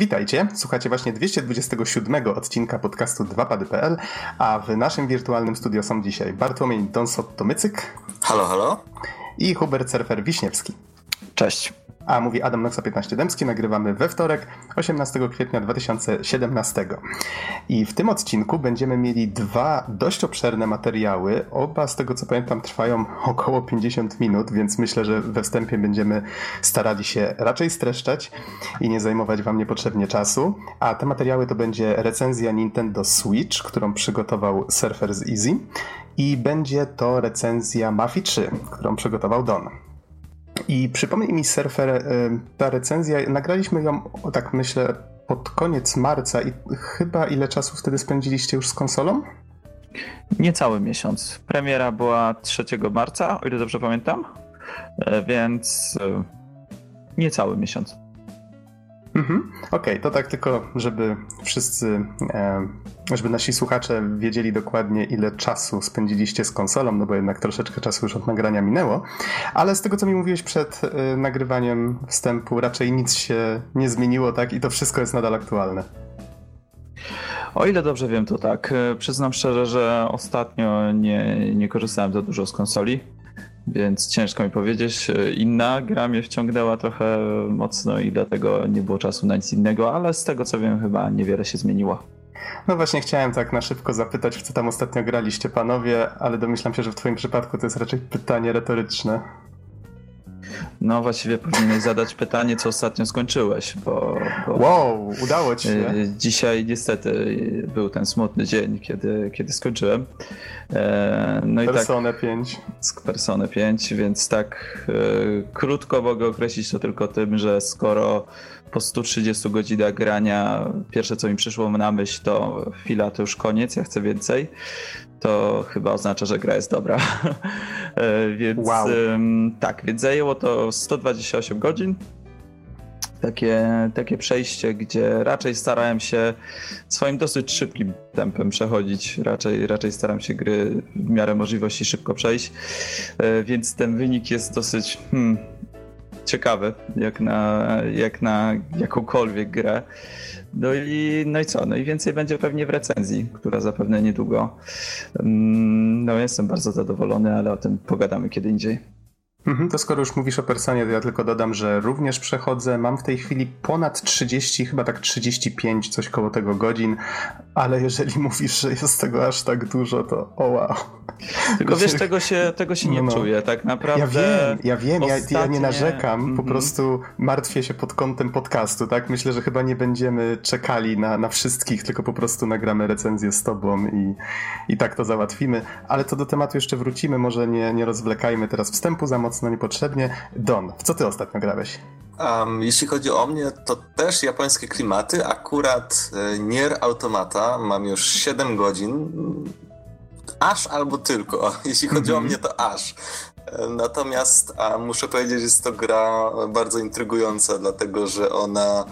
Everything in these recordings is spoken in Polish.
Witajcie, słuchacie właśnie 227 odcinka podcastu 2pady.pl, a w naszym wirtualnym studio są dzisiaj Bartłomiej Donsot-Tomycyk. Halo, halo. I Hubert Surfer Wiśniewski. Cześć. A mówi Adam Noxa 15 Dębski, nagrywamy we wtorek, 18 kwietnia 2017. I w tym odcinku będziemy mieli dwa dość obszerne materiały. Oba, z tego co pamiętam, trwają około 50 minut, więc myślę, że we wstępie będziemy starali się raczej streszczać i nie zajmować wam niepotrzebnie czasu. A te materiały to będzie recenzja Nintendo Switch, którą przygotował Surfer z Easy i będzie to recenzja Mafii 3, którą przygotował Don. I przypomnij mi, surfer, y, ta recenzja, nagraliśmy ją, tak myślę, pod koniec marca i chyba ile czasu wtedy spędziliście już z konsolą? Niecały miesiąc. Premiera była 3 marca, o ile dobrze pamiętam, e, więc e, niecały miesiąc. Mhm. Okej, okay, to tak tylko, żeby wszyscy, e, żeby nasi słuchacze wiedzieli dokładnie, ile czasu spędziliście z konsolą, no bo jednak troszeczkę czasu już od nagrania minęło. Ale z tego, co mi mówiłeś przed e, nagrywaniem wstępu, raczej nic się nie zmieniło, tak? I to wszystko jest nadal aktualne. O ile dobrze wiem, to tak. E, przyznam szczerze, że ostatnio nie, nie korzystałem za dużo z konsoli więc ciężko mi powiedzieć. Inna gra mnie wciągnęła trochę mocno i dlatego nie było czasu na nic innego, ale z tego co wiem chyba niewiele się zmieniło. No właśnie chciałem tak na szybko zapytać, w co tam ostatnio graliście panowie, ale domyślam się, że w twoim przypadku to jest raczej pytanie retoryczne. No właściwie powinieneś zadać pytanie, co ostatnio skończyłeś, bo... bo wow, udało ci się. Y, dzisiaj niestety był ten smutny dzień, kiedy, kiedy skończyłem. E, no Personę tak, 5. Personę 5, więc tak e, krótko mogę określić to tylko tym, że skoro po 130 godzinach grania pierwsze co mi przyszło na myśl to chwila to już koniec, ja chcę więcej, to chyba oznacza, że gra jest dobra. E, więc wow. tak, więc zajęło to 128 godzin. Takie, takie przejście, gdzie raczej starałem się swoim dosyć szybkim tempem przechodzić. Raczej, raczej staram się gry w miarę możliwości szybko przejść. E, więc ten wynik jest dosyć hmm, ciekawy, jak na, jak na jakąkolwiek grę. No i, no i co? No i więcej będzie pewnie w recenzji, która zapewne niedługo. Mm, no jestem bardzo zadowolony, ale o tym pogadamy kiedy indziej. Mhm, to skoro już mówisz o Personie, to ja tylko dodam, że również przechodzę, mam w tej chwili ponad 30, chyba tak 35, coś koło tego godzin, ale jeżeli mówisz, że jest tego aż tak dużo, to o wow. Tylko wiesz, tego się, tego się nie no, no. czuję, tak naprawdę. Ja wiem, ja wiem, ostatnie... ja, ja nie narzekam, mm -hmm. po mhm. prostu martwię się pod kątem podcastu, tak? Myślę, że chyba nie będziemy czekali na, na wszystkich, tylko po prostu nagramy recenzję z tobą i, i tak to załatwimy, ale to do tematu jeszcze wrócimy, może nie, nie rozwlekajmy teraz wstępu za mocno niepotrzebnie. Don, w co ty ostatnio grałeś? Um, jeśli chodzi o mnie, to też japońskie klimaty. Akurat e, Nier Automata mam już 7 godzin. Aż albo tylko. Jeśli chodzi mm -hmm. o mhm. mnie, to aż. Natomiast a muszę powiedzieć, że jest to gra bardzo intrygująca, dlatego że ona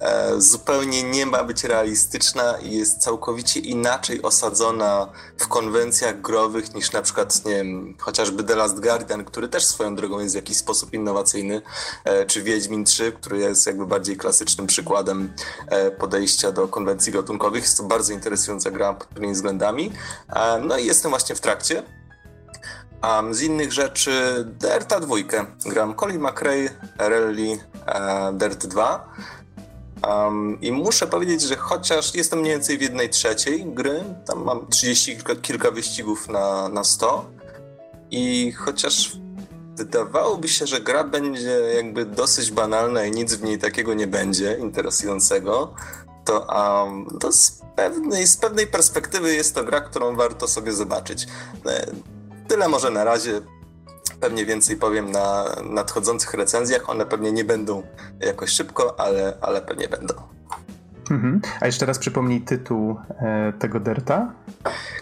E, zupełnie nie ma być realistyczna i jest całkowicie inaczej osadzona w konwencjach growych niż na przykład, nie wiem, chociażby The Last Guardian, który też swoją drogą jest w jakiś sposób innowacyjny, e, czy Wiedźmin 3, który jest jakby bardziej klasycznym przykładem e, podejścia do konwencji gatunkowych. Jest to bardzo interesująca gra pod tymi względami. No i jestem właśnie w trakcie. Um, z innych rzeczy Derta dwójkę. Gram Colin McRae, Rally, e, Dirt 2. Um, I muszę powiedzieć, że chociaż jestem mniej więcej w jednej trzeciej gry, tam mam 30 kilka, kilka wyścigów na, na 100 i chociaż wydawałoby się, że gra będzie jakby dosyć banalna i nic w niej takiego nie będzie interesującego, to, um, to z, pewnej, z pewnej perspektywy jest to gra, którą warto sobie zobaczyć. Tyle może na razie pewnie więcej powiem na nadchodzących recenzjach. One pewnie nie będą jakoś szybko, ale, ale pewnie będą. Mhm. A jeszcze raz przypomnij tytuł e, tego Derta.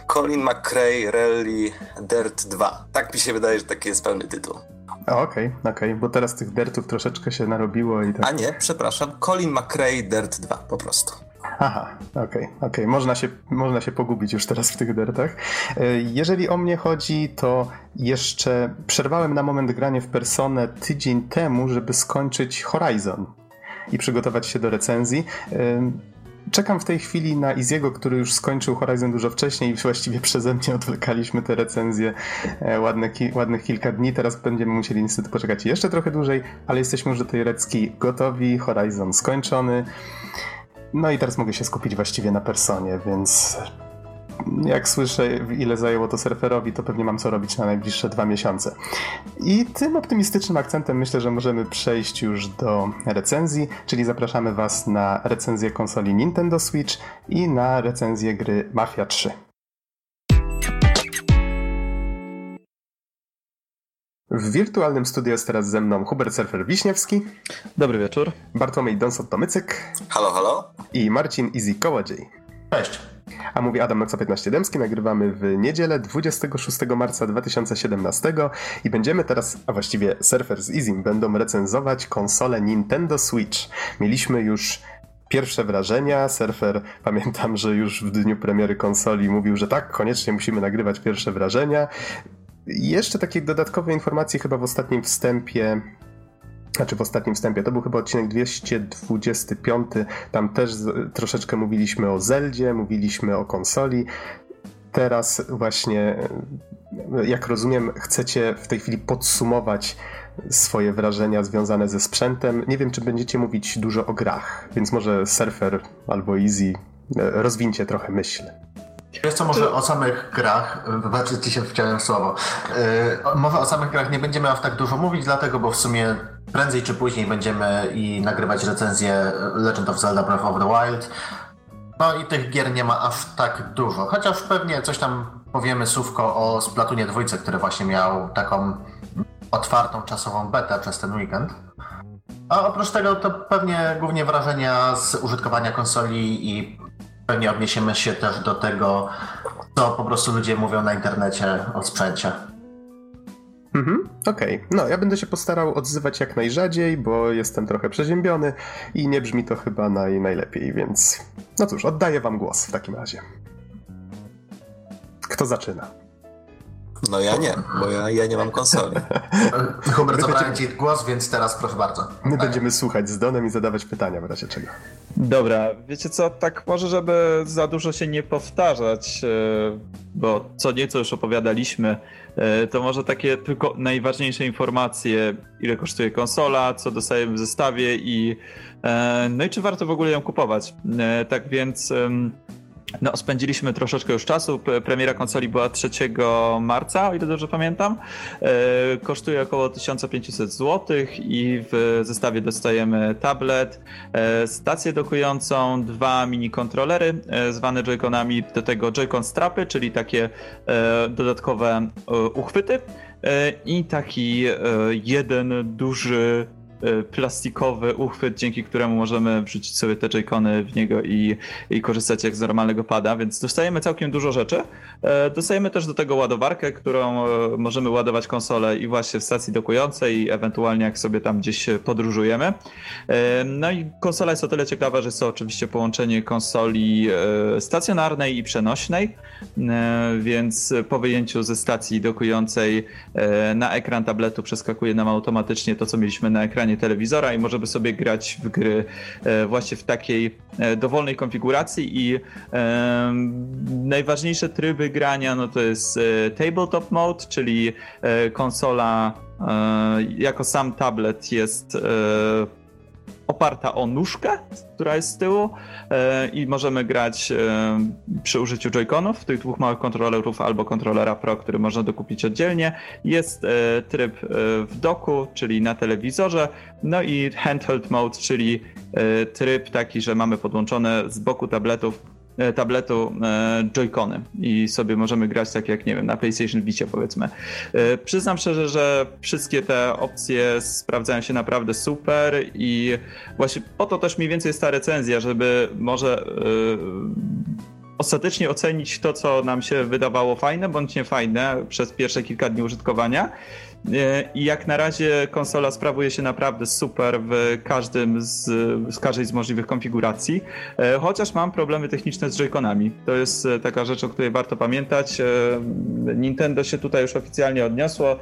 Colin McRae Rally Dirt 2. Tak mi się wydaje, że taki jest pełny tytuł. Okej, okej, okay, okay, bo teraz tych dertów troszeczkę się narobiło i tak. A nie, przepraszam, Colin McRae Dirt 2 po prostu. Aha, okej, okay, okej. Okay. Można, się, można się pogubić już teraz w tych dertach. E, jeżeli o mnie chodzi, to jeszcze przerwałem na moment granie w Personę tydzień temu, żeby skończyć Horizon. i przygotować się do recenzji. Czekam w tej chwili na Iziego, który już skończył Horizon dużo wcześniej i właściwie przeze mnie odwlekaliśmy te recenzje e, ładne, ki ładnych kilka dni. Teraz będziemy musieli niestety poczekać jeszcze trochę dłużej, ale jesteśmy już do tej recki gotowi, Horizon skończony. No i teraz mogę się skupić właściwie na personie, więc jak słyszę, ile zajęło to surferowi, to pewnie mam co robić na najbliższe dwa miesiące. I tym optymistycznym akcentem myślę, że możemy przejść już do recenzji, czyli zapraszamy Was na recenzję konsoli Nintendo Switch i na recenzję gry Mafia 3. W wirtualnym studiu jest teraz ze mną Hubert Surfer Wiśniewski. Dobry wieczór. Bartłomiej Donsot-Tomycyk. Halo, halo. I Marcin Easy Kołodziej. Cześć. A mówi Adam Noxa 15 Dębski. Nagrywamy w niedzielę 26 marca 2017 i będziemy teraz, a właściwie Surfer z Easy będą recenzować konsolę Nintendo Switch. Mieliśmy już pierwsze wrażenia. Surfer, pamiętam, że już w dniu premiery konsoli mówił, że tak, koniecznie musimy nagrywać pierwsze wrażenia. Jeszcze takie dodatkowe informacje chyba w ostatnim wstępie znaczy w ostatnim wstępie, to był chyba odcinek 225, tam też troszeczkę mówiliśmy o Zeldzie, mówiliśmy o konsoli. Teraz właśnie, jak rozumiem, chcecie w tej chwili podsumować swoje wrażenia związane ze sprzętem. Nie wiem, czy będziecie mówić dużo o grach, więc może Surfer albo Easy rozwincie trochę myśl. Wiesz co, może o samych grach, wybaczcie ci się wciąłem słowo, yy, może o samych grach nie będziemy aż tak dużo mówić, dlatego, bo w sumie prędzej czy później będziemy i nagrywać recenzję Legend of Zelda Breath of the Wild. No i tych gier nie ma aż tak dużo, chociaż pewnie coś tam powiemy słówko o Splatunie dwójce, który właśnie miał taką otwartą czasową betę przez ten weekend. A oprócz tego to pewnie głównie wrażenia z użytkowania konsoli i pewnie odniesiemy się też do tego, co po prostu ludzie mówią na internecie o sprzęcie. Mhm, okej. Okay. No, ja będę się postarał odzywać jak najrzadziej, bo jestem trochę przeziębiony i nie brzmi to chyba naj, najlepiej, więc no cóż, oddaję wam głos w takim razie. Kto zaczyna? No ja nie, bo ja, ja nie mam konsoli. Hubert, zabrałem ci głos, więc teraz proszę bardzo. My będziemy słuchać z Donem i zadawać pytania w razie czego. Dobra, wiecie co, tak może, żeby za dużo się nie powtarzać, e, bo co nieco już opowiadaliśmy, e, to może takie tylko najważniejsze informacje, ile kosztuje konsola, co dostajemy w zestawie i e, no i czy warto w ogóle ją kupować. Tak więc no, spędziliśmy troszeczkę już czasu. Premiera konsoli była 3 marca, o ile dobrze pamiętam. E, kosztuje około 1500 zł i w zestawie dostajemy tablet, e, stację dokującą, dwa mini kontrolery e, zwane joyconami, do tego joycon strapy, czyli takie dodatkowe uchwyty i taki jeden duży plastikowy uchwyt, dzięki któremu możemy wrzucić sobie te joycony w niego i, i korzystać jak z normalnego pada, więc dostajemy całkiem dużo rzeczy. E, dostajemy też do tego ładowarkę, którą e, możemy ładować konsolę i właśnie w stacji dokującej i ewentualnie jak sobie tam gdzieś podróżujemy. No i konsola jest o tyle ciekawa, że jest to oczywiście połączenie konsoli stacjonarnej i przenośnej, więc po wyjęciu ze stacji dokującej na ekran tabletu przeskakuje nam automatycznie to, co mieliśmy na ekranie ekranie telewizora i możemy sobie grać w gry e, właśnie w takiej e, dowolnej konfiguracji i e, najważniejsze tryby grania no to jest tabletop mode, czyli konsola jako sam tablet jest oparta o nóżkę, która jest z tyłu e, i możemy grać e, przy użyciu joyconów, tych dwóch małych kontrolerów albo kontrolera Pro, który można dokupić oddzielnie. Jest e, tryb w doku, czyli na telewizorze, no i handheld mode, czyli tryb taki, że mamy podłączone z boku tabletów tabletu e, Joy-Cony i sobie możemy grać tak jak, nie wiem, na PlayStation Vicie powiedzmy. E, przyznam szczerze, że wszystkie te opcje sprawdzają się naprawdę super i właśnie po to też mniej więcej jest ta recenzja, żeby może ostatecznie ocenić to, co nam się wydawało fajne bądź niefajne przez pierwsze kilka dni użytkowania I jak na razie konsola sprawuje się naprawdę super w każdym z, z każdej z możliwych konfiguracji, chociaż mam problemy techniczne z Joy-Conami. To jest taka rzecz, o której warto pamiętać. Nintendo się tutaj już oficjalnie odniosło.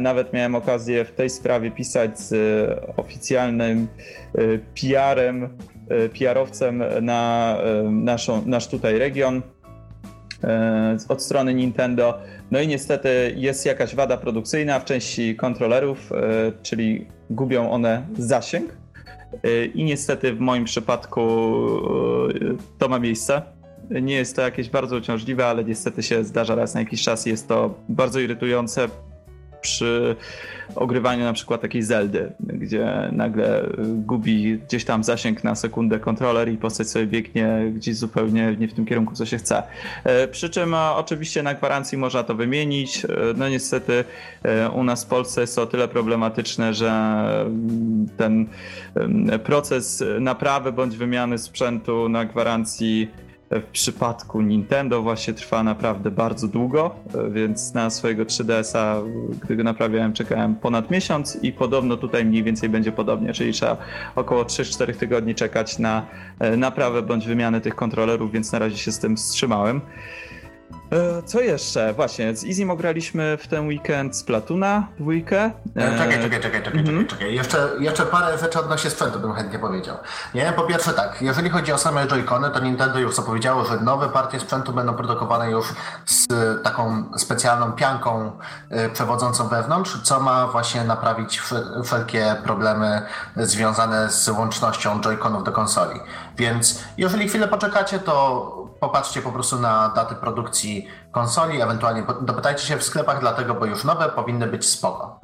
Nawet miałem okazję w tej sprawie pisać z oficjalnym PR-em, PR-owcem na naszą, nasz tutaj region E, od strony Nintendo. No i niestety jest jakaś wada produkcyjna w części kontrolerów, e, czyli gubią one zasięg. E, I niestety w moim przypadku to ma miejsce. Nie jest to jakieś bardzo uciążliwe, ale niestety się zdarza raz na jakiś czas. Jest to bardzo irytujące przy ogrywaniu na przykład takiej Zeldy, gdzie nagle gubi gdzieś tam zasięg na sekundę kontroler i postać sobie biegnie gdzieś zupełnie nie w tym kierunku, co się chce. E, przy czym oczywiście na gwarancji można to wymienić. E, no niestety e, u nas w Polsce jest to o tyle problematyczne, że mm, ten proces naprawy bądź wymiany sprzętu na gwarancji w przypadku Nintendo właśnie trwa naprawdę bardzo długo, więc na swojego 3DS-a, gdy go naprawiałem, czekałem ponad miesiąc i podobno tutaj mniej więcej będzie podobnie, czyli trzeba około 3-4 tygodni czekać na e, naprawę bądź wymianę tych kontrolerów, więc na razie się z tym wstrzymałem. E, co jeszcze? Właśnie, z Izim ograliśmy w ten weekend z Platuna dwójkę. E, czekaj, czekaj, czekaj, czekaj, czekaj, czekaj. Jeszcze, jeszcze parę rzeczy odnośnie sprzętu bym chętnie powiedział. Nie, po pierwsze tak, jeżeli chodzi o same Joy-Cony, to Nintendo już zapowiedziało, że nowe partie sprzętu będą produkowane już z taką specjalną pianką przewodzącą wewnątrz, co ma właśnie naprawić wszelkie problemy związane z łącznością Joy-Conów do konsoli. Więc jeżeli chwilę poczekacie, to popatrzcie po prostu na daty produkcji konsoli, ewentualnie dopytajcie się w sklepach, dlatego, bo już nowe powinny być spoko.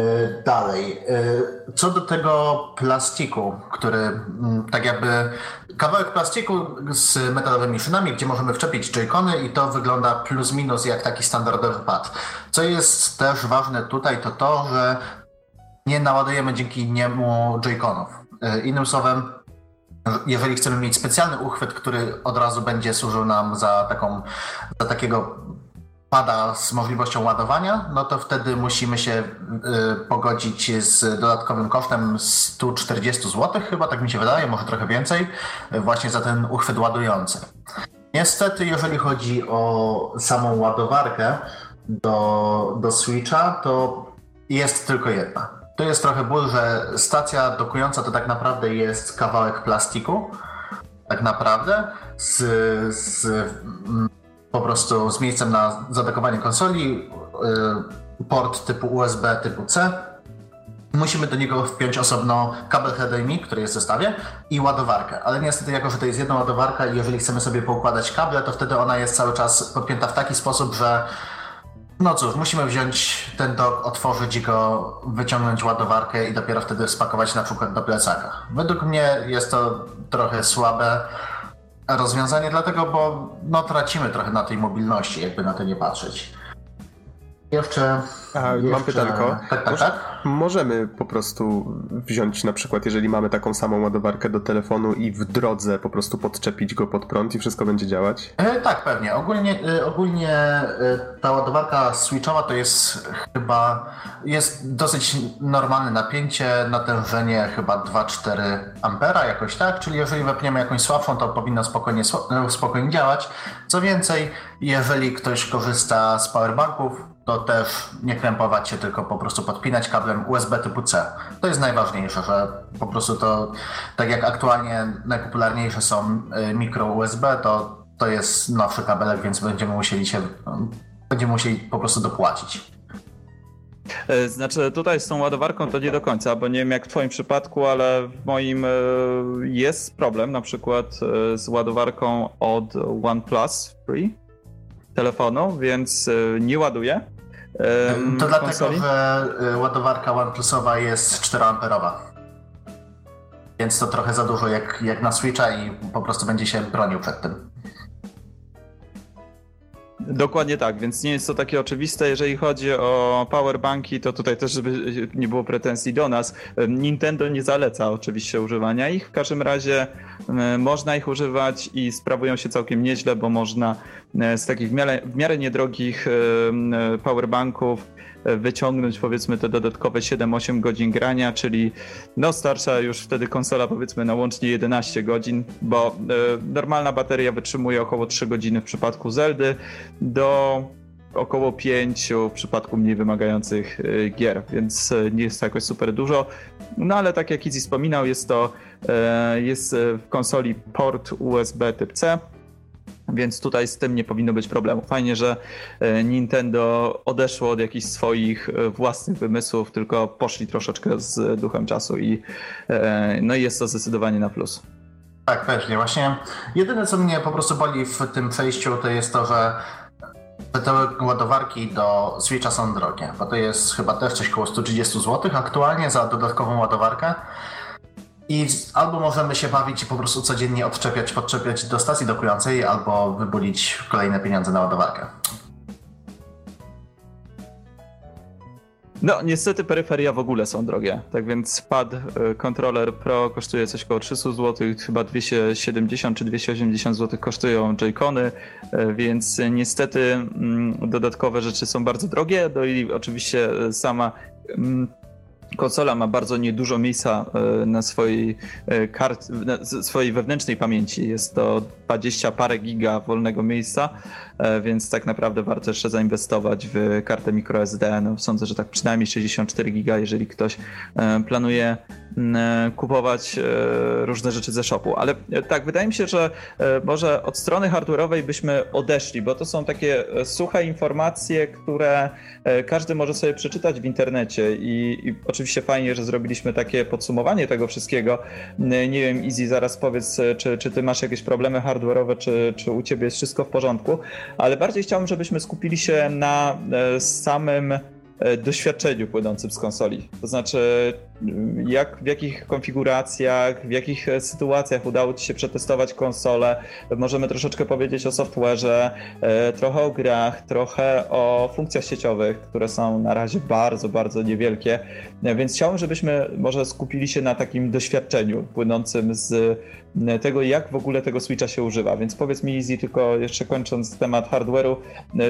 Y, dalej, y, co do tego plastiku, który mm, tak jakby kawałek plastiku z metalowymi szynami, gdzie możemy wczepić joycony i to wygląda plus minus jak taki standardowy pad. Co jest też ważne tutaj, to to, że nie naładujemy dzięki niemu joyconów. Y, innym słowem, jeżeli chcemy mieć specjalny uchwyt, który od razu będzie służył nam za, taką, za takiego pada z możliwością ładowania, no to wtedy musimy się y, pogodzić z dodatkowym kosztem 140 zł, chyba tak mi się wydaje, może trochę więcej, właśnie za ten uchwyt ładujący. Niestety, jeżeli chodzi o samą ładowarkę do, do Switcha, to jest tylko jedna. To jest trochę ból, że stacja dokująca to tak naprawdę jest kawałek plastiku. Tak naprawdę. Z, z mm, po prostu z miejscem na zadokowanie konsoli, y, port typu USB typu C. Musimy do niego wpiąć osobno kabel HDMI, który jest w zestawie i ładowarkę. Ale niestety, jako że to jest jedna ładowarka i jeżeli chcemy sobie poukładać kable, to wtedy ona jest cały czas podpięta w taki sposób, że no cóż, musimy wziąć ten dok, otworzyć go, wyciągnąć ładowarkę i dopiero wtedy spakować na przykład do plecaka. Według mnie jest to trochę słabe rozwiązanie, dlatego bo no, tracimy trochę na tej mobilności, jakby na to nie patrzeć. Jeszcze. A, jeszcze... Mam pytanko. Tak, tak, tak? Możemy po prostu wziąć na przykład, jeżeli mamy taką samą ładowarkę do telefonu i w drodze po prostu podczepić go pod prąd i wszystko będzie działać? E, tak, pewnie. Ogólnie, e, ogólnie e, ta ładowarka switchowa to jest chyba jest dosyć normalne napięcie, natężenie chyba 2-4 ampera jakoś tak, czyli jeżeli wepniemy jakąś słabszą, to powinno spokojnie, e, spokojnie działać. Co więcej, jeżeli ktoś korzysta z powerbanków, to też nie krępować się, tylko po prostu podpinać kablem USB typu C. To jest najważniejsze, że po prostu to, tak jak aktualnie najpopularniejsze są y, mikro USB, to, to jest nowszy kabelek, więc będziemy musieli się, będziemy musieli po prostu dopłacić. E, znaczy, tutaj z tą ładowarką to nie do końca, bo nie wiem jak w Twoim przypadku, ale w moim e, jest problem na przykład e, z ładowarką od OnePlus Free telefonu, więc nie ładuję. To dlatego, że y, ładowarka OnePlusowa jest 4 amperowa. Więc to trochę za dużo jak, jak na Switcha i po prostu będzie się bronił przed tym. Dokładnie tak, więc nie jest to takie oczywiste. Jeżeli chodzi o powerbanki, to tutaj też, żeby nie było pretensji do nas, Nintendo nie zaleca oczywiście używania ich. W każdym razie można ich używać i sprawują się całkiem nieźle, bo można z takich w miarę, w miarę niedrogich powerbanków wyciągnąć powiedzmy te dodatkowe 7-8 godzin grania, czyli no starsza już wtedy konsola powiedzmy na łącznie 11 godzin, bo normalna bateria wytrzymuje około 3 godziny w przypadku Zeldy do około 5 w przypadku mniej wymagających gier, więc nie jest to jakoś super dużo. No ale tak jak Izzy wspominał, jest to jest w konsoli port USB typ C, więc tutaj z tym nie powinno być problemu. Fajnie, że e, Nintendo odeszło od jakichś swoich e, własnych wymysłów, tylko poszli troszeczkę z duchem czasu i e, no i jest to zdecydowanie na plus. Tak, pewnie. Właśnie jedyne, co mnie po prostu boli w tym przejściu, to jest to, że te ładowarki do Switcha są drogie, bo to jest chyba też coś około 130 zł aktualnie za dodatkową ładowarkę. I albo możemy się bawić i po prostu codziennie odczepiać, podczepiać do stacji dokującej, albo wybulić kolejne pieniądze na ładowarkę. No, niestety peryferia w ogóle są drogie. Tak więc pad e, kontroler Pro kosztuje coś około 300 zł, chyba 270 czy 280 zł kosztują Joy-Cony, e, więc niestety mm, dodatkowe rzeczy są bardzo drogie. No i oczywiście sama mm, konsola ma bardzo niedużo miejsca e, na swojej e, kart, na swojej wewnętrznej pamięci. Jest to 20 parę giga wolnego miejsca, e, więc tak naprawdę warto jeszcze zainwestować w kartę microSD. No, sądzę, że tak przynajmniej 64 giga, jeżeli ktoś planuje kupować różne rzeczy ze shopu. Ale tak, wydaje mi się, że może od strony hardware'owej byśmy odeszli, bo to są takie suche informacje, które każdy może sobie przeczytać w internecie i, i oczywiście fajnie, że zrobiliśmy takie podsumowanie tego wszystkiego. Nie wiem, Easy, zaraz powiedz, czy, czy ty masz jakieś problemy hardware'owe, czy, czy u ciebie jest wszystko w porządku, ale bardziej chciałbym, żebyśmy skupili się na e, samym E, doświadczeniu płynącym z konsoli. To znaczy, jak, w jakich konfiguracjach, w jakich sytuacjach udało Ci się przetestować konsolę. Możemy troszeczkę powiedzieć o software'ze, e, trochę o grach, trochę o funkcjach sieciowych, które są na razie bardzo, bardzo niewielkie. E, więc chciałbym, żebyśmy może skupili się na takim doświadczeniu płynącym z tego, jak w ogóle tego Switcha się używa. Więc powiedz mi, Easy, tylko jeszcze kończąc temat hardware'u,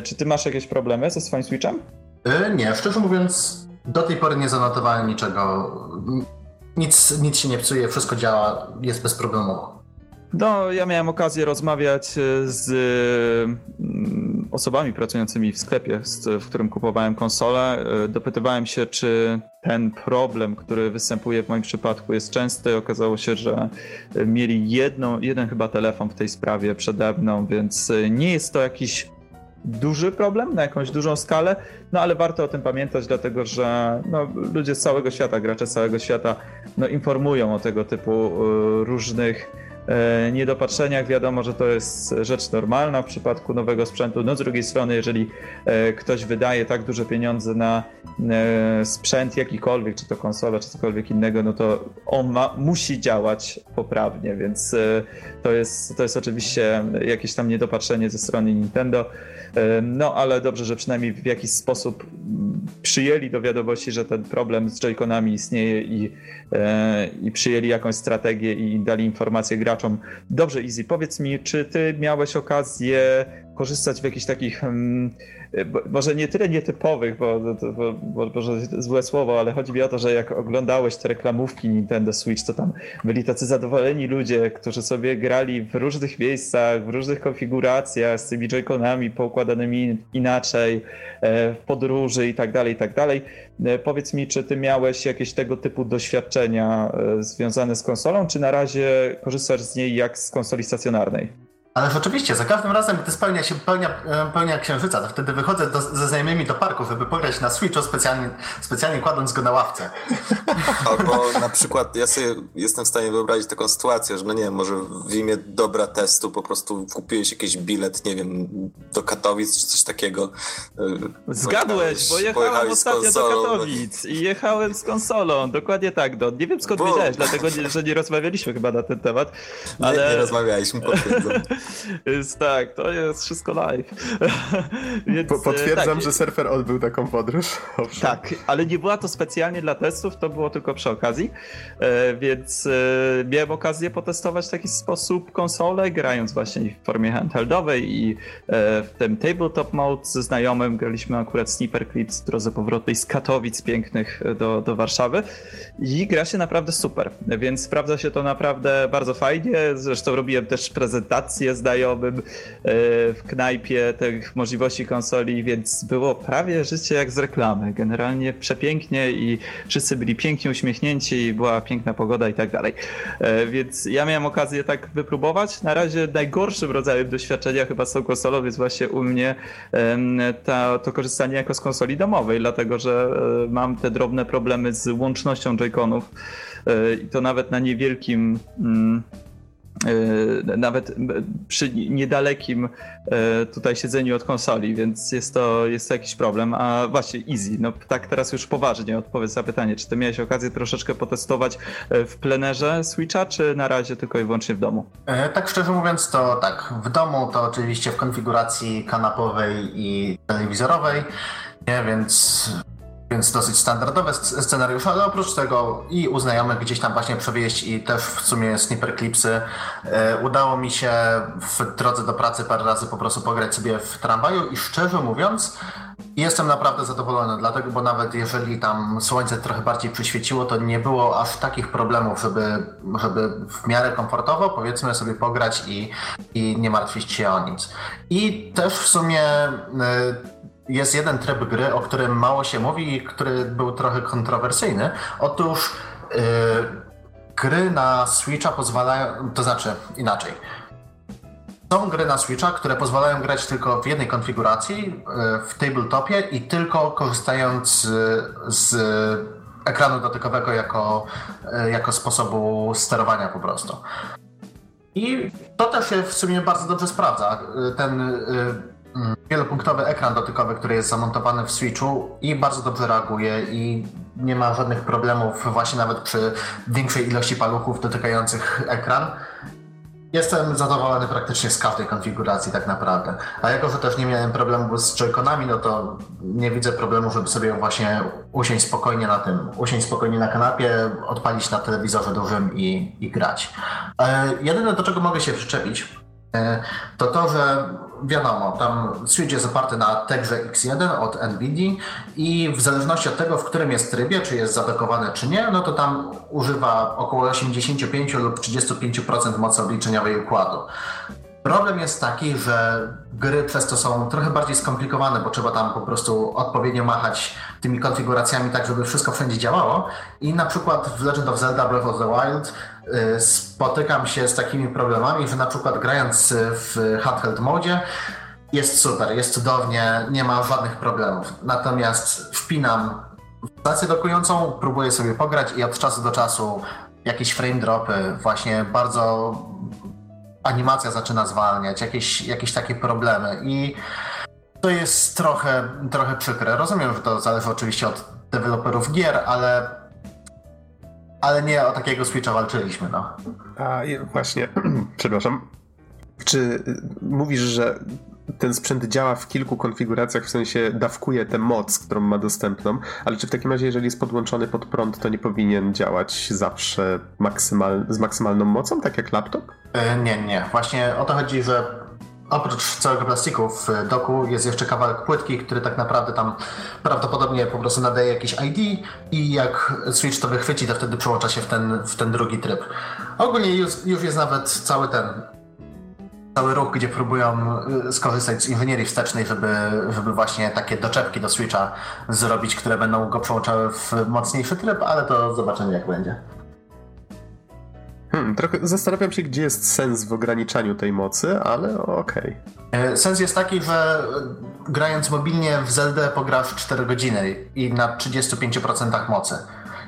czy Ty masz jakieś problemy ze swoim Switchem? E, nie, szczerze mówiąc, do tej pory nie zanotowałem niczego. Nic, nic się nie psuje, wszystko działa, jest bezproblemowo. No, ja miałem okazję rozmawiać e, z mm, osobami pracującymi w sklepie, w którym kupowałem konsolę. E, dopytywałem się, czy ten problem, który występuje w moim przypadku jest częsty. Okazało się, że mieli jedną, jeden chyba telefon w tej sprawie przede mną, więc nie jest to jakiś duży problem na jakąś dużą skalę, no ale warto o tym pamiętać, dlatego że no, ludzie z całego świata, gracze z całego świata no, informują o tego typu y, różnych niedopatrzeniach. Wiadomo, że to jest rzecz normalna w przypadku nowego sprzętu. No z drugiej strony, jeżeli y, ktoś wydaje tak duże pieniądze na sprzęt jakikolwiek, czy to konsolę, czy cokolwiek innego, no to on ma, musi działać poprawnie, więc to jest, to jest oczywiście jakieś tam niedopatrzenie ze strony Nintendo. No ale dobrze, że przynajmniej w jakiś sposób przyjęli do wiadomości, że ten problem z Joy-Conami istnieje i, e, i przyjęli jakąś strategię i dali informacje graczom. Dobrze, Easy, powiedz mi, czy ty miałeś okazję korzystać w jakichś takich hmm, może nie tyle nietypowych, bo, bo, bo, złe słowo, ale chodzi mi o to, że jak oglądałeś te reklamówki Nintendo Switch, to tam byli tacy zadowoleni ludzie, którzy sobie grali w różnych miejscach, w różnych konfiguracjach z tymi joyconami poukładanymi inaczej, e, w podróży i tak dalej, i tak dalej. E, powiedz mi, czy ty miałeś jakieś tego typu doświadczenia e, związane z konsolą, czy na razie korzystasz z niej jak z konsoli stacjonarnej? Ale rzeczywiście, za każdym razem, gdy spełnia się pełnia, e, pełnia księżyca, to wtedy wychodzę do, ze znajomymi do parku, żeby pograć na Switchu, specjalnie, specjalnie kładąc go na ławce. Albo na przykład, ja sobie jestem w stanie wyobrazić taką sytuację, że no nie wiem, może w imię dobra testu po prostu kupiłeś jakiś bilet, nie wiem, do Katowic czy coś takiego. E, Zgadłeś, bo jechałem ostatnio do Katowic i jechałem z konsolą, dokładnie tak, Don. Nie wiem skąd bo... wiedziałeś, dlatego że nie rozmawialiśmy chyba na ten temat, ale... Nie, nie rozmawialiśmy, potwierdzam. Więc tak, to jest wszystko live. Więc, po, potwierdzam, tak, że surfer odbył taką podróż. Owszem. Tak, ale nie była to specjalnie dla testów, to było tylko przy okazji, więc miałem okazję potestować w taki sposób konsolę, grając właśnie w formie handheldowej i w tym tabletop mode ze znajomym graliśmy akurat Sniper Clips w drodze powrotnej z Katowic pięknych do, do Warszawy i gra się naprawdę super, więc sprawdza się to naprawdę bardzo fajnie. Zresztą robiłem też prezentację znajomym e, w knajpie tych możliwości konsoli, więc było prawie życie jak z reklamy. Generalnie przepięknie i wszyscy byli pięknie uśmiechnięci i była piękna pogoda i tak dalej. E, więc ja miałem okazję tak wypróbować. Na razie najgorszym rodzajem doświadczenia chyba z tą konsolą jest właśnie u mnie to korzystanie jako z konsoli domowej, dlatego że e, mam te drobne problemy z łącznością joyconów i to nawet na niewielkim mm, nawet przy niedalekim tutaj siedzeniu od konsoli, więc jest to, jest to jakiś problem. A właśnie, easy, no tak teraz już poważnie odpowiedz na pytanie, czy ty miałeś okazję troszeczkę potestować w plenerze Switcha, czy na razie tylko i wyłącznie w domu? tak szczerze mówiąc to tak, w domu to oczywiście w konfiguracji kanapowej i telewizorowej, nie, więc więc dosyć standardowe scenariusze, ale oprócz tego i u znajomych gdzieś tam właśnie przewieźć i też w sumie sniper clipsy. E, udało mi się w drodze do pracy parę razy po prostu pograć sobie w tramwaju i szczerze mówiąc jestem naprawdę zadowolony, dlatego, bo nawet jeżeli tam słońce trochę bardziej przyświeciło, to nie było aż takich problemów, żeby, żeby w miarę komfortowo powiedzmy sobie pograć i, i nie martwić się o nic. I też w sumie y, jest jeden tryb gry, o którym mało się mówi i który był trochę kontrowersyjny. Otóż yy, gry na Switcha pozwalają, to znaczy inaczej. Są gry na Switcha, które pozwalają grać tylko w jednej konfiguracji, yy, w tabletopie i tylko korzystając z, z ekranu dotykowego jako, yy, jako sposobu sterowania po prostu. I to też się w sumie bardzo dobrze sprawdza. Yy, ten wielopunktowy ekran dotykowy, który jest zamontowany w Switchu i bardzo dobrze reaguje i nie ma żadnych problemów właśnie nawet przy większej ilości paluchów dotykających ekran. Jestem zadowolony praktycznie z każdej konfiguracji tak naprawdę. A jako, że też nie miałem problemu z joyconami, no to nie widzę problemu, żeby sobie właśnie usiąść spokojnie na tym, usiąść spokojnie na kanapie, odpalić na telewizorze dużym i, i grać. E, jedyne do czego mogę się przyczepić, e, to to, że wiadomo, tam Switch jest oparty na Tegrze X1 od NVIDIA i w zależności od tego, w którym jest trybie, czy jest zadokowany, czy nie, no to tam używa około 85 lub 35% mocy obliczeniowej układu. Problem jest taki, że gry przez to są trochę bardziej skomplikowane, bo trzeba tam po prostu odpowiednio machać tymi konfiguracjami tak, żeby wszystko wszędzie działało. I na przykład w Legend of Zelda Breath of the Wild spotykam się z takimi problemami, że na przykład grając w handheld modzie jest super, jest cudownie, nie ma żadnych problemów. Natomiast wpinam stację dokującą, próbuję sobie pograć i od czasu do czasu jakieś frame dropy, właśnie bardzo animacja zaczyna zwalniać, jakieś, jakieś takie problemy i to jest trochę, trochę przykre. Rozumiem, że to zależy oczywiście od deweloperów gier, ale ale nie o takiego Switcha walczyliśmy, no. A właśnie, przepraszam. Czy mówisz, że ten sprzęt działa w kilku konfiguracjach, w sensie dawkuje tę moc, którą ma dostępną, ale czy w takim razie, jeżeli jest podłączony pod prąd, to nie powinien działać zawsze maksymal, z maksymalną mocą, tak jak laptop? E, nie, nie. Właśnie o to chodzi, że oprócz całego plastiku w doku jest jeszcze kawałek płytki, który tak naprawdę tam prawdopodobnie po prostu nadaje jakiś ID i jak Switch to wychwyci, to wtedy przełącza się w ten, w ten drugi tryb. Ogólnie już, już jest nawet cały ten cały ruch, gdzie próbują y, skorzystać z inżynierii wstecznej, żeby, żeby właśnie takie doczepki do Switcha zrobić, które będą go przełączały w mocniejszy tryb, ale to zobaczymy jak będzie. Hmm, trochę zastanawiam się, gdzie jest sens w ograniczaniu tej mocy, ale okej. Okay. Sens jest taki, że y, grając mobilnie w Zelda pograsz 4 godziny i na 35% mocy.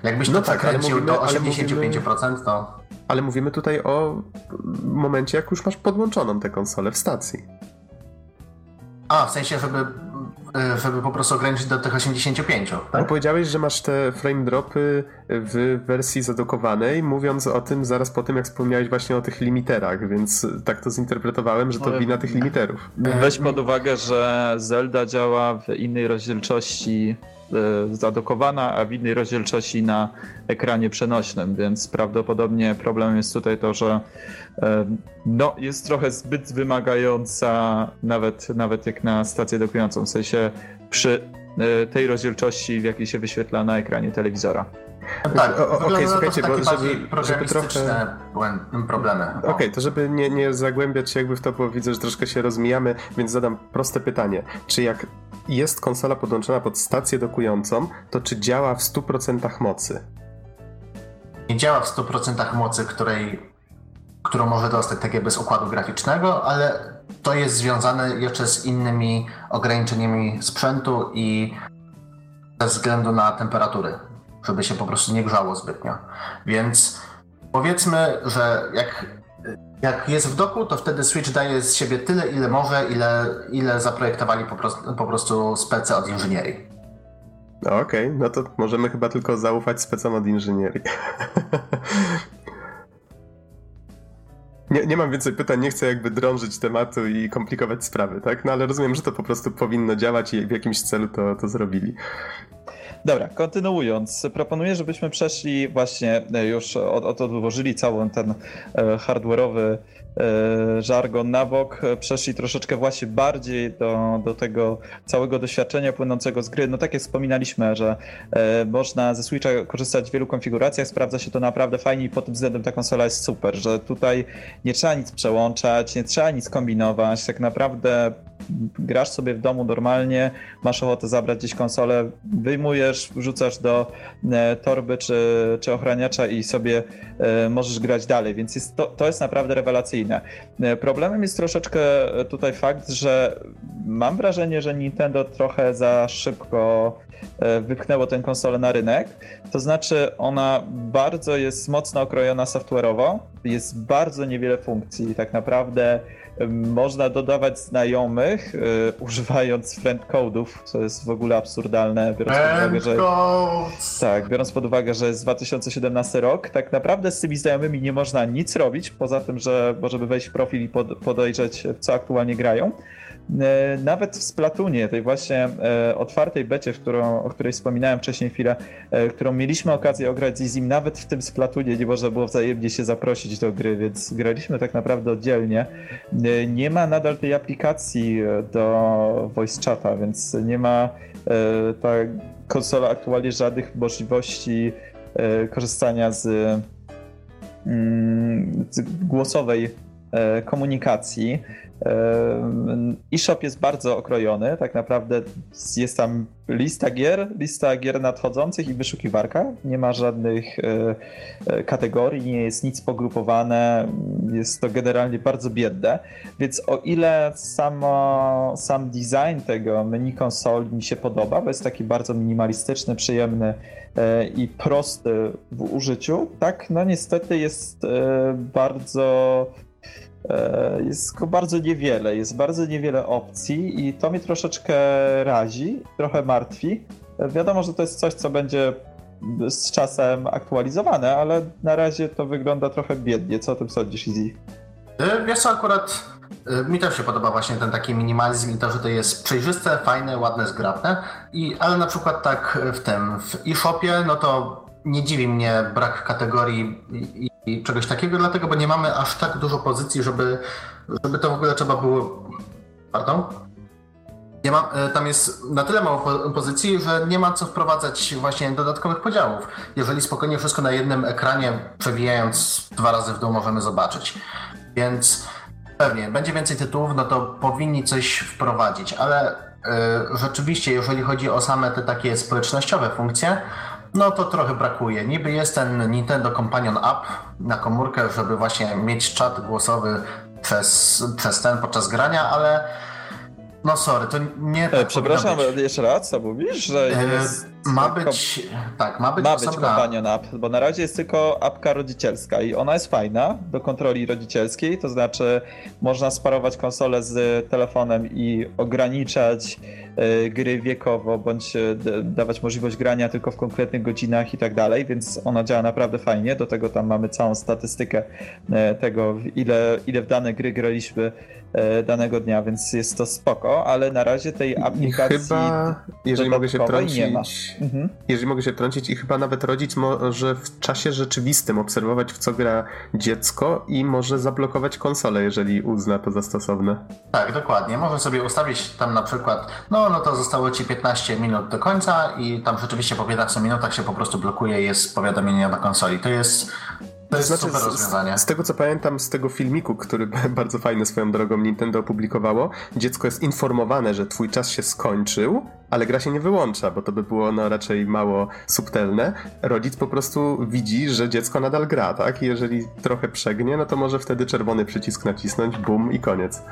Jakbyś no to tak, przekręcił do 85%, mówimy... to... Ale mówimy tutaj o momencie, jak już masz podłączoną tę konsolę w stacji. A, w sensie, żeby żeby po prostu ograniczyć do tych 85. Tak? No powiedziałeś, że masz te frame dropy w wersji zadokowanej, mówiąc o tym zaraz po tym, jak wspomniałeś właśnie o tych limiterach, więc tak to zinterpretowałem, że to Ale- wina tych limiterów. Weź pod uwagę, że Zelda działa w innej rozdzielczości zadokowana, a w innej rozdzielczości na ekranie przenośnym, więc prawdopodobnie problemem jest tutaj to, że e, no, jest trochę zbyt wymagająca nawet, nawet jak na stację dokującą, w sensie przy e, tej rozdzielczości, w jakiej się wyświetla na ekranie telewizora. Tak, o- o- okej, to słuchajcie, bo żeby- żeby błęd- problemy. O. Okej, to żeby nie, nie zagłębiać się jakby w to, bo widzę, że troszkę się rozmijamy, więc zadam proste pytanie. Czy jak jest konsola podłączona pod stację dokującą, to czy działa w 100% mocy? nie działa w 100% mocy, której, którą może dostać tak jakby z układu graficznego, ale to jest związane jeszcze z innymi ograniczeniami sprzętu i ze względu na temperatury, żeby się po prostu nie grzało zbytnio. Więc powiedzmy, że jak, jak jest w doku, to wtedy Switch daje z siebie tyle, ile może, ile, ile zaprojektowali po prostu, po prostu specy od inżynierii. No Okej, no to możemy chyba tylko zaufać specom od inżynierii. Nie, nie mam więcej pytań, nie chcę jakby drążyć tematu i komplikować sprawy, tak? No ale rozumiem, że to po prostu powinno działać i w jakimś celu to, to zrobili. Dobra, kontynuując, proponuję, żebyśmy przeszli właśnie e, już, od, od, odłożyli cały ten e, hardware'owy żargon na bok, e, przeszli troszeczkę właśnie bardziej do, do tego całego doświadczenia płynącego z gry. No tak jak wspominaliśmy, że e, można ze Switcha korzystać w wielu konfiguracjach, sprawdza się to naprawdę fajnie i pod tym względem ta konsola jest super, że tutaj nie trzeba nic przełączać, nie trzeba nic kombinować, tak naprawdę grasz sobie w domu normalnie, masz ochotę zabrać gdzieś konsolę, wyjmujesz, wrzucasz do e, torby czy, czy ochraniacza i sobie e, możesz grać dalej, więc jest to, to jest naprawdę rewelacyjne. E, Problemem jest troszeczkę e, tutaj fakt, że mam wrażenie, że Nintendo trochę za szybko e, wypchnęło tę konsolę na rynek. To znaczy, ona bardzo jest mocno okrojona software'owo, jest bardzo niewiele funkcji. Tak naprawdę można dodawać znajomych, e, używając friend code'ów, co jest w ogóle absurdalne, biorąc pod uwagę, że. Tak, biorąc pod uwagę, że jest 2017 rok, tak naprawdę z tymi znajomymi nie można nic robić, poza tym, że możemy wejść w profil i pod, podejrzeć, w co aktualnie grają. E, Nawet w Splatoonie, tej właśnie e, otwartej becie, w którą, o której wspominałem wcześniej chwilę, e, którą mieliśmy okazję ograć z Izim, nawet w tym Splatoonie nie można było wzajemnie się zaprosić do gry, więc graliśmy tak naprawdę oddzielnie. Nie ma nadal tej aplikacji do voice chata, więc nie ma ta konsola aktualnie żadnych możliwości korzystania z, mm, z głosowej komunikacji. EShop jest bardzo okrojony, tak naprawdę jest tam lista gier, lista gier nadchodzących i wyszukiwarka. Nie ma żadnych e, e, kategorii, nie jest nic pogrupowane, jest to generalnie bardzo biedne. Więc o ile samo, sam design tego menu konsoli mi się podoba, bo jest taki bardzo minimalistyczny, przyjemny e, i prosty w użyciu, tak no niestety jest bardzo jest go bardzo niewiele, jest bardzo niewiele opcji i to mnie troszeczkę razi, trochę martwi. E, Wiadomo, że to jest coś, co będzie z czasem aktualizowane, ale na razie to wygląda trochę biednie. Co o tym sądzisz, Izzy? Y, Wiesz co, akurat mi też się podoba właśnie ten taki minimalizm i to, że to jest przejrzyste, fajne, ładne, zgrabne. I, ale na przykład tak w tym, w e-shopie, no to nie dziwi mnie brak kategorii i, i czegoś takiego, dlatego, bo nie mamy aż tak dużo pozycji, żeby, żeby to w ogóle trzeba było... Pardon? Nie ma, y, tam jest na tyle mało po- pozycji, że nie ma co wprowadzać właśnie dodatkowych podziałów. Jeżeli spokojnie wszystko na jednym ekranie, przewijając dwa razy w dół, możemy zobaczyć. Więc pewnie będzie więcej tytułów, no to powinni coś wprowadzić, ale y, rzeczywiście, jeżeli chodzi o same te takie społecznościowe funkcje, no to trochę brakuje. Niby jest ten Nintendo Companion App na komórkę, żeby właśnie mieć czat głosowy przez, przez ten podczas grania, ale no sorry, to nie tak E, przepraszam, powinno być. jeszcze raz, co mówisz? Że E, jest Ma być, tak, ma być, ma być companion app, bo na razie jest tylko apka rodzicielska i ona jest fajna do kontroli rodzicielskiej, to znaczy można sparować konsolę z telefonem i ograniczać y, gry wiekowo, bądź y, dawać możliwość grania tylko w konkretnych godzinach i tak dalej, więc ona działa naprawdę fajnie. Do tego tam mamy całą statystykę y, tego, ile, ile w dane gry graliśmy E, danego dnia, więc jest to spoko, ale na razie tej aplikacji. Chyba, jeżeli mogę się trącić, mhm. jeżeli mogę się trącić, i chyba nawet rodzic może w czasie rzeczywistym obserwować, w co gra dziecko i może zablokować konsolę, jeżeli uzna to za stosowne. Tak, dokładnie. Może sobie ustawić tam na przykład, no, no to zostało ci 15 minut do końca i tam rzeczywiście po 15 minutach się po prostu blokuje, jest powiadomienie na konsoli. To jest to jest znaczy, super rozwiązanie. Z, z, tego co pamiętam z tego filmiku, który bardzo fajny swoją drogą Nintendo opublikowało, dziecko jest informowane, że twój czas się skończył, ale gra się nie wyłącza, bo to by było no, raczej mało subtelne. Rodzic po prostu widzi, że dziecko nadal gra, tak? I jeżeli trochę przegnie, no to może wtedy czerwony przycisk nacisnąć, bum i koniec.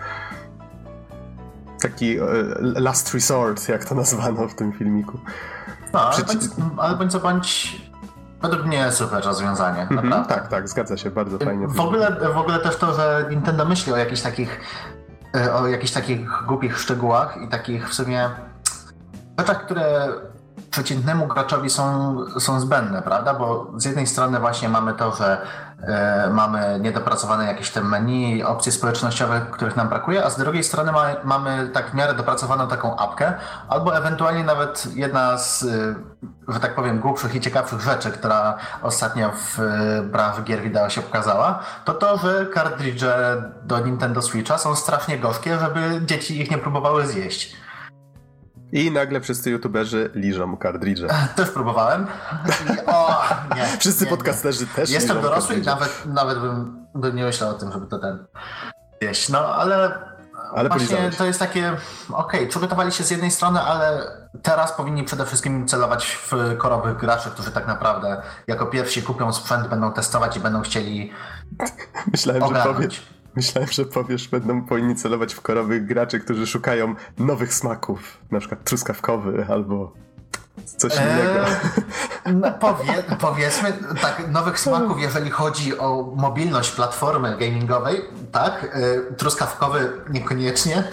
Taki uh, last resort, jak to nazwano w tym filmiku. No, ale, Przyci... bądź, ale bądź co bądź Według mnie super rozwiązanie, mm -hmm, naprawdę. Tak, tak, zgadza się, bardzo fajnie. W ogóle, w ogóle też to, że Nintendo myśli o jakichś takich e, o jakichś takich głupich szczegółach i takich w sumie rzeczach, które przeciętnemu graczowi są, są zbędne, prawda? Bo z jednej strony właśnie mamy to, że mamy niedopracowane jakieś te menu, opcje społecznościowe, których nam brakuje, a z drugiej strony ma, mamy tak w miarę dopracowaną taką apkę, albo ewentualnie nawet jedna z, e, że tak powiem, głupszych i ciekawszych rzeczy, która ostatnio w e, branży gier wideo się pokazała, to to, że kartridże do Nintendo Switcha są strasznie gorzkie, żeby dzieci ich nie próbowały zjeść. I nagle wszyscy youtuberzy liżą kartridże. Też próbowałem. O, nie, wszyscy nie, podcasterzy nie. też Jestem dorosły i nawet, nawet bym, bym nie myślał o tym, żeby to ten jeść. No, ale, ale właśnie to jest takie, okej, okay, przygotowali się z jednej strony, ale teraz powinni przede wszystkim celować w korowych graczy, którzy tak naprawdę jako pierwsi kupią sprzęt, będą testować i będą chcieli Myślałem, ogarnąć. że powiesz, Myślałem, że powiesz, będą powinni celować w korowych graczy, którzy szukają nowych smaków, na przykład truskawkowy albo coś eee, innego. no powie, powiedzmy, tak, nowych smaków, jeżeli chodzi o mobilność platformy gamingowej, tak, e, truskawkowy niekoniecznie,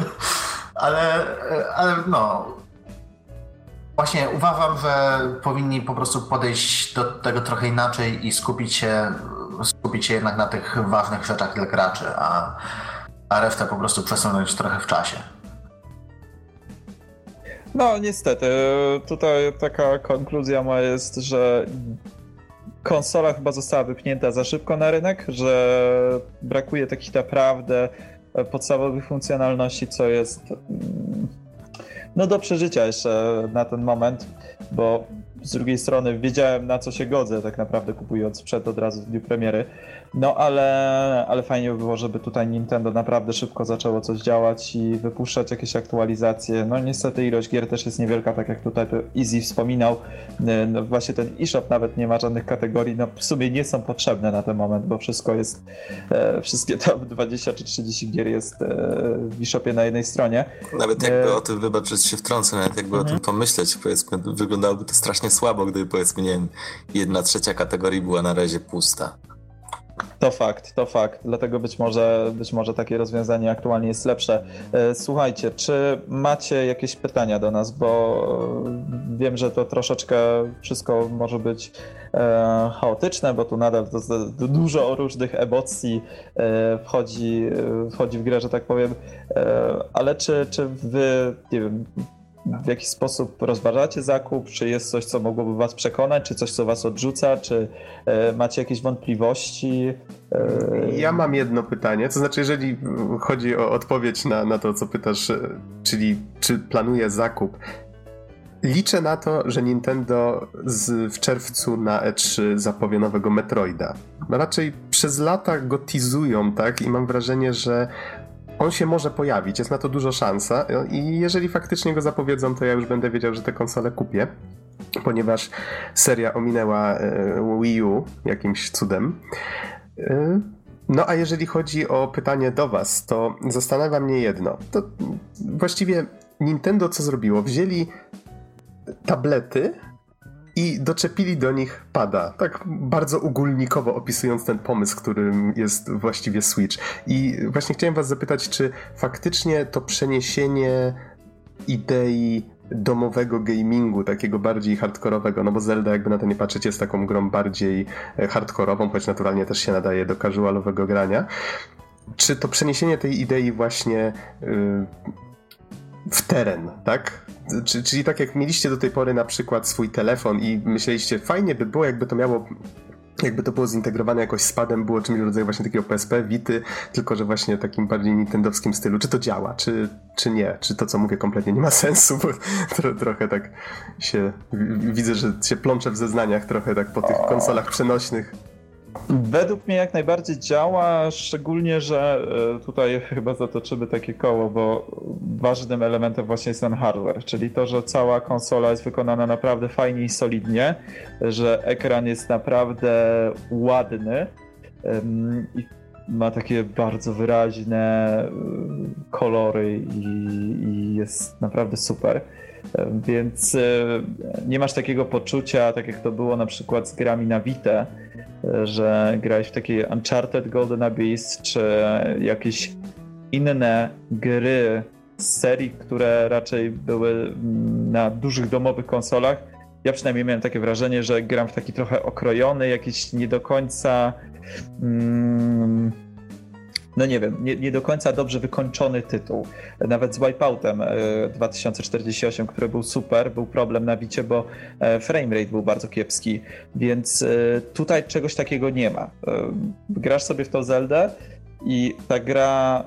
ale, e, ale no, Właśnie uważam, że powinni po prostu podejść do tego trochę inaczej i skupić się skupić się jednak na tych ważnych rzeczach dla graczy, a, a resztę po prostu przesunąć trochę w czasie. No, niestety. Tutaj taka konkluzja moja jest, że konsola chyba została wypchnięta za szybko na rynek, że brakuje takich naprawdę podstawowych funkcjonalności, co jest mm, no do przeżycia jeszcze na ten moment, bo z drugiej strony wiedziałem na co się godzę tak naprawdę kupując przed od razu w dniu premiery. No ale, ale fajnie by było, żeby tutaj Nintendo naprawdę szybko zaczęło coś działać i wypuszczać jakieś aktualizacje. No niestety ilość gier też jest niewielka, tak jak tutaj Easy wspominał. E, no, właśnie ten eShop nawet nie ma żadnych kategorii, no w sumie nie są potrzebne na ten moment, bo wszystko jest, e, wszystkie tam 20 czy 30 gier jest e, w eShopie na jednej stronie. Nawet jakby o tym, wybaczyć się wtrącę, nawet jakby mhm. o tym mhm. pomyśleć, powiedzmy, wyglądałoby to strasznie słabo, gdyby powiedzmy, nie wiem, jedna trzecia kategorii była na razie pusta. To fakt, to fakt. Dlatego być może, być może takie rozwiązanie aktualnie jest lepsze. E, słuchajcie, czy macie jakieś pytania do nas, bo wiem, że to troszeczkę wszystko może być e, chaotyczne, bo tu nadal dużo różnych emocji e, wchodzi, wchodzi w grę, że tak powiem. Ale czy, czy wy, nie wiem, w jaki sposób rozważacie zakup? Czy jest coś, co mogłoby Was przekonać? Czy coś, co Was odrzuca? Czy e, macie jakieś wątpliwości? E... Ja mam jedno pytanie. To znaczy, jeżeli chodzi o odpowiedź na, na to, co pytasz, e, czyli czy planuję zakup, Liczę na to, że Nintendo z, w czerwcu na E3 zapowie nowego Metroida. Raczej przez lata go teasują, tak? I mam wrażenie, że on się może pojawić, jest na to dużo szansa i jeżeli faktycznie go zapowiedzą, to ja już będę wiedział, że tę konsolę kupię, ponieważ seria ominęła e, Wii U jakimś cudem. E, no a jeżeli chodzi o pytanie do was, to zastanawia mnie jedno. To właściwie Nintendo co zrobiło? Wzięli tablety i doczepili do nich pada. Tak bardzo ogólnikowo opisując ten pomysł, którym jest właściwie Switch. I właśnie chciałem Was zapytać, czy faktycznie to przeniesienie idei domowego gamingu, takiego bardziej hardkorowego, no bo Zelda jakby na to nie patrzeć jest taką grą bardziej e, hardkorową, choć naturalnie też się nadaje do casualowego grania. Czy to przeniesienie tej idei właśnie yy, w teren, tak? Czyli tak jak mieliście do tej pory na przykład swój telefon i myśleliście, fajnie by było, jakby to miało jakby to było zintegrowane jakoś z padem, było czymś w rodzaju właśnie takiego PSP, Wity, tylko że właśnie takim bardziej nintendowskim stylu. Czy to działa, czy, czy nie? Czy to, co mówię, kompletnie nie ma sensu, bo tro, trochę tak się, widzę, że się plączę w zeznaniach trochę tak po tych konsolach przenośnych. Według mnie jak najbardziej działa, szczególnie, że e, tutaj chyba zatoczymy takie koło, bo ważnym elementem właśnie jest ten hardware, czyli to, że cała konsola jest wykonana naprawdę fajnie i solidnie, że ekran jest naprawdę ładny i ma takie bardzo wyraźne e, kolory i, i jest naprawdę super. Więc e, nie masz takiego poczucia, tak jak to było na przykład z grami na Vita, e, że grałeś w takie Uncharted Golden Abyss, czy jakieś inne gry z serii, które raczej były mm, na dużych domowych konsolach. Ja przynajmniej miałem takie wrażenie, że gram w taki trochę okrojony, jakiś nie do końca. Mm, no nie wiem, nie, nie, do końca dobrze wykończony tytuł. Nawet z Wipeoutem 2048, e, który był super, był problem na bicie, bo e, framerate był bardzo kiepski, więc e, tutaj czegoś takiego nie ma. Grasz sobie w to Zeldę i ta gra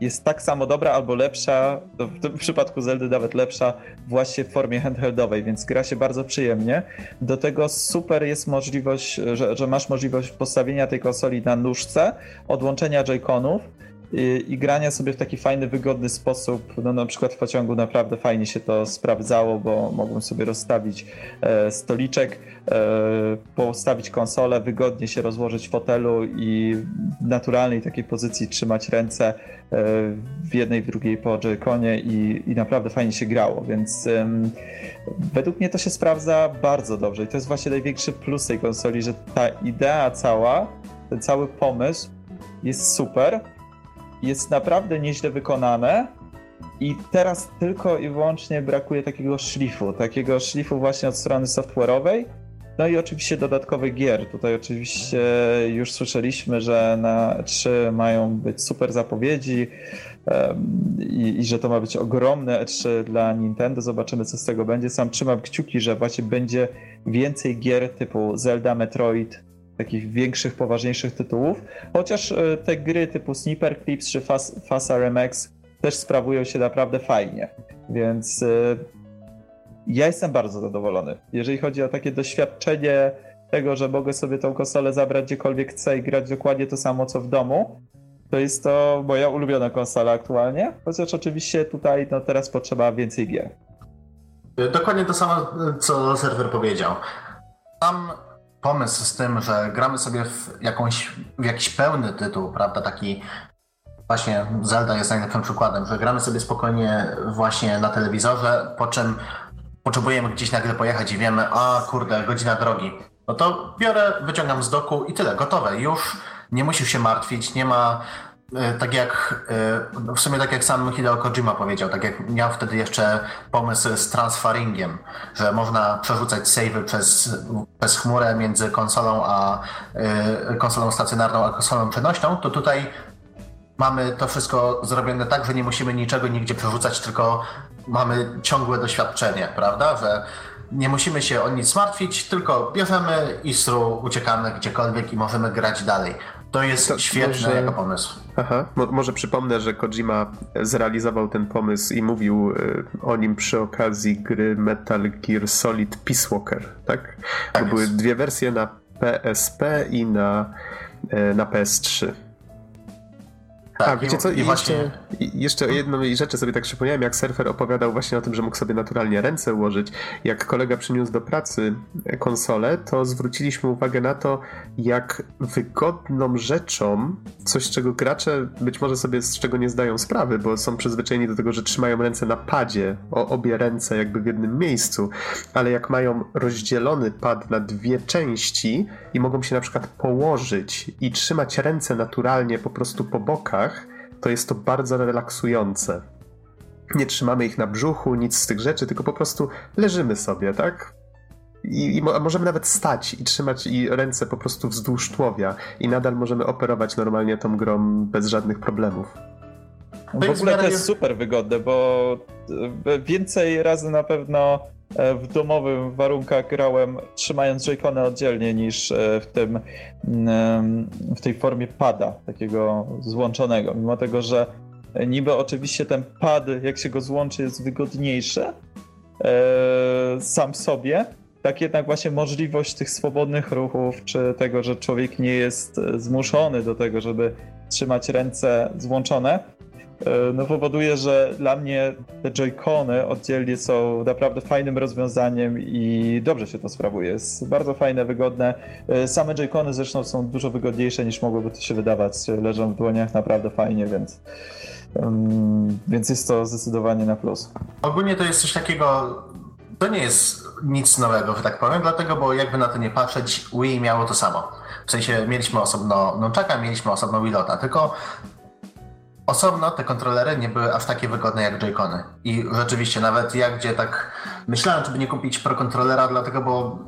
jest tak samo dobra albo lepsza, w tym przypadku Zeldy nawet lepsza, właśnie w formie handheldowej, więc gra się bardzo przyjemnie. Do tego super jest możliwość, że, że masz możliwość postawienia tej konsoli na nóżce, odłączenia joyconów i, i, grania sobie w taki fajny, wygodny sposób. No na przykład w pociągu naprawdę fajnie się to sprawdzało, bo mogłem sobie rozstawić e, stoliczek, e, postawić konsolę, wygodnie się rozłożyć w fotelu i w naturalnej takiej pozycji trzymać ręce w jednej, w drugiej po joyconie i, i naprawdę fajnie się grało, więc według mnie to się sprawdza bardzo dobrze i to jest właśnie największy plus tej konsoli, że ta idea cała, ten cały pomysł jest super, jest naprawdę nieźle wykonane. I teraz tylko i wyłącznie brakuje takiego szlifu, takiego szlifu właśnie od strony software'owej. No i oczywiście dodatkowych gier. Tutaj oczywiście już słyszeliśmy, że na 3 mają być super zapowiedzi i, i, że to ma być ogromne E3 dla Nintendo. Zobaczymy, co z tego będzie. Sam trzymam kciuki, że właśnie będzie więcej gier typu Zelda, Metroid, takich większych, poważniejszych tytułów. Chociaż e, te gry typu Sniper Clips czy Fast RMX też sprawują się naprawdę fajnie. Więc e, ja jestem bardzo zadowolony. Jeżeli chodzi o takie doświadczenie tego, że mogę sobie tą konsolę zabrać gdziekolwiek chcę i grać dokładnie to samo co w domu, to jest to moja ulubiona konsola aktualnie. Chociaż oczywiście tutaj no, teraz potrzeba więcej gier. Dokładnie to samo, co serwer powiedział. Tam pomysł z tym, że gramy sobie w, jakąś, w jakiś pełny tytuł, prawda, taki właśnie Zelda jest najlepszym przykładem, że gramy sobie spokojnie właśnie na telewizorze, po czym potrzebujemy gdzieś nagle pojechać i wiemy, a kurde, godzina drogi. No to biorę, wyciągam z doku i tyle, gotowe. Już nie musisz się martwić, nie ma E, tak jak e, w sumie tak jak sam Hideo Kojima powiedział, tak jak miał wtedy jeszcze pomysł z transferingiem, że można przerzucać savey przez, przez chmurę między konsolą a e, konsolą stacjonarną a konsolą przenośną, to tutaj mamy to wszystko zrobione tak, że nie musimy niczego nigdzie przerzucać, tylko mamy ciągłe doświadczenie, prawda? Że nie musimy się o nic martwić, tylko bierzemy ISRU, uciekamy gdziekolwiek i możemy grać dalej. To jest to, świetny może... jako pomysł. Aha, Mo może przypomnę, że Kojima zrealizował ten pomysł i mówił y, o nim przy okazji gry Metal Gear Solid Peace Walker, tak? tak były dwie wersje na PSP i na, y, na PS3. Tak, A wiecie co, i właśnie... jeszcze, o jednej rzeczy sobie tak przypomniałem, jak surfer opowiadał właśnie o tym, że mógł sobie naturalnie ręce ułożyć. Jak kolega przyniósł do pracy konsolę, to zwróciliśmy uwagę na to, jak wygodną rzeczą, coś czego gracze być może sobie z czego nie zdają sprawy, bo są przyzwyczajeni do tego, że trzymają ręce na padzie, o obie ręce jakby w jednym miejscu, ale jak mają rozdzielony pad na dwie części i mogą się na przykład położyć i trzymać ręce naturalnie po prostu po bokach, to jest to bardzo relaksujące. Nie trzymamy ich na brzuchu, nic z tych rzeczy, tylko po prostu leżymy sobie, tak? I, i możemy nawet stać i trzymać i ręce po prostu wzdłuż tłowia i nadal możemy operować normalnie tą grą bez żadnych problemów. W ogóle to jest super wygodne, bo e, więcej razy na pewno e, w domowych warunkach grałem trzymając joycony oddzielnie niż e, w tym mm, w tej formie pada, takiego złączonego. Mimo tego, że niby oczywiście ten pad, jak się go złączy, jest wygodniejszy sam sobie, tak jednak właśnie możliwość tych swobodnych ruchów, czy tego, że człowiek nie jest zmuszony do tego, żeby trzymać ręce złączone, no powoduje, że dla mnie te joycony oddzielnie są naprawdę fajnym rozwiązaniem i dobrze się to sprawuje. Jest bardzo fajne, wygodne. E, same joycony zresztą są dużo wygodniejsze niż mogłoby to się wydawać. Leżą w dłoniach naprawdę fajnie, więc, um, więc jest to zdecydowanie na plus. Ogólnie to jest coś takiego, to nie jest nic nowego, że tak powiem, dlatego, bo jakby na to nie patrzeć, Wii miało to samo. W sensie mieliśmy osobno Nunchaka, mieliśmy osobno Wilota, tylko Osobno te kontrolery nie były aż takie wygodne jak Joy-Cony. I rzeczywiście, nawet ja gdzie tak myślałem, żeby nie kupić Pro kontrolera, dlatego, bo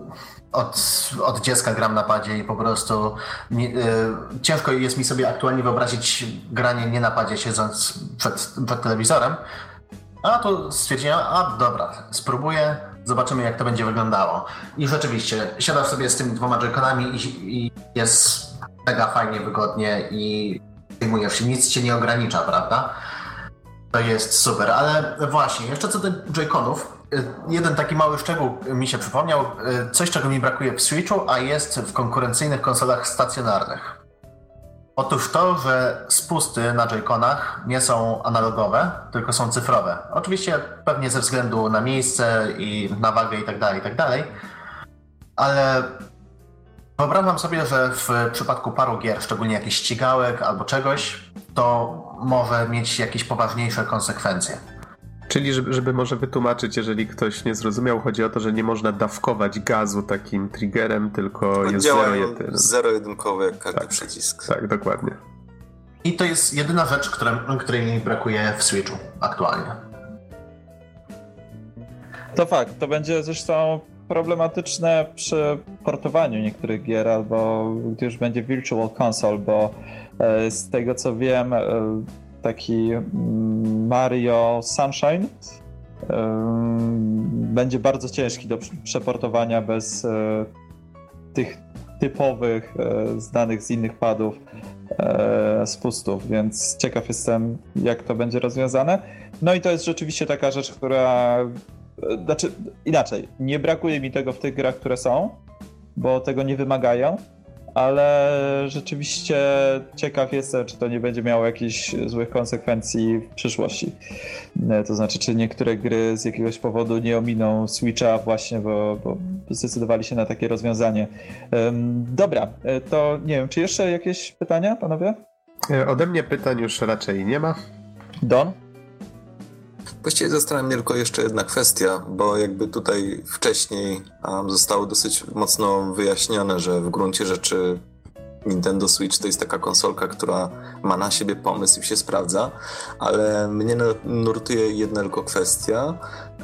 od, od dziecka gram na padzie i po prostu nie, y, ciężko jest mi sobie aktualnie wyobrazić granie nie na padzie siedząc przed, przed telewizorem. A tu stwierdziłem, a dobra, spróbuję, zobaczymy jak to będzie wyglądało. I rzeczywiście, siadasz sobie z tymi dwoma joyconami i, i jest mega fajnie, wygodnie i zajmujesz nic cię nie ogranicza, prawda? To jest super, ale właśnie, jeszcze co do Joy-Conów, y, jeden taki mały szczegół mi się przypomniał, y, coś czego mi brakuje w Switchu, a jest w konkurencyjnych konsolach stacjonarnych. Otóż to, że spusty na Joy-Conach nie są analogowe, tylko są cyfrowe. Oczywiście pewnie ze względu na miejsce i na wagę i tak dalej, i tak dalej, ale Wyobrażam sobie, że w przypadku paru gier, szczególnie jakichś ścigałek albo czegoś, to może mieć jakieś poważniejsze konsekwencje. Czyli, żeby, żeby, może wytłumaczyć, jeżeli ktoś nie zrozumiał, chodzi o to, że nie można dawkować gazu takim triggerem, tylko jest zero-jedynkowy zero jak każdy tak, przycisk. Tak, dokładnie. I to jest jedyna rzecz, która, której mi brakuje w Switchu aktualnie. To fakt, to będzie zresztą problematyczne przy portowaniu niektórych gier, albo gdy już będzie Virtual Console, bo e, z tego co wiem, e, taki mm, Mario Sunshine e, będzie bardzo ciężki do przeportowania bez tych typowych, znanych z innych padów spustów, więc ciekaw jestem, jak to będzie rozwiązane. No i to jest rzeczywiście taka rzecz, która znaczy, inaczej, nie brakuje mi tego w tych grach, które są, bo tego nie wymagają, ale rzeczywiście ciekaw jestem, czy to nie będzie miało jakichś złych konsekwencji w przyszłości. E, to znaczy, czy niektóre gry z jakiegoś powodu nie ominą Switcha właśnie, bo, bo zdecydowali się na takie rozwiązanie. Dobra, e, to nie wiem, czy jeszcze jakieś pytania, panowie? E, ode mnie pytań już raczej nie ma. Don? Właściwie zastanawia mnie tylko jeszcze jedna kwestia, bo jakby tutaj wcześniej um, zostało dosyć mocno wyjaśnione, że w gruncie rzeczy Nintendo Switch to jest taka konsolka, która ma na siebie pomysł i się sprawdza, ale mnie nurtuje jedna tylko kwestia.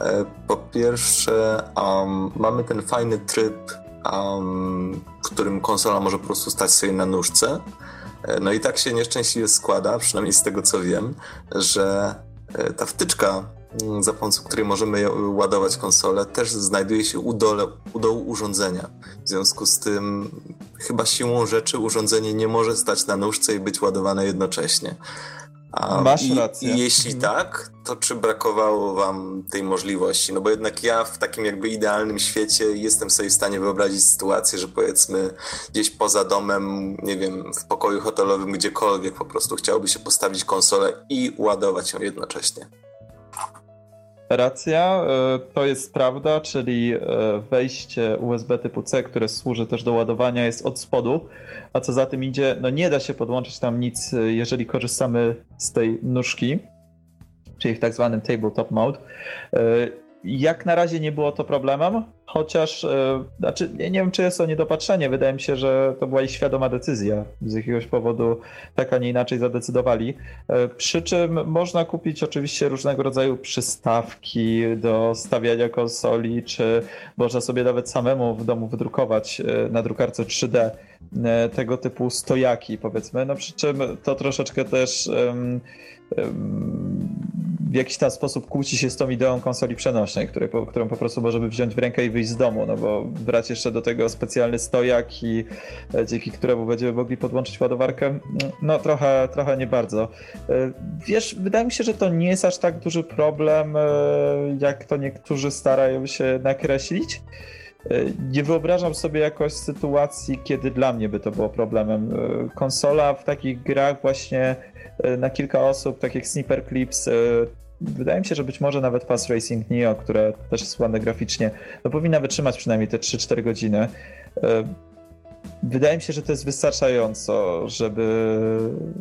E, po pierwsze, um, mamy ten fajny tryb, um, w którym konsola może po prostu stać sobie na nóżce. E, no i tak się nieszczęśliwie składa, przynajmniej z tego co wiem, że ta wtyczka, mm, za pomocą której możemy ładować konsolę, też znajduje się u, dole, u dołu urządzenia. W związku z tym, chyba siłą rzeczy, urządzenie nie może stać na nóżce i być ładowane jednocześnie. A, Masz i, rację. I jeśli mhm. tak, to czy brakowało wam tej możliwości? No bo jednak ja w takim jakby idealnym świecie jestem sobie w stanie wyobrazić sytuację, że powiedzmy gdzieś poza domem, nie wiem, w pokoju hotelowym, gdziekolwiek po prostu chciałoby się postawić konsolę i ładować ją jednocześnie. Racja, e, to jest prawda, czyli e, wejście USB typu C, które służy też do ładowania, jest od spodu, a co za tym idzie, no nie da się podłączyć tam nic, e, jeżeli korzystamy z tej nóżki, czyli w tak zwanym tabletop mode. Jak na razie nie było to problemem, chociaż e, znaczy, nie, nie wiem, czy jest to niedopatrzenie. Wydaje mi się, że to była ich świadoma decyzja. Z jakiegoś powodu tak, a nie inaczej zadecydowali. E, przy czym można kupić oczywiście różnego rodzaju przystawki do stawiania konsoli, czy można sobie nawet samemu w domu wydrukować e, na drukarce 3D tego typu stojaki, powiedzmy. No przy czym to troszeczkę też. W jakiś tam sposób kłóci się z tą ideą konsoli przenośnej, której, którą po prostu możemy wziąć w rękę i wyjść z domu, no bo brać jeszcze do tego specjalny stojak i e, dzięki któremu będziemy mogli podłączyć ładowarkę, no trochę, trochę nie bardzo. E, wiesz, wydaje mi się, że to nie jest aż tak duży problem, e, jak to niektórzy starają się nakreślić. Nie wyobrażam sobie jakoś sytuacji, kiedy dla mnie by to było problemem. Konsola w takich grach właśnie na kilka osób, tak jak Sniper Clips, wydaje mi się, że być może nawet Fast Racing Neo, które też jest ładne graficznie, no powinna wytrzymać przynajmniej te 3-4 godziny. E, wydaje mi się, że to jest wystarczająco, żeby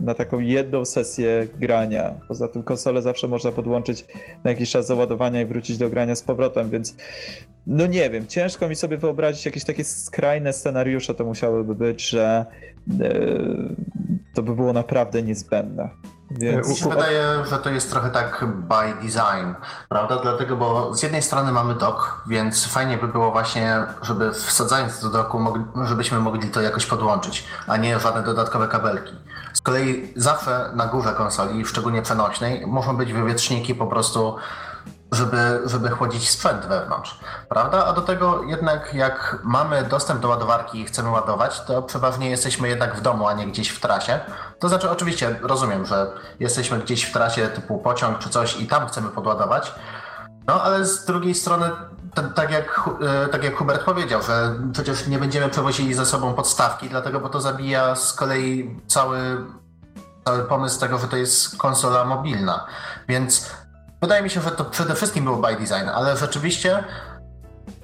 na taką jedną sesję grania. Poza tym konsolę zawsze można podłączyć na jakiś czas załadowania i wrócić do grania z powrotem, więc no nie wiem, ciężko mi sobie wyobrazić jakieś takie skrajne scenariusze to musiałyby być, że to by było naprawdę niezbędne. Więc... Mi się wydaje, że to jest trochę tak by design, prawda? Dlatego, bo z jednej strony mamy dock, więc fajnie by było właśnie, żeby wsadzając do doku, żebyśmy mogli to jakoś podłączyć, a nie żadne dodatkowe kabelki. Z kolei zawsze na górze konsoli, szczególnie przenośnej, muszą być wywietrzniki po prostu żeby, żeby chłodzić sprzęt wewnątrz, prawda? A do tego jednak jak mamy dostęp do ładowarki i chcemy ładować, to przeważnie jesteśmy jednak w domu, a nie gdzieś w trasie. To znaczy oczywiście rozumiem, że jesteśmy gdzieś w trasie typu pociąg czy coś i tam chcemy podładować, no ale z drugiej strony tak jak, e, tak jak Hubert powiedział, że przecież nie będziemy przewozili ze sobą podstawki, dlatego bo to zabija z kolei cały, cały pomysł tego, że to jest konsola mobilna. Więc Wydaje mi się, że to przede wszystkim było by design, ale rzeczywiście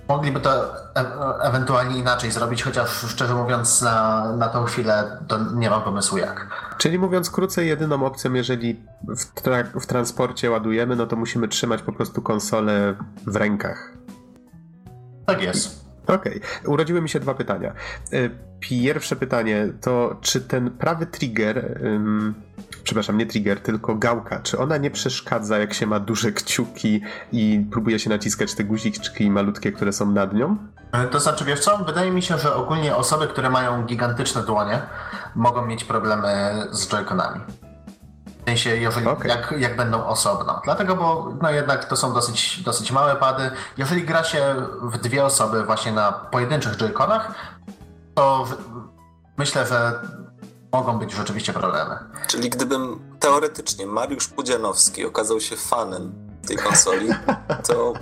mogliby to e ewentualnie inaczej zrobić, chociaż szczerze mówiąc na, na tą chwilę to nie mam pomysłu jak. Czyli mówiąc krócej, jedyną opcją, jeżeli w, tra w transporcie ładujemy, no to musimy trzymać po prostu konsolę w rękach. Tak jest. Okej, okay. urodziły mi się dwa pytania. E, pierwsze pytanie to, czy ten prawy trigger przepraszam, nie trigger, tylko gałka, czy ona nie przeszkadza, jak się ma duże kciuki i próbuje się naciskać te guziczki malutkie, które są nad nią? E, to znaczy, wiesz co, wydaje mi się, że ogólnie osoby, które mają gigantyczne dłonie, mogą mieć problemy z joyconami. W sensie, jeżeli, okay. jak, jak będą osobno. Dlatego, bo no jednak to są dosyć, dosyć małe pady. Jeżeli gra się w dwie osoby właśnie na pojedynczych joyconach, to w, myślę, że mogą być rzeczywiście problemy. Czyli gdybym teoretycznie Mariusz Pudzianowski okazał się fanem tej konsoli, to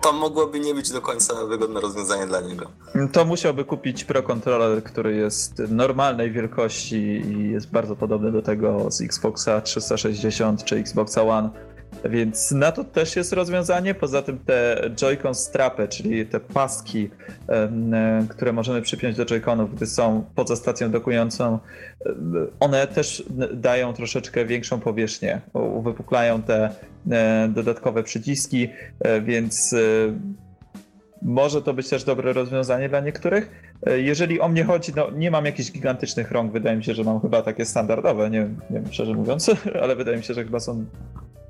to mogłoby nie być do końca wygodne rozwiązanie dla niego. To musiałby kupić Pro Controller, który jest normalnej wielkości i jest bardzo podobny do tego z Xboxa 360 czy Xboxa One więc na to też jest rozwiązanie. Poza tym te Joy-Con strapy, czyli te paski, które możemy przypiąć do Joy-Conów, gdy są poza stacją dokującą, one też dają troszeczkę większą powierzchnię, uwypuklają te dodatkowe przyciski, e, więc e, może to być też dobre rozwiązanie dla niektórych. Jeżeli o mnie chodzi, no nie mam jakichś gigantycznych rąk, wydaje mi się, że mam chyba takie standardowe, nie, nie wiem szczerze mówiąc, ale wydaje mi się, że chyba są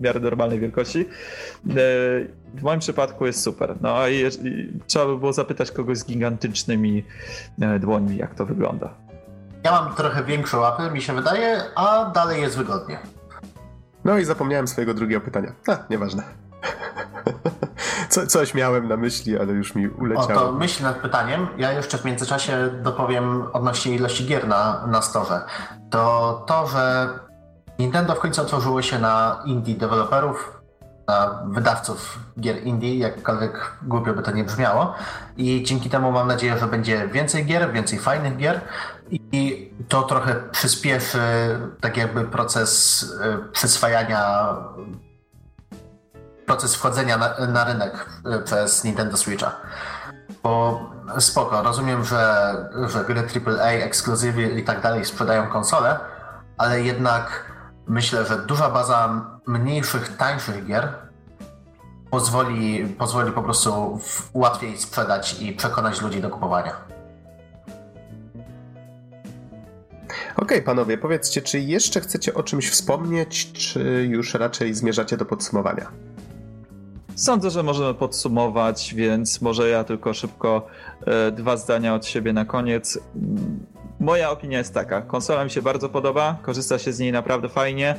w miarę normalnej wielkości. E, w moim przypadku jest super. No a trzeba by było zapytać kogoś z gigantycznymi e, dłońmi, jak to wygląda. Ja mam trochę większe łapy, mi się wydaje, a dalej jest wygodnie. No i zapomniałem swojego drugiego pytania. A, nieważne. Co, coś miałem na myśli, ale już mi uleciało. O, to myśl nad pytaniem. Ja jeszcze w międzyczasie dopowiem odnośnie ilości gier na, na storze. To to, że Nintendo w końcu otworzyło się na indie deweloperów, na wydawców gier indie, jakkolwiek głupio by to nie brzmiało. I dzięki temu mam nadzieję, że będzie więcej gier, więcej fajnych gier i to trochę przyspieszy tak jakby proces y, przyswajania, proces wchodzenia na, na rynek y, przez Nintendo Switcha. Bo spoko, rozumiem, że, że gry AAA, ekskluzywy i tak dalej sprzedają konsole, ale jednak myślę, że duża baza mniejszych, tańszych gier pozwoli, pozwoli po prostu łatwiej sprzedać i przekonać ludzi do kupowania. Okej, okay, panowie, powiedzcie, czy jeszcze chcecie o czymś wspomnieć, czy już raczej zmierzacie do podsumowania? Sądzę, że możemy podsumować, więc może ja tylko szybko e, dwa zdania od siebie na koniec. Moja opinia jest taka. Konsola mi się bardzo podoba, korzysta się z niej naprawdę fajnie.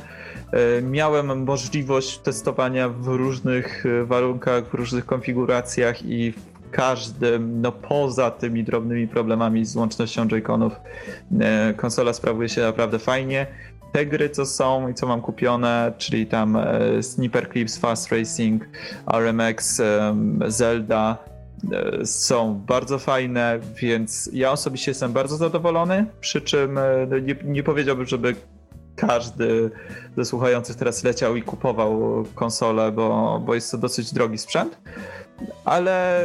E, miałem możliwość testowania w różnych e, warunkach, w różnych konfiguracjach i każdym, no poza tymi drobnymi problemami z łącznością Joy-Conów, e, konsola sprawuje się naprawdę fajnie. Te gry, co są i co mam kupione, czyli tam Sniper Clips, Fast Racing, RMX, Zelda, są bardzo fajne, więc ja osobiście jestem bardzo zadowolony. Przy czym no, nie, nie powiedziałbym, żeby każdy ze słuchających teraz leciał i kupował konsolę, bo, bo jest to dosyć drogi sprzęt. Ale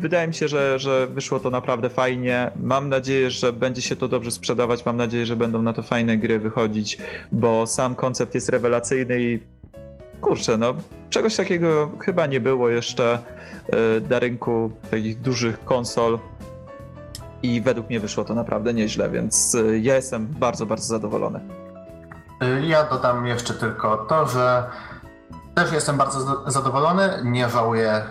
wydaje mi się, że, że wyszło to naprawdę fajnie. Mam nadzieję, że będzie się to dobrze sprzedawać. Mam nadzieję, że będą na to fajne gry wychodzić, bo sam koncept jest rewelacyjny i kurczę, no czegoś takiego chyba nie było jeszcze e, na rynku takich dużych konsol. I według mnie wyszło to naprawdę nieźle, więc e, ja jestem bardzo, bardzo zadowolony. Ja dodam jeszcze tylko to, że też jestem bardzo zadowolony, nie żałuję,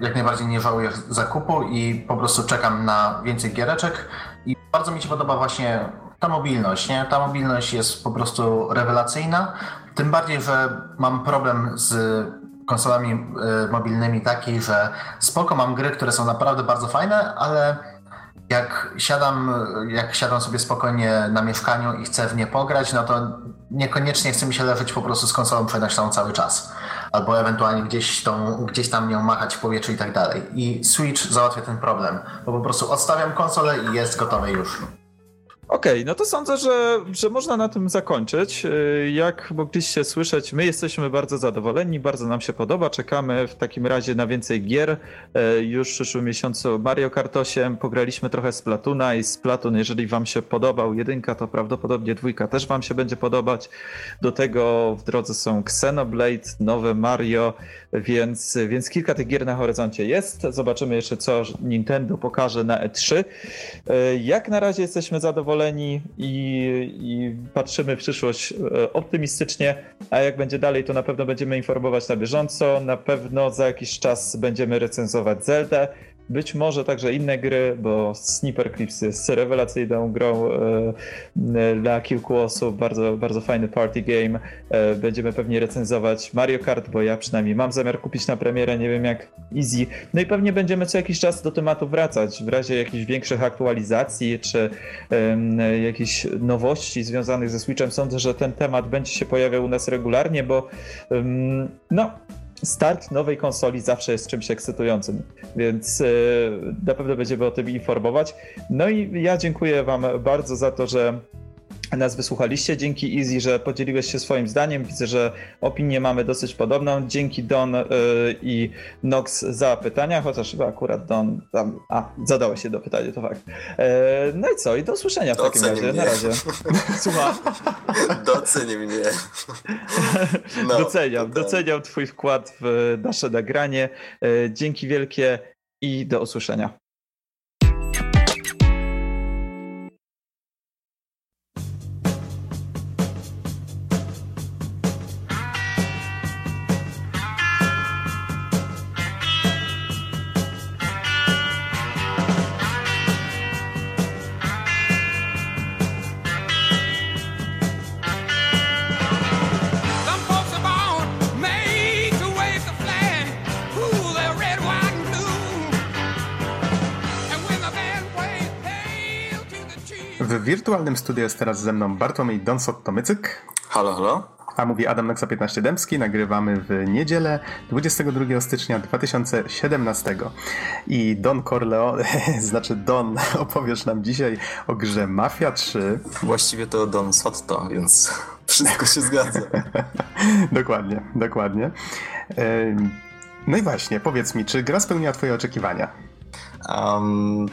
y, jak najbardziej nie żałuję zakupu i po prostu czekam na więcej giereczek. I bardzo mi się podoba właśnie ta mobilność, nie? Ta mobilność jest po prostu rewelacyjna, tym bardziej, że mam problem z konsolami y, mobilnymi taki, że spoko mam gry, które są naprawdę bardzo fajne, ale jak siadam, jak siadam sobie spokojnie na mieszkaniu i chcę w nie pograć, no to niekoniecznie chce mi się leżeć po prostu z konsolą przenośną cały czas. Albo ewentualnie gdzieś, tą, gdzieś tam nią machać w powietrzu i tak dalej. I Switch załatwia ten problem, bo po prostu odstawiam konsolę i jest gotowe już. Okej, okay, no to sądzę, że, że można na tym zakończyć. Y, jak mogliście słyszeć, my jesteśmy bardzo zadowoleni, bardzo nam się podoba. Czekamy w takim razie na więcej gier. Y, już w przyszłym miesiącu Mario Kart 8, pograliśmy trochę z Platuna i z Platun, jeżeli wam się podobał jedynka, to prawdopodobnie dwójka też wam się będzie podobać. Do tego w drodze są Xenoblade, nowe Mario, więc, więc kilka tych gier na horyzoncie jest. Zobaczymy jeszcze, co Nintendo pokaże na E3. Y, jak na razie jesteśmy zadowoleni i, i, patrzymy w przyszłość e, optymistycznie, a jak będzie dalej, to na pewno będziemy informować na bieżąco. Na pewno za jakiś czas będziemy recenzować Zeldę. Być może także inne gry, bo Sniper Clips jest rewelacyjną grą e, dla kilku osób, bardzo, bardzo fajny party game. E, będziemy pewnie recenzować Mario Kart, bo ja przynajmniej mam zamiar kupić na premierę, nie wiem jak Easy. No i pewnie będziemy co jakiś czas do tematu wracać, w razie jakichś większych aktualizacji, czy jakichś nowości związanych ze Switchem. Sądzę, że ten temat będzie się pojawiał u nas regularnie, bo no, start nowej konsoli zawsze jest czymś ekscytującym, więc yy, na pewno będziemy o tym informować. No i ja dziękuję Wam bardzo za to, że nas wysłuchaliście. Dzięki Easy, że podzieliłeś się swoim zdaniem. Widzę, że opinię mamy dosyć podobną. Dzięki Don yy, i Nox za pytania, chociaż chyba akurat Don tam. A, zadałeś się do pytania, to fakt. Yy, no i co? I do usłyszenia w takim razie. Mnie. Na razie. Słucham. Doceni mnie. No, doceniam, doceniam Twój wkład w nasze nagranie. Yy, dzięki wielkie i do usłyszenia. Wirtualnym studiu jest teraz ze mną Bartłomiej Donsot-Tomycyk. Halo, halo? A mówi Adam Nexa 15 Dębski, nagrywamy w niedzielę 22 stycznia 2017. I Don Corleone, znaczy Don, opowiesz nam dzisiaj o grze Mafia 3. Właściwie to Don Sotto, więc wszystko się zgadza. dokładnie, dokładnie. No i właśnie, powiedz mi, czy gra spełniła twoje oczekiwania? Um,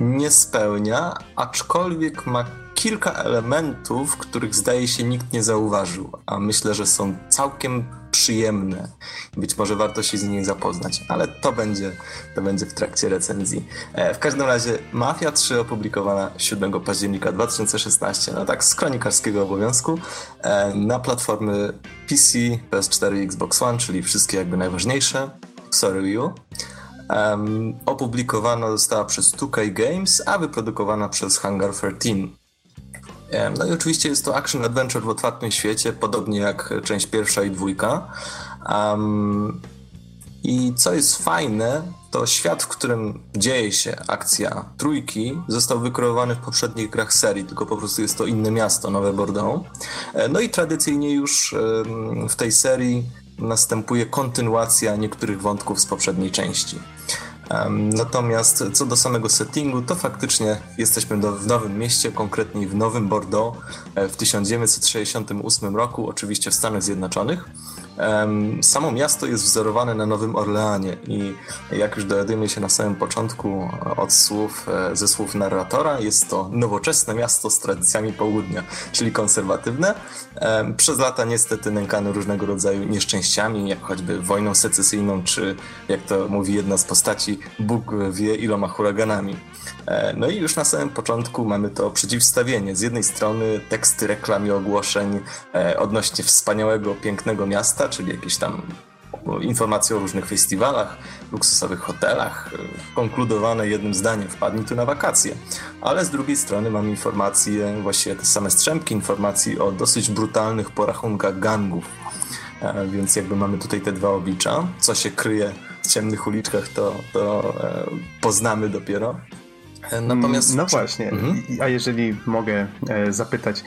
nie spełnia, aczkolwiek ma kilka elementów, których zdaje się nikt nie zauważył, a myślę, że są całkiem przyjemne. Być może warto się z nimi zapoznać, ale to będzie, to będzie w trakcie recenzji. E, w każdym razie Mafia 3 opublikowana 7 października 2016, no tak z kronikarskiego obowiązku, e, na platformy PC, PS4 i Xbox One, czyli wszystkie jakby najważniejsze. Sorry you. Um, opublikowana została przez 2K Games, a wyprodukowana przez Hangar 13. No i oczywiście jest to action adventure w otwartym świecie, podobnie jak część pierwsza i dwójka. Um, I co jest fajne, to świat, w którym dzieje się akcja trójki, został wykreowany w poprzednich grach serii, tylko po prostu jest to inne miasto, Nowe Bordeaux. E, no i tradycyjnie już w tej serii następuje kontynuacja niektórych wątków z poprzedniej części. Natomiast co do samego settingu, to faktycznie jesteśmy w Nowym Mieście, konkretnie w Nowym Bordeaux e, w 1968 roku, oczywiście w Stanach Zjednoczonych. Samo miasto jest wzorowane na Nowym Orleanie i jak już dowiadujemy się na samym początku od słów, e, ze słów narratora, jest to nowoczesne miasto z tradycjami południa, czyli konserwatywne. Przez lata niestety nękane różnego rodzaju nieszczęściami, jak choćby wojną secesyjną, czy jak to mówi jedna z postaci, Bóg wie iloma huraganami. E, no i już na samym początku mamy to przeciwstawienie. Z jednej strony teksty reklam i ogłoszeń e, odnośnie wspaniałego, pięknego miasta, czyli jakieś tam informacje o różnych festiwalach, luksusowych hotelach, e, konkludowane jednym zdaniem, wpadnij tu na wakacje. Ale z drugiej strony mamy informacje, właściwie te same strzępki informacji o dosyć brutalnych porachunkach gangów. Więc jakby mamy tutaj te dwa oblicza. Co się kryje w ciemnych uliczkach, to, to poznamy dopiero. Natomiast... No właśnie, mhm. a jeżeli mogę e, zapytać,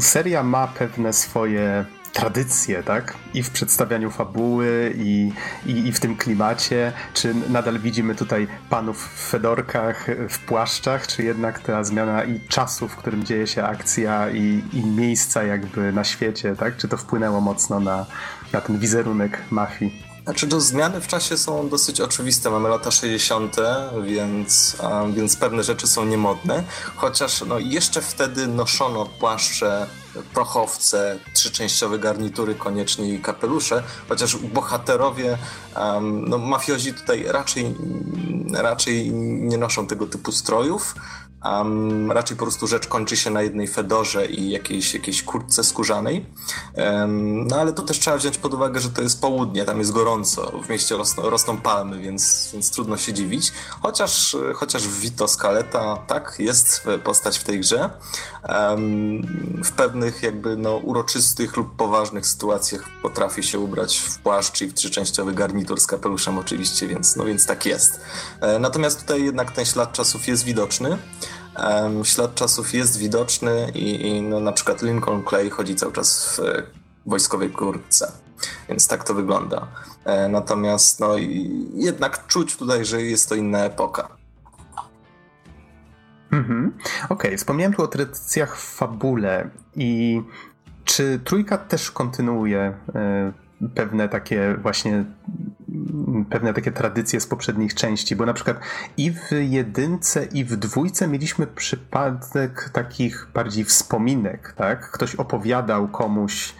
seria ma pewne swoje tradycje, tak? I w przedstawianiu fabuły, i, i, i, w tym klimacie. Czy nadal widzimy tutaj panów w fedorkach, w płaszczach, czy jednak ta zmiana i czasu, w którym dzieje się akcja, i, i miejsca jakby na świecie, tak? Czy to wpłynęło mocno na, na ten wizerunek mafii? Znaczy, to zmiany w czasie są dosyć oczywiste. Mamy lata 60., więc, więc pewne rzeczy są niemodne. Chociaż no, jeszcze wtedy noszono płaszcze, prochowce, trzyczęściowe garnitury koniecznie i kapelusze, chociaż bohaterowie, um, no mafiozi tutaj raczej, raczej nie noszą tego typu strojów. Um, raczej po prostu rzecz kończy się na jednej fedorze i jakiejś, jakiejś kurtce skórzanej. Um, no ale to też trzeba wziąć pod uwagę, że to jest południe, tam jest gorąco, w mieście rosną, rosną palmy, więc, więc trudno się dziwić. Chociaż, chociaż Vito Scaletta, tak, jest postać w tej grze. Um, w pewnych jakby no, uroczystych lub poważnych sytuacjach potrafi się ubrać w płaszcz i w trzyczęściowy garnitur z kapeluszem oczywiście, więc, no, więc tak jest. E, natomiast tutaj jednak ten ślad czasów jest widoczny ślad czasów jest widoczny i, i no, na przykład Lincoln Clay chodzi cały czas w wojskowej kurtce. Więc tak to wygląda. E, natomiast no, jednak czuć tutaj, że jest to inna epoka. Mhm. Okej, okay. wspomniałem tu o tradycjach w fabule i czy trójka też kontynuuje y, pewne takie właśnie pewne takie tradycje z poprzednich części, bo na przykład i w jedynce, i w dwójce mieliśmy przypadek takich bardziej wspominek, tak? Ktoś opowiadał komuś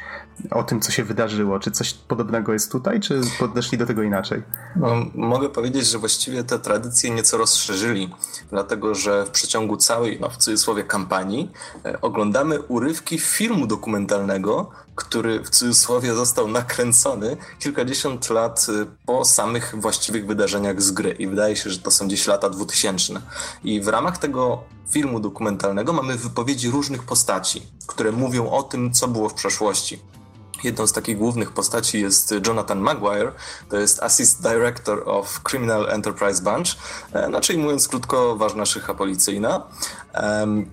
o tym, co się wydarzyło. Czy coś podobnego jest tutaj, czy podeszli do tego inaczej? No, mogę powiedzieć, że właściwie te tradycje nieco rozszerzyli, dlatego że w przeciągu całej, no w cudzysłowie, kampanii e, oglądamy urywki filmu dokumentalnego, który w cudzysłowie został nakręcony kilkadziesiąt lat e, po samych właściwych wydarzeniach z gry. I wydaje się, że to są gdzieś lata 2000. I w ramach tego filmu dokumentalnego mamy wypowiedzi różnych postaci, które mówią o tym, co było w przeszłości. Jedną z takich głównych postaci jest Jonathan Maguire, to jest Assist Director of Criminal Enterprise Bunch, znaczy mówiąc krótko, ważna szycha policyjna.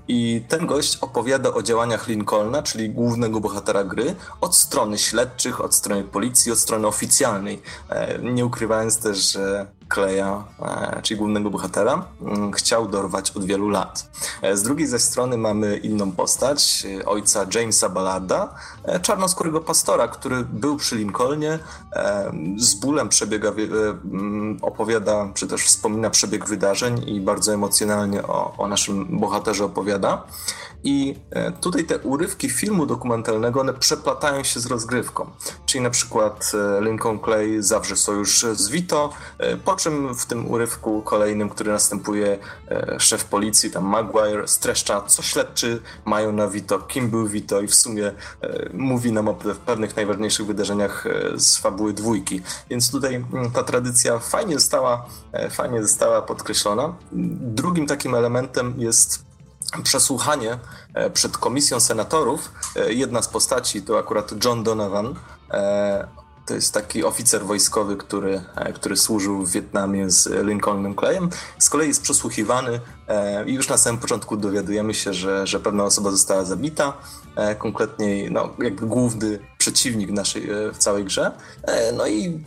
I ten gość opowiada o działaniach Lincolna, czyli głównego bohatera gry, od strony śledczych, od strony policji, od strony oficjalnej. E, nie ukrywając też, że Kleja, e, czyli głównego bohatera, mm, chciał dorwać od wielu lat. E, z drugiej zaś strony mamy inną postać, e, ojca Jamesa Ballarda, czarnoskórego pastora, który był przy Lincolnie, z bólem przebiega, mm, opowiada, czy też wspomina przebieg wydarzeń i bardzo emocjonalnie o, o naszym bohaterze opowiada. I tutaj te urywki filmu dokumentalnego one przeplatają się z rozgrywką. Czyli na przykład Lincoln Clay zawrze sojusz z Vito, po czym w tym urywku kolejnym, który następuje, szef policji, tam Maguire, streszcza, co śledczy mają na Vito, kim był Vito i w sumie mówi nam o pewnych najważniejszych wydarzeniach z fabuły dwójki. Więc tutaj ta tradycja fajnie została, fajnie została podkreślona. Drugim takim elementem jest przesłuchanie e, przed komisją senatorów. E, jedna z postaci to akurat John Donovan. E, to jest taki oficer wojskowy, który, który służył w Wietnamie z Lincolnem Clayem. Z kolei jest przesłuchiwany i już na samym początku dowiadujemy się, że, że pewna osoba została zabita. Konkretnie no, jakby główny przeciwnik naszej w całej grze. No i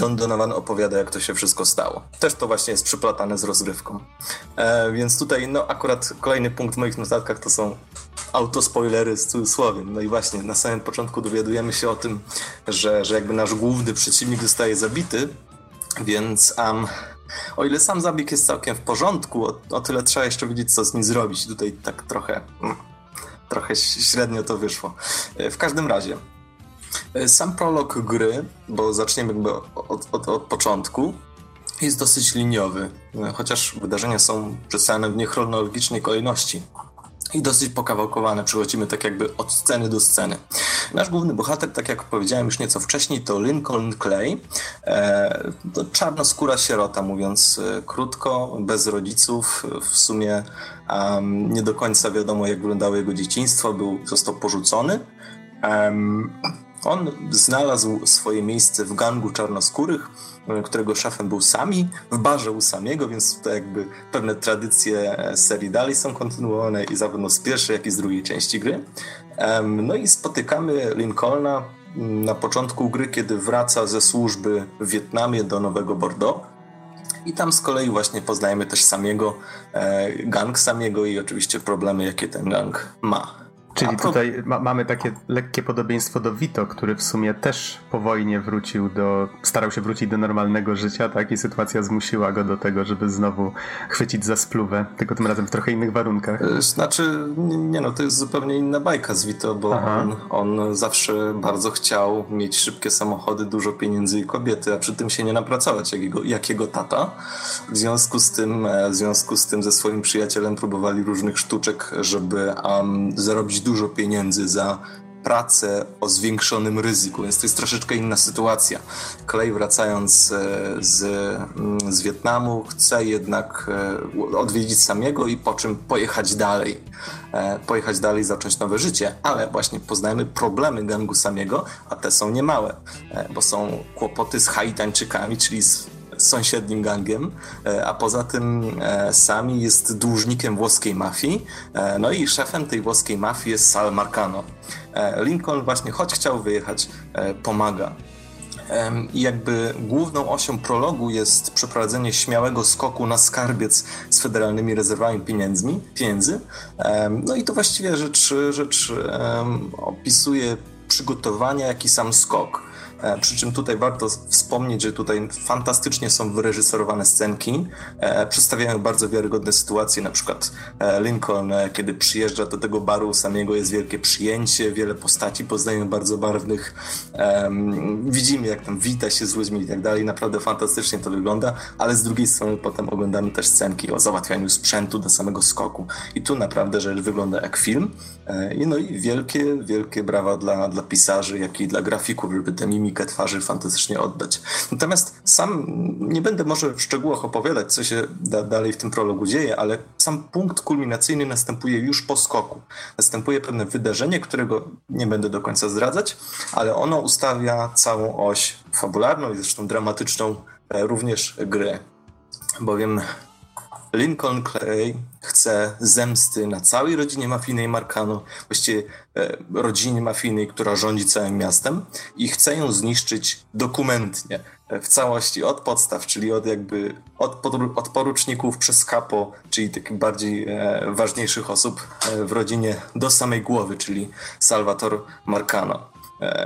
John Donovan opowiada, jak to się wszystko stało. Też to właśnie jest przyplatane z rozgrywką. E, więc tutaj, no akurat kolejny punkt w moich notatkach to są autospoilery z cudzysłowiem. No i właśnie na samym początku dowiadujemy się o tym, że, że jakby nasz główny przeciwnik zostaje zabity, więc um, o ile sam zabieg jest całkiem w porządku, o, o tyle trzeba jeszcze wiedzieć, co z nim zrobić. Tutaj tak trochę, mm, trochę średnio to wyszło. E, w każdym razie, sam prolog gry, bo zaczniemy jakby od, od, od początku, jest dosyć liniowy, e, chociaż wydarzenia są przedstawione w niechronologicznej kolejności i dosyć pokawałkowane. Przechodzimy tak jakby od sceny do sceny. Nasz główny bohater, tak jak powiedziałem już nieco wcześniej, to Lincoln Clay. E, to czarnoskóra sierota, mówiąc e, krótko, bez rodziców. W sumie um, nie do końca wiadomo, jak wyglądało jego dzieciństwo. Był, został porzucony. Um, on znalazł swoje miejsce w gangu czarnoskórych, e, którego szefem był Sami, w barze u Samiego, więc to jakby pewne tradycje serii dalej są kontynuowane i zarówno z pierwszej, jak i z drugiej części gry. No i spotykamy Lincolna mm, na początku gry, kiedy wraca ze służby w Wietnamie do Nowego Bordeaux. I tam z kolei właśnie poznajemy też Samiego, e, gang Samiego i oczywiście problemy, jakie ten gang ma. Czyli tutaj ma, mamy takie lekkie podobieństwo do Vito, który w sumie też po wojnie wrócił do, starał się wrócić do normalnego życia, tak? I sytuacja zmusiła go do tego, żeby znowu chwycić za spluwę, tylko tym razem w trochę innych warunkach. E, znaczy, nie no, to jest zupełnie inna bajka z Vito, bo on, on, zawsze bardzo chciał mieć szybkie samochody, dużo pieniędzy i kobiety, a przy tym się nie napracować jak jego, jak jego tata. W związku z tym, e, w związku z tym ze swoim przyjacielem próbowali różnych sztuczek, żeby um, zarobić dużo pieniędzy za pracę o zwiększonym ryzyku, więc to jest troszeczkę inna sytuacja. Clay wracając e, z, mm, z Wietnamu chce jednak e, odwiedzić samego i po czym pojechać dalej. E, pojechać dalej, zacząć nowe życie, ale właśnie poznajemy problemy gangu samego, a te są niemałe, bo są kłopoty z Haitańczykami, czyli z sąsiednim gangiem, e, a poza tym e, Sami jest dłużnikiem włoskiej mafii, e, no i szefem tej włoskiej mafii jest Sal Marcano. Lincoln właśnie, choć chciał wyjechać, pomaga. I jakby główną osią prologu jest przeprowadzenie śmiałego skoku na skarbiec z federalnymi rezerwami pieniędzmi, pieniędzy. No i to właściwie rzecz, rzecz opisuje przygotowania, jak i sam skok. E, przy czym tutaj warto wspomnieć, że tutaj fantastycznie są wyreżyserowane scenki, e, przedstawiają bardzo wiarygodne sytuacje, na przykład e, Lincoln, kiedy przyjeżdża do tego baru samego, jest wielkie przyjęcie, wiele postaci poznają bardzo barwnych, widzimy jak tam wita się z ludźmi i tak dalej, naprawdę fantastycznie to wygląda, ale z drugiej strony potem oglądamy też scenki o załatwianiu sprzętu do samego skoku. I tu naprawdę rzecz wygląda jak film, no i wielkie, wielkie brawa dla, dla pisarzy, jak i dla grafików, żeby te mimiki mimikę twarzy fantastycznie oddać. Natomiast sam nie będę może w szczegółach opowiadać, co się da, dalej w tym prologu dzieje, ale sam punkt kulminacyjny następuje już po skoku. Następuje pewne wydarzenie, którego nie będę do końca zdradzać, ale ono ustawia całą oś fabularną i zresztą dramatyczną e, również gry. Bowiem Lincoln Clay chce zemsty na całej rodzinie mafijnej Marcano, właściwie e, rodzinie mafijnej, która rządzi całym miastem i chce ją zniszczyć dokumentnie, e, w całości od podstaw, czyli od jakby od, od poruczników przez kapo, czyli takich bardziej e, ważniejszych osób e, w rodzinie do samej głowy, czyli Salvator Marcano.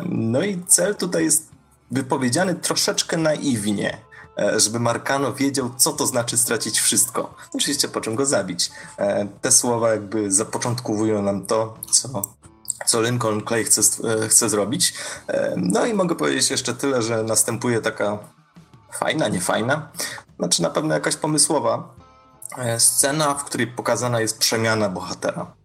No i cel tutaj jest wypowiedziany troszeczkę naiwnie żeby Markano wiedział, co to znaczy stracić wszystko. Oczywiście po czym go zabić. E, te słowa jakby zapoczątkowują nam to, co co Lincoln Clay chce, e, chce zrobić. No i mogę powiedzieć jeszcze tyle, że następuje taka fajna, niefajna, znaczy na pewno jakaś pomysłowa scena, w której pokazana jest przemiana bohatera.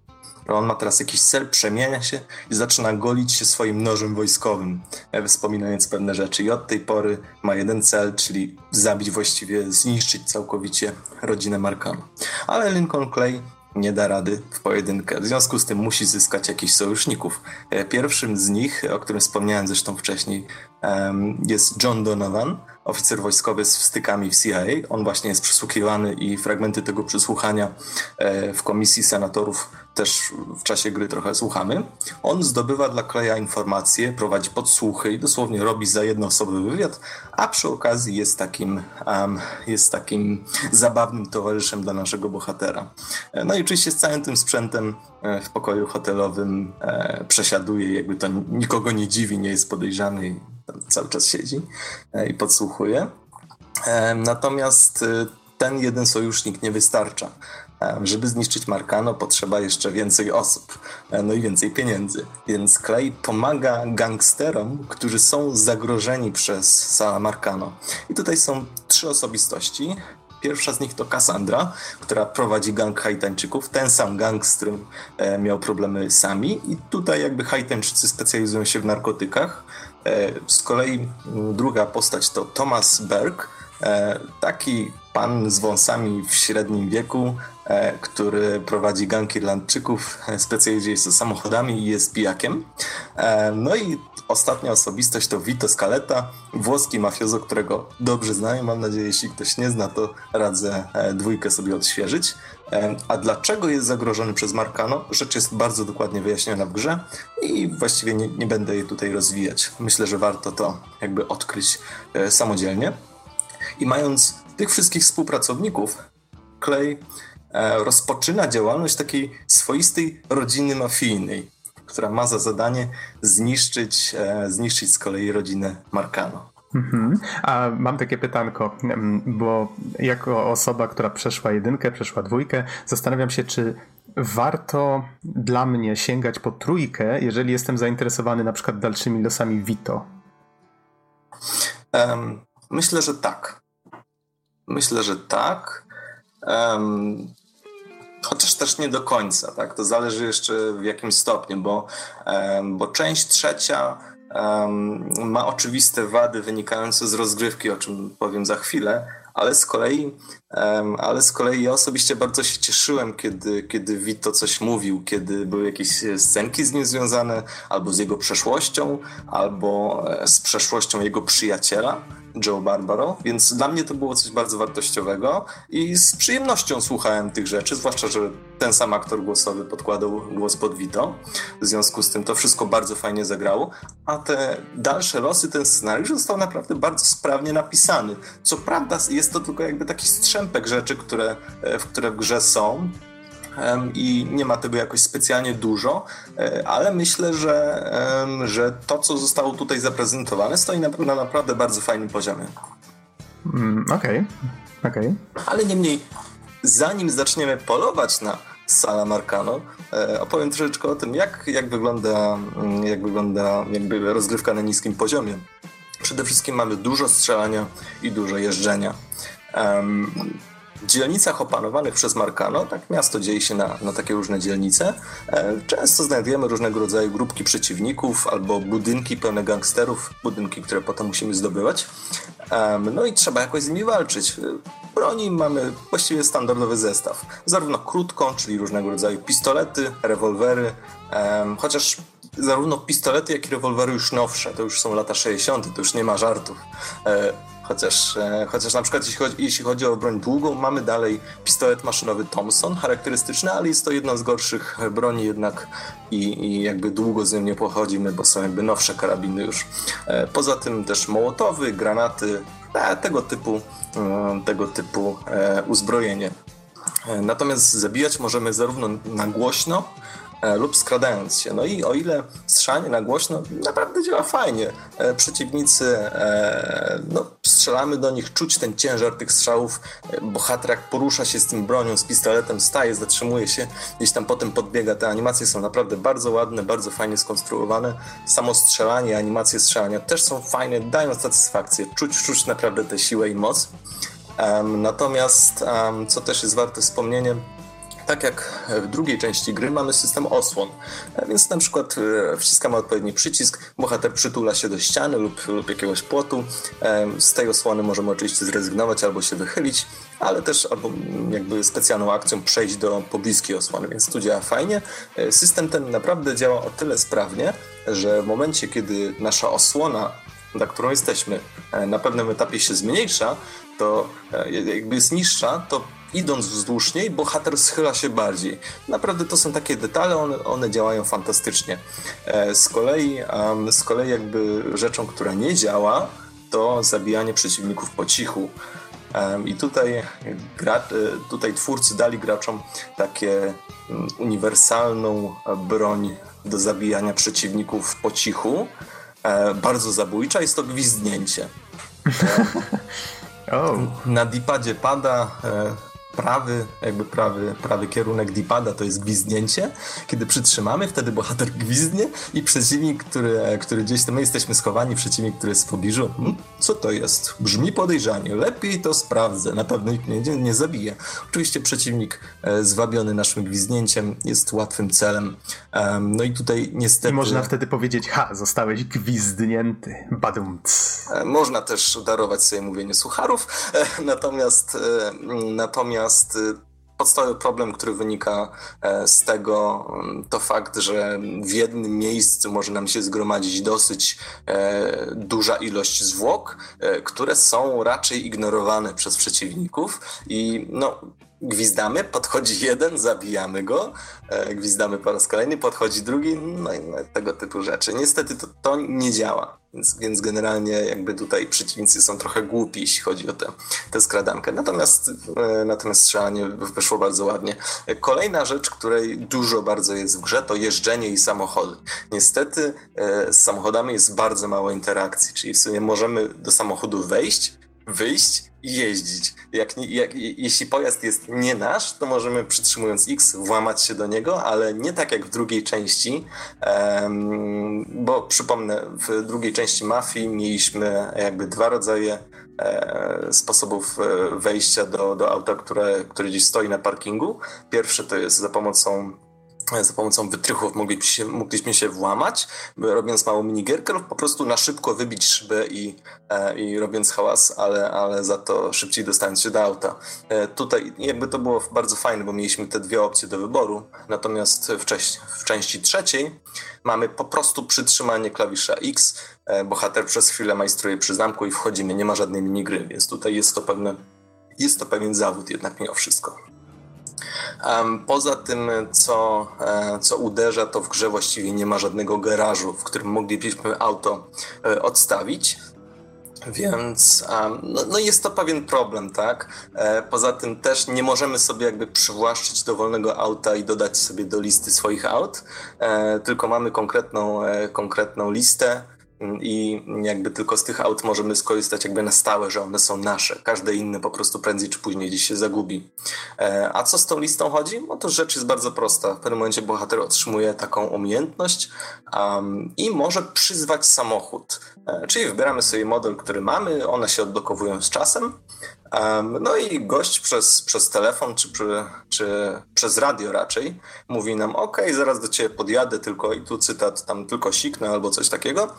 On ma teraz jakiś cel, przemienia się i zaczyna golić się swoim nożem wojskowym, e, wspominając pewne rzeczy. I od tej pory ma jeden cel, czyli zabić właściwie, zniszczyć całkowicie rodzinę Markana. Ale Lincoln Clay nie da rady w pojedynkę. W związku z tym musi zyskać jakichś sojuszników. E, pierwszym z nich, o którym wspomniałem zresztą wcześniej, jest John Donovan, oficer wojskowy z wstykami w CIA. On właśnie jest przesłuchiwany i fragmenty tego przesłuchania e, w komisji senatorów też w czasie gry trochę słuchamy. On zdobywa dla Kleja informacje, prowadzi podsłuchy i dosłownie robi za jednoosobowy wywiad, a przy okazji jest takim, um, jest takim zabawnym towarzyszem dla naszego bohatera. E, no i oczywiście z całym tym sprzętem e, w pokoju hotelowym e, przesiaduje, jakby to nikogo nie dziwi, nie jest podejrzany i cały czas siedzi i podsłuchuje. Natomiast ten jeden sojusznik nie wystarcza. Żeby zniszczyć Markano, potrzeba jeszcze więcej osób, e, no i więcej pieniędzy. Więc Clay pomaga gangsterom, którzy są zagrożeni przez Sala Markano. I tutaj są trzy osobistości. Pierwsza z nich to Cassandra, która prowadzi gang Haitańczyków, ten sam gang, z którym e, miał problemy sami. I tutaj jakby Haitańczycy specjalizują się w narkotykach. E, z kolei druga postać to Thomas Berg, taki pan z wąsami w średnim wieku, E, który prowadzi gang Irlandczyków, e, specjalizuje się samochodami i jest pijakiem. E, no i ostatnia osobistość to Vito Scaletta, włoski mafiozo, którego dobrze znają. Mam nadzieję, jeśli ktoś nie zna, to radzę dwójkę sobie odświeżyć. A dlaczego jest zagrożony przez Markano? Rzecz jest bardzo dokładnie wyjaśniona w grze i właściwie nie, nie będę jej tutaj rozwijać. Myślę, że warto to jakby odkryć samodzielnie. I mając tych wszystkich współpracowników, Clay E, rozpoczyna działalność takiej swoistej rodziny mafijnej, która ma za zadanie zniszczyć, e, zniszczyć z kolei rodzinę Marcano. Mhm. A mam takie pytanko, bo jako osoba, która przeszła jedynkę, przeszła dwójkę, zastanawiam się, czy warto dla mnie sięgać po trójkę, jeżeli jestem zainteresowany na przykład dalszymi losami Vito? Um, myślę, że tak. Myślę, że tak. Um, chociaż też nie do końca, tak? To zależy jeszcze w jakim stopniu, bo, bo część trzecia ma oczywiste wady wynikające z rozgrywki, o czym powiem za chwilę, ale z kolei, ale z kolei ja osobiście bardzo się cieszyłem, kiedy, kiedy Vito coś mówił, kiedy były jakieś scenki z nim związane, albo z jego przeszłością, albo e, z przeszłością jego przyjaciela. Joe Barbaro, więc dla mnie to było coś bardzo wartościowego i z przyjemnością słuchałem tych rzeczy, zwłaszcza, że ten sam aktor głosowy podkładał głos pod Vito. W związku z tym to wszystko bardzo fajnie zagrało, a te dalsze losy, ten scenariusz został naprawdę bardzo sprawnie napisany. Co prawda jest to tylko jakby taki strzępek rzeczy, które, e, w które w grze są, i nie ma tego jakoś specjalnie dużo, e, ale myślę, że, że to, co zostało tutaj zaprezentowane, stoi na, na naprawdę bardzo fajnym poziomie. Okej, mm, okej. Okay. Okay. Ale niemniej, zanim zaczniemy polować na Sala Marcano, e, opowiem troszeczkę o tym, jak, jak, wygląda, mm, jak wygląda jakby rozgrywka na niskim poziomie. Przede wszystkim mamy dużo strzelania i dużo jeżdżenia. Um, dzielnicach opanowanych przez Markano, tak miasto dzieje się na, na takie różne dzielnice, e, często znajdujemy różnego rodzaju grupki przeciwników albo budynki pełne gangsterów, budynki, które potem musimy zdobywać. No i trzeba jakoś z nimi walczyć. Broni mamy właściwie standardowy zestaw. Zarówno krótką, czyli różnego rodzaju pistolety, rewolwery, chociaż zarówno pistolety, jak i rewolwery już nowsze, to już są lata 60., to już nie ma żartów. E, chociaż, e, chociaż na przykład jeśli chodzi, jeśli chodzi o broń długą, mamy dalej pistolet maszynowy Thompson, charakterystyczny, ale jest to jedna z gorszych broni jednak i, i jakby długo z nią nie pochodzimy, bo są jakby nowsze karabiny już. E, poza tym też mołotowy, granaty, tego typu, tego typu uzbrojenie. Natomiast zabijać możemy zarówno na głośno, E, lub skradając się. No i o ile strzelanie na głośno naprawdę działa fajnie, e, przeciwnicy, e, no, strzelamy do nich, czuć ten ciężar tych strzałów, bohater jak porusza się z tym bronią, z pistoletem, staje, zatrzymuje się, gdzieś tam potem podbiega, te animacje są naprawdę bardzo ładne, bardzo fajnie skonstruowane, samo strzelanie, animacje strzelania też są fajne, dają satysfakcję, czuć, czuć naprawdę tę siłę i moc. Natomiast, co też jest warte wspomnienia, tak jak w drugiej części gry mamy system osłon, więc na przykład e, wciskamy odpowiedni przycisk, bohater przytula się do ściany lub, lub jakiegoś płotu, z tej osłony możemy oczywiście zrezygnować albo się wychylić, ale też albo jakby specjalną akcją przejść do pobliskiej osłony, więc tu działa fajnie. E, system ten naprawdę działa o tyle sprawnie, że w momencie, kiedy nasza osłona na którą jesteśmy, e, na pewnym etapie się zmniejsza, to jakby jest niższa, to idąc wzdłuż niej, bohater schyla się bardziej. Naprawdę to są takie detale, one, one działają fantastycznie. E, z kolei, z kolei jakby rzeczą, która nie działa, to zabijanie przeciwników po cichu. I tutaj, gra, e, tutaj twórcy dali graczom takie mm, uniwersalną broń do zabijania przeciwników po cichu. E, bardzo zabójcza jest to gwizdnięcie. oh. Na dipadzie pada prawy, jakby prawy, prawy kierunek dipada to jest gwizdnięcie. Kiedy przytrzymamy, wtedy bohater gwizdnie i przeciwnik, który, który gdzieś tam my jesteśmy schowani, przeciwnik, który jest w pobliżu, hmm, co to jest? Brzmi podejrzanie, lepiej to sprawdzę, na pewno mnie nie, nie zabije. Oczywiście przeciwnik e, zwabiony naszym gwizdnięciem jest łatwym celem. no i tutaj niestety... I można wtedy powiedzieć, ha, zostałeś gwizdnięty, badumc. E, można też darować sobie mówienie sucharów, e, natomiast natomiast Natomiast y, podstawowy problem, który wynika e, z tego, mm, to fakt, że w jednym miejscu może nam się zgromadzić dosyć e, duża ilość zwłok, e, które są raczej ignorowane przez przeciwników i no, gwizdamy, podchodzi jeden, zabijamy go, gwizdamy po raz kolejny, podchodzi drugi, no i no, tego typu rzeczy. Niestety to, to nie działa. Więc, więc generalnie jakby tutaj przeciwnicy są trochę głupi, jeśli chodzi o tę, tę skradankę. Natomiast, e, natomiast strzelanie wyszło bardzo ładnie. Kolejna rzecz, której dużo bardzo jest w grze, to jeżdżenie i samochody. Niestety e, z samochodami jest bardzo mało interakcji, czyli w sumie możemy do samochodu wejść, wyjść i jeździć. Jak, jak, jeśli pojazd jest nie nasz, to możemy przytrzymując X włamać się do niego, ale nie tak jak w drugiej części, bo przypomnę, w drugiej części Mafii mieliśmy jakby dwa rodzaje e, sposobów e, wejścia do, do auta, które, które gdzieś stoi na parkingu. Pierwsze to jest za pomocą za pomocą wytrychów mogliśmy się, mogliśmy się włamać, robiąc małą minigierkę lub po prostu na szybko wybić szybę i, e, i robiąc hałas, ale, ale za to szybciej dostając się do auta. E, tutaj jakby to było bardzo fajne, bo mieliśmy te dwie opcje do wyboru, natomiast w, części, w części trzeciej mamy po prostu przytrzymanie klawisza X, e, bohater przez chwilę majstruje przy zamku i wchodzimy, nie ma żadnej minigry, więc tutaj jest to pewne, jest to pewien zawód jednak mimo wszystko. Poza tym, co, e, co uderza, to w grze właściwie nie ma żadnego garażu, w którym moglibyśmy auto e, odstawić. Więc no, no, jest to pewien problem, tak? E, poza tym też nie możemy sobie jakby przywłaszczyć dowolnego auta i dodać sobie do listy swoich aut, tylko mamy konkretną, konkretną listę, i jakby tylko z tych aut możemy skorzystać jakby na stałe, że one są nasze. Każde inne po prostu prędzej czy później gdzieś się zagubi. E, a co z tą listą chodzi? No to rzecz jest bardzo prosta. W pewnym momencie bohater otrzymuje taką umiejętność um, i może przyzwać samochód. E, czyli wybieramy sobie model, który mamy, one się odblokowują z czasem no i gość przez, przez telefon, czy, czy, czy przez radio raczej, mówi nam, ok, zaraz do ciebie podjadę, tylko i tu cytat, tam tylko siknę albo coś takiego.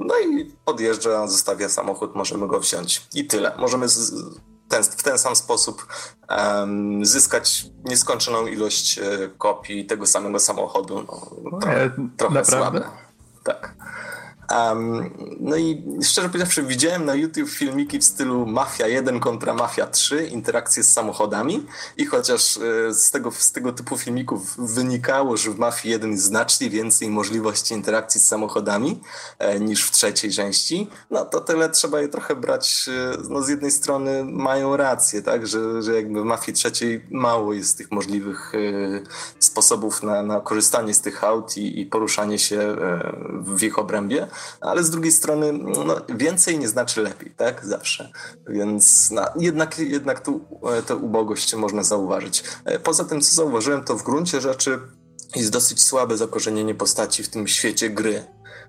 No i podjeżdża, zostawia samochód, możemy go wziąć. I tyle. Możemy z, ten, w ten sam sposób um, zyskać nieskończoną ilość e, kopii tego samego samochodu. No, trochę, e, trochę słabe. Tak. Um, no i szczerze powiedziawszy, widziałem na YouTube filmiki w stylu Mafia 1 kontra Mafia 3, interakcje z samochodami. I chociaż e, z tego, z tego typu filmików wynikało, że w Mafii 1 jest znacznie więcej możliwości interakcji z samochodami e, niż w trzeciej części, no to tyle trzeba je trochę brać, e, no z jednej strony mają rację, tak, że, że jakby w Mafii trzeciej mało jest tych możliwych sposobów na, na korzystanie z tych aut i, i poruszanie się w ich obrębie, ale z drugiej strony no, więcej nie znaczy lepiej, tak? Zawsze. Więc no, jednak, jednak tu e, tę ubogość można zauważyć. E, poza tym, co zauważyłem, to w gruncie rzeczy jest dosyć słabe zakorzenienie postaci w tym świecie gry.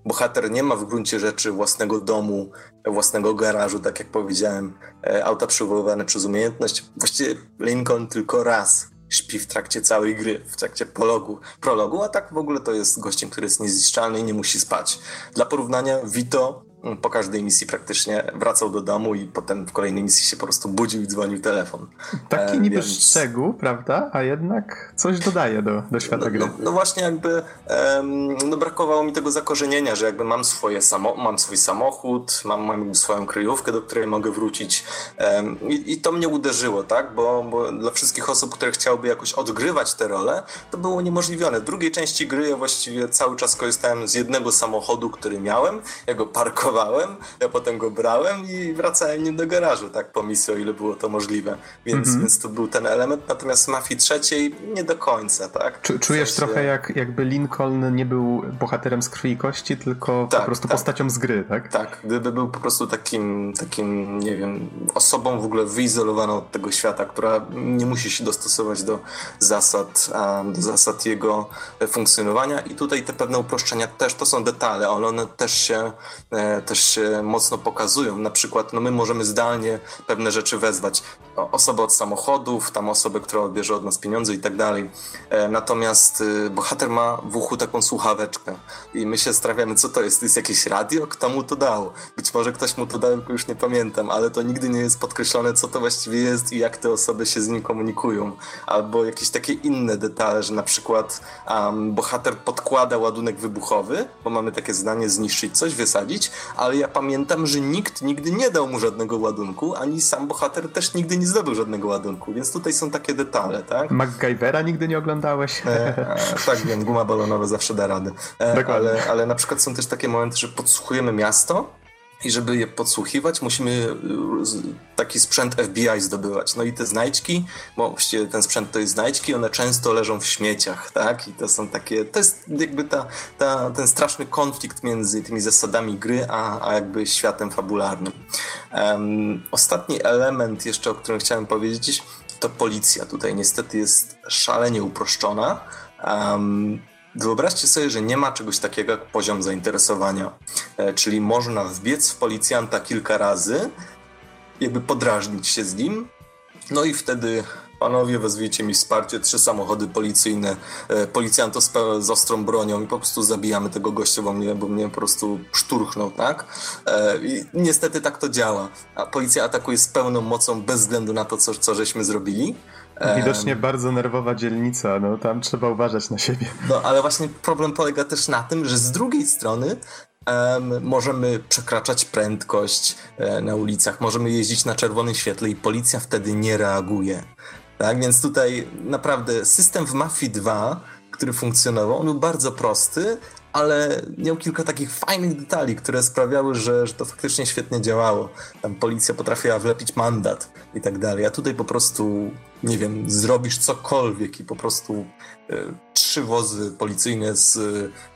Bohater nie ma w gruncie rzeczy własnego domu, własnego garażu, tak jak powiedziałem, e, auta przywoływane przez umiejętność. Właściwie Lincoln tylko raz śpi w trakcie całej gry, w trakcie prologu, prologu, a tak w ogóle to jest gościem, który jest niezniszczalny i nie musi spać. Dla porównania Vito po każdej misji praktycznie wracał do domu i potem w kolejnej misji się po prostu budził i dzwonił telefon. Taki e, niby więc... szczegół, prawda? A jednak coś dodaje do, do świata no, gry. No, no właśnie jakby um, no brakowało mi tego zakorzenienia, że jakby mam swoje samo, mam swój samochód, mam, mam swoją kryjówkę, do której mogę wrócić um, i, i, to mnie uderzyło, tak? Bo, bo dla wszystkich osób, które chciałyby jakoś odgrywać tę rolę, to było uniemożliwione. W drugiej części gry ja właściwie cały czas korzystałem z jednego samochodu, który miałem, ja go ja potem go brałem i wracałem nim do garażu, tak po misji, o ile było to możliwe. Więc, mm -hmm. więc to był ten element, natomiast w Mafii trzeciej nie do końca, tak? czujesz w sensie... trochę jak, jakby Lincoln nie był bohaterem z krwi i kości, tylko tak, po prostu tak. postacią z gry, tak? Tak, gdyby był po prostu takim, takim, nie wiem, osobą w ogóle wyizolowaną od tego świata, która nie musi się dostosować do zasad, do zasad jego funkcjonowania i tutaj te pewne uproszczenia też to są detale, ale one też się e, też się mocno pokazują. Na przykład no my możemy zdalnie pewne rzeczy wezwać. Osobę od samochodów, tam osobę, która odbierze od nas pieniądze i tak dalej. E, natomiast y, bohater ma w uchu taką słuchaweczkę i my się strawiamy, co to jest? To jest jakieś radio? Kto mu to dał? Być może ktoś mu to dał, tylko już nie pamiętam, ale to nigdy nie jest podkreślone, co to właściwie jest i jak te osoby się z nim komunikują. Albo jakieś takie inne detale, że na przykład um, bohater podkłada ładunek wybuchowy, bo mamy takie zdanie zniszczyć coś, wysadzić, ale ja pamiętam, że nikt nigdy nie dał mu żadnego ładunku, ani sam bohater też nigdy nie zdobył żadnego ładunku, więc tutaj są takie detale, tak? MacGyvera nigdy nie oglądałeś? E, e, tak, wiem, guma balonowa zawsze da radę. E, ale, ale na przykład są też takie momenty, że podsłuchujemy miasto i żeby je podsłuchiwać, musimy y, taki sprzęt FBI zdobywać. No i te znajdźki, bo właściwie ten sprzęt to jest znajdźki, one często leżą w śmieciach, tak? I to są takie, to jest jakby ta, ta, ten straszny konflikt między tymi zasadami gry, a, a jakby światem fabularnym. Um, ostatni element jeszcze, o którym chciałem powiedzieć, to policja. Tutaj niestety jest szalenie uproszczona. Um, Wyobraźcie sobie, że nie ma czegoś takiego jak poziom zainteresowania, e, czyli można wbiec w policjanta kilka razy, jakby podrażnić się z nim, no i wtedy panowie wezwijcie mi wsparcie, trzy samochody policyjne, e, policjant z, z ostrą bronią i po prostu zabijamy tego gościa, bo mnie, bo mnie po prostu szturchnął, tak? E, I niestety tak to działa. A policja atakuje z pełną mocą bez względu na to, co, co żeśmy zrobili. Widocznie bardzo nerwowa dzielnica, no tam trzeba uważać na siebie. No ale właśnie problem polega też na tym, że z drugiej strony um, możemy przekraczać prędkość e, na ulicach, możemy jeździć na czerwonym świetle i policja wtedy nie reaguje. Tak, więc tutaj naprawdę system w Mafii 2, który funkcjonował, on był bardzo prosty, ale miał kilka takich fajnych detali, które sprawiały, że, że to faktycznie świetnie działało. Tam policja potrafiła wlepić mandat i tak dalej, a tutaj po prostu, nie wiem, zrobisz cokolwiek i po prostu e, trzy wozy policyjne z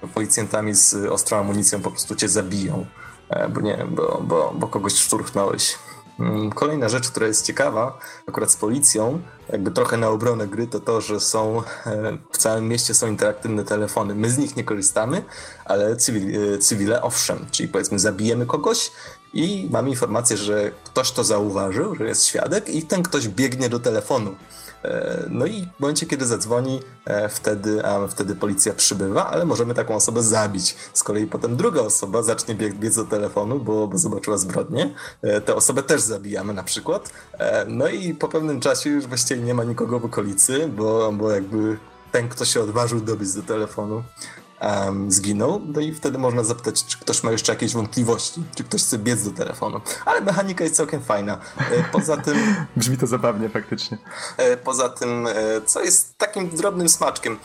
e, policjantami z ostrą amunicją po prostu cię zabiją, e, bo nie, bo, bo, bo kogoś szturchnąłeś. Mm, kolejna rzecz, która jest ciekawa, akurat z policją, jakby trochę na obronę gry, to to, że są e, w całym mieście są interaktywne telefony. My z nich nie korzystamy, ale cywil, e, cywile owszem, czyli powiedzmy zabijemy kogoś, i mam informację, że ktoś to zauważył, że jest świadek i ten ktoś biegnie do telefonu. E, no i w momencie, kiedy zadzwoni, e, wtedy, a wtedy policja przybywa, ale możemy taką osobę zabić. Z kolei potem druga osoba zacznie bieg, biec do telefonu, bo, bo zobaczyła zbrodnię. E, tę osobę też zabijamy na przykład. No i po pewnym czasie już właściwie nie ma nikogo w okolicy, bo, bo jakby ten, kto się odważył dobić do telefonu, um, zginął, no i wtedy można zapytać, czy ktoś ma jeszcze jakieś wątpliwości, czy ktoś chce biec do telefonu. Ale mechanika jest całkiem fajna. E, poza tym... Brzmi to zabawnie faktycznie. E, poza tym, e, co jest takim drobnym smaczkiem,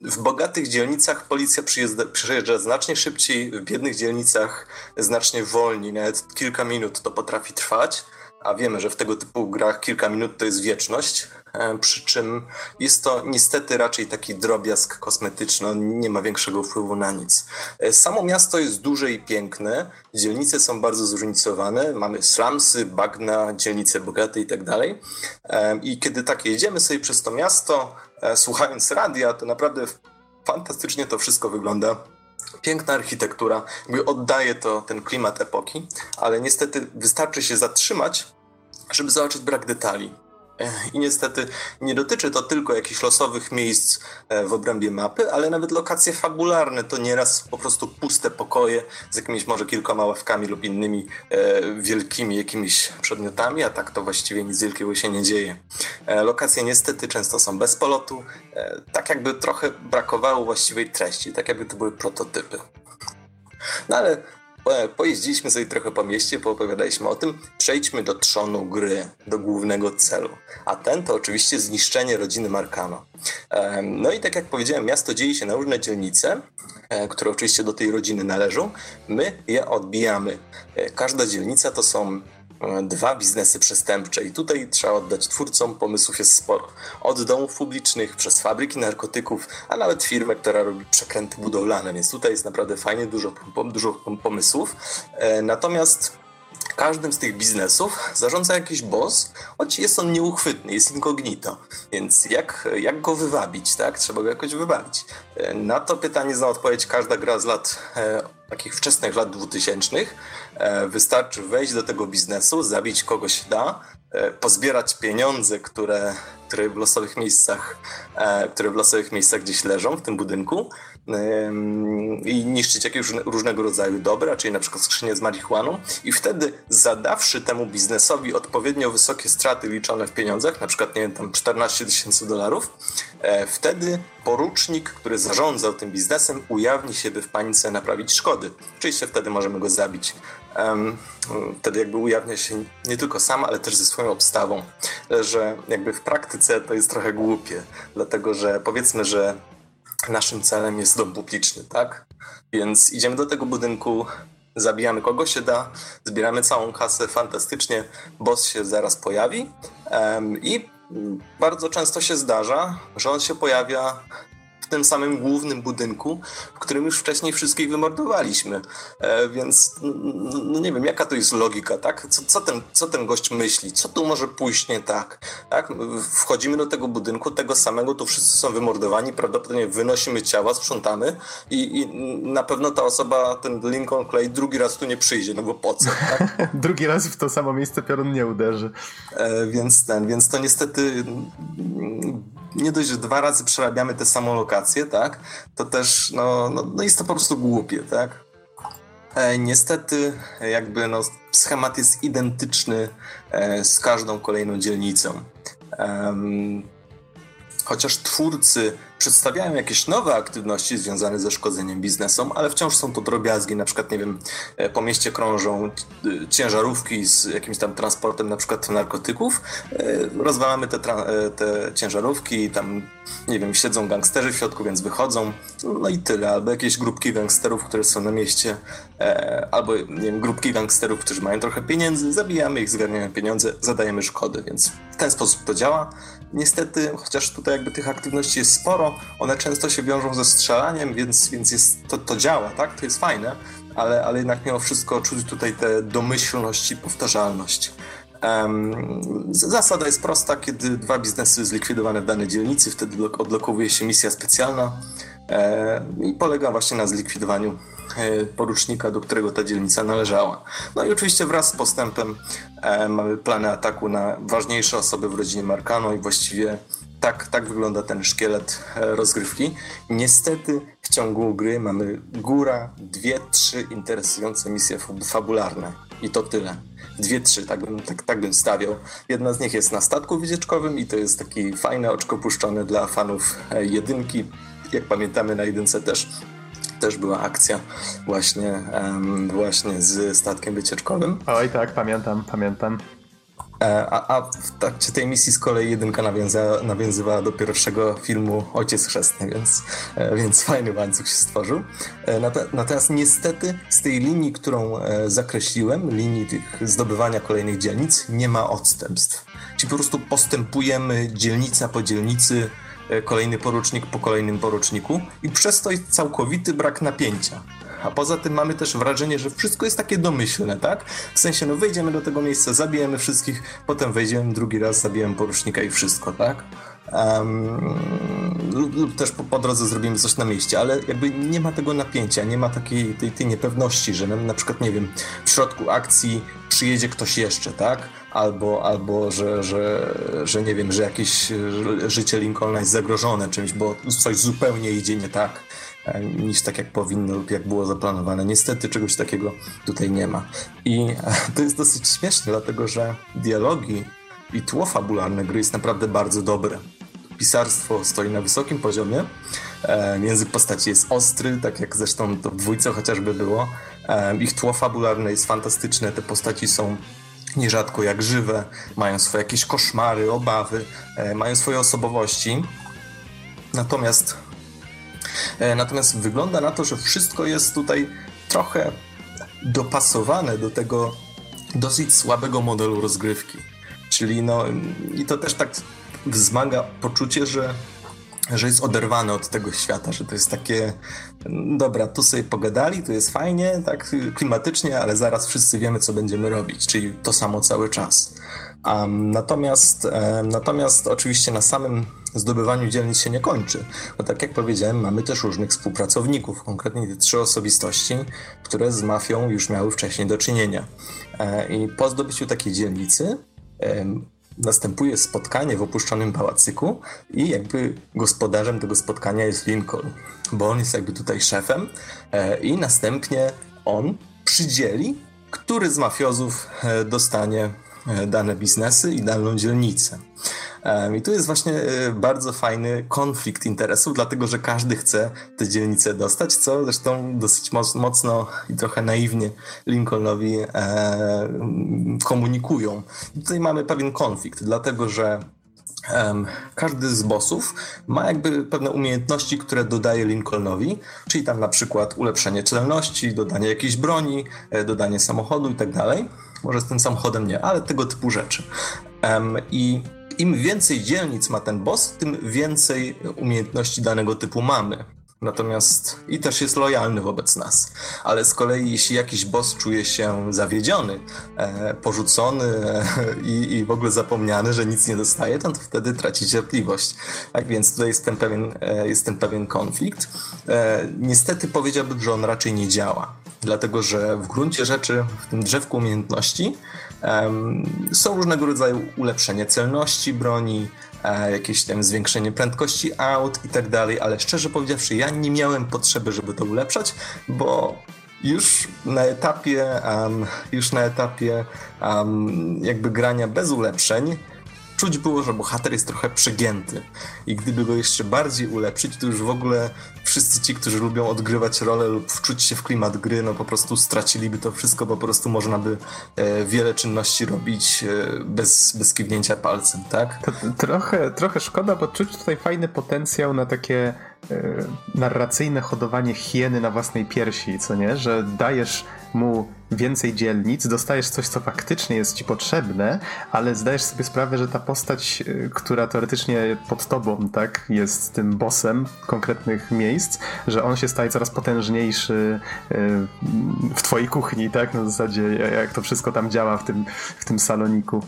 w bogatych dzielnicach policja przyjeżdża, przyjeżdża znacznie szybciej, w biednych dzielnicach znacznie wolniej, nawet kilka minut to potrafi trwać a wiemy, że w tego typu grach kilka minut to jest wieczność, e, przy czym jest to niestety raczej taki drobiazg kosmetyczny, on nie ma większego wpływu na nic. E, samo miasto jest duże i piękne, dzielnice są bardzo zróżnicowane, mamy slumsy, bagna, dzielnice bogate i tak dalej. E, I kiedy tak jedziemy sobie przez to miasto, słuchając radia, to naprawdę fantastycznie to wszystko wygląda piękna architektura, jakby oddaje to ten klimat epoki, ale niestety wystarczy się zatrzymać żeby zobaczyć brak detali. I niestety nie dotyczy to tylko jakichś losowych miejsc e, w obrębie mapy, ale nawet lokacje fabularne to nieraz po prostu puste pokoje z jakimiś może kilkoma ławkami lub innymi e, wielkimi jakimiś przedmiotami, a tak to właściwie nic wielkiego się nie dzieje. E, lokacje niestety często są bez polotu, tak jakby trochę brakowało właściwej treści, tak jakby to były prototypy. No ale pojeździliśmy sobie trochę po mieście, poopowiadaliśmy o tym, przejdźmy do trzonu gry, do głównego celu. A ten to oczywiście zniszczenie rodziny Markano. No i tak jak powiedziałem, miasto dzieje się na różne dzielnice, e, które oczywiście do tej rodziny należą. My je odbijamy. E, każda dzielnica to są E, dwa biznesy przestępcze i tutaj trzeba oddać twórcom, pomysłów jest sporo. Od domów publicznych, przez fabryki narkotyków, a nawet firmę, która robi przekręty budowlane, więc tutaj jest naprawdę fajnie, dużo, dużo pomysłów. E, natomiast każdym z tych biznesów zarządza jakiś boss, choć jest on nieuchwytny, jest incognito. Więc jak, jak go wywabić, tak? Trzeba go jakoś wywabić. E, na to pytanie zna odpowiedź każda gra z lat e, takich wczesnych lat 2000. E, wystarczy wejść do tego biznesu, zabić kogoś da, e, pozbierać pieniądze, które, które w losowych miejscach, e, które w losowych miejscach gdzieś leżą w tym budynku i niszczyć jakieś różnego rodzaju dobra, czyli na przykład skrzynię z marihuaną i wtedy zadawszy temu biznesowi odpowiednio wysokie straty liczone w pieniądzach, na przykład nie wiem, tam 14 tysięcy dolarów, wtedy porucznik, który zarządzał tym biznesem ujawni się, by w panice naprawić szkody. Oczywiście wtedy możemy go zabić wtedy jakby ujawnia się nie tylko sam, ale też ze swoją obstawą, że jakby w praktyce to jest trochę głupie, dlatego że powiedzmy, że naszym celem jest dom publiczny, tak? Więc idziemy do tego budynku, zabijamy kogo się da, zbieramy całą kasę fantastycznie, boss się zaraz pojawi i bardzo często się zdarza, że on się pojawia w tym samym głównym budynku, w którym już wcześniej wszystkich wymordowaliśmy. E, więc no nie wiem, jaka to jest logika, tak? Co, co, ten, co ten gość myśli? Co tu może pójść nie tak? tak? Wchodzimy do tego budynku, tego samego, tu wszyscy są wymordowani, prawdopodobnie wynosimy ciała, sprzątamy i, i na pewno ta osoba, ten Lincoln Clay drugi raz tu nie przyjdzie, no bo po co, tak? drugi raz w to samo miejsce piorun nie uderzy. E, więc ten, więc to niestety nie dość, że dwa razy przerabiamy tę samą lokację, tak, to też no, no, no jest to po prostu głupie, tak. E, niestety jakby no, schemat jest identyczny e, z każdą kolejną dzielnicą. chociaż twórcy przedstawiają jakieś nowe aktywności związane ze szkodzeniem biznesom, ale wciąż są to drobiazgi. Na przykład, nie wiem, e, po mieście krążą e, ciężarówki z jakimś tam transportem na przykład narkotyków. E, rozwalamy te, te ciężarówki, tam, nie wiem, siedzą gangsterzy w środku, więc wychodzą. No i tyle. Albo jakieś grupki gangsterów, które są na mieście, albo, nie wiem, grupki gangsterów, którzy mają trochę pieniędzy, zabijamy ich, zgarniamy pieniądze, zadajemy szkody, więc w ten sposób to działa. Niestety, chociaż tutaj jakby tych aktywności jest sporo, one często się wiążą ze strzelaniem, więc, więc jest, to, to działa, tak? To jest fajne, ale, ale jednak mimo wszystko czuć tutaj tę domyślność i powtarzalność. Zasada jest prosta, kiedy dwa biznesy zlikwidowane w danej dzielnicy, wtedy odblokowuje się misja specjalna e, i polega właśnie na zlikwidowaniu porucznika, do którego ta dzielnica należała. No i oczywiście wraz z postępem mamy plany ataku na ważniejsze osoby w rodzinie Markano i właściwie tak, tak wygląda ten szkielet rozgrywki. Niestety w ciągu gry mamy góra, dwie, trzy interesujące misje fabularne i to tyle dwie, trzy, tak bym, tak, tak bym stawiał. Jedna z nich jest na statku wycieczkowym i to jest taki fajne oczko puszczone dla fanów e, jedynki. Jak pamiętamy na jedynce też też była akcja właśnie, um, właśnie z statkiem wycieczkowym. Oj tak, pamiętam, pamiętam. E, a, a w trakcie tej misji z kolei jedynka nawiąza, nawiązywała do pierwszego filmu Ojciec Chrzestny, więc, e, więc fajny łańcuch się stworzył. E, natomiast niestety z tej linii, którą zakreśliłem, linii tych zdobywania kolejnych dzielnic, nie ma odstępstw. Czyli po prostu postępujemy dzielnica po dzielnicy, kolejny porucznik po kolejnym poruczniku i przez to jest całkowity brak napięcia. A poza tym mamy też wrażenie, że wszystko jest takie domyślne, tak? W sensie, no wejdziemy do tego miejsca, zabijemy wszystkich, potem wejdziemy drugi raz, zabijemy porucznika i wszystko, tak? Um, lub, lub, też po, po, drodze zrobimy coś na mieście, ale jakby nie ma tego napięcia, nie ma takiej tej, tej niepewności, że na przykład, nie wiem, w środku akcji przyjedzie ktoś jeszcze, tak? Albo, albo że, że, że nie wiem, że jakieś życie Lincolna jest zagrożone czymś, bo coś zupełnie idzie nie tak. E, niż tak jak powinno lub jak było zaplanowane. Niestety czegoś takiego tutaj nie ma. I e, to jest dosyć śmieszne, dlatego że dialogi i tło fabularne gry jest naprawdę bardzo dobre. Pisarstwo stoi na wysokim poziomie, e, język postaci jest ostry, tak jak zresztą to w dwójce chociażby było. Ich tło fabularne jest fantastyczne, te postaci są nierzadko jak żywe, mają swoje jakieś koszmary, obawy, mają swoje osobowości. Natomiast E, natomiast wygląda na to, że wszystko jest tutaj trochę dopasowane do tego dosyć słabego modelu rozgrywki. Czyli no, i to też tak wzmaga poczucie, że, że jest oderwane od tego świata, że to jest takie, dobra, tu sobie pogadali, tu jest fajnie, tak klimatycznie, ale zaraz wszyscy wiemy, co będziemy robić, czyli to samo cały czas. Um, natomiast, um, natomiast oczywiście na samym zdobywaniu dzielnic się nie kończy. Bo tak jak powiedziałem, mamy też różnych współpracowników, konkretnie te trzy osobistości, które z mafią już miały wcześniej do czynienia. E, I po zdobyciu takiej dzielnicy następuje spotkanie w opuszczonym pałacyku i jakby gospodarzem tego spotkania jest Lincoln, bo on jest jakby tutaj szefem e, i następnie on przydzieli, który z mafiozów e, dostanie dane biznesy i daną dzielnicę. I tu jest właśnie e, bardzo fajny konflikt interesów, dlatego że każdy chce tę dzielnicę dostać, co zresztą dosyć mocno i trochę naiwnie Lincolnowi e, komunikują. I tutaj mamy pewien konflikt, dlatego że każdy z bossów ma jakby pewne umiejętności, które dodaje Lincolnowi, czyli tam na przykład ulepszenie celności, dodanie jakiejś broni, e, dodanie samochodu i tak dalej. Może z tym samochodem nie, ale tego typu rzeczy. Um, I im więcej dzielnic ma ten boss, tym więcej umiejętności danego typu mamy. Natomiast i też jest lojalny wobec nas. Ale z kolei, jeśli jakiś boss czuje się zawiedziony, e, porzucony e, i, i, w ogóle zapomniany, że nic nie dostaje, to, to wtedy traci cierpliwość. Tak więc tutaj jest ten pewien, e, jest ten pewien konflikt. E, niestety powiedziałbym, że on raczej nie działa. Dlatego, że w gruncie rzeczy w tym drzewku umiejętności są różnego rodzaju ulepszenie celności broni, e, jakieś tam zwiększenie prędkości aut i tak dalej, ale szczerze powiedziawszy, ja nie miałem potrzeby, żeby to ulepszać, bo już na etapie, um, już na etapie um, jakby grania bez ulepszeń, czuć było, że bohater jest trochę przegięty. I gdyby go jeszcze bardziej ulepszyć, to już w ogóle wszyscy ci, którzy lubią odgrywać rolę lub wczuć się w klimat gry, no po prostu straciliby to wszystko, po prostu można by e, wiele czynności robić e, bez, bez kiwnięcia palcem, tak? To, trochę, trochę szkoda, bo czuć tutaj fajny potencjał na takie narracyjne hodowanie hieny na własnej piersi, co nie? Że dajesz mu więcej dzielnic, dostajesz coś, co faktycznie jest ci potrzebne, ale zdajesz sobie sprawę, że ta postać, e, która teoretycznie pod tobą, tak, jest tym bossem konkretnych miejsc, że on się staje coraz potężniejszy e, w twojej kuchni, tak, na zasadzie jak to wszystko tam działa w tym, w tym saloniku.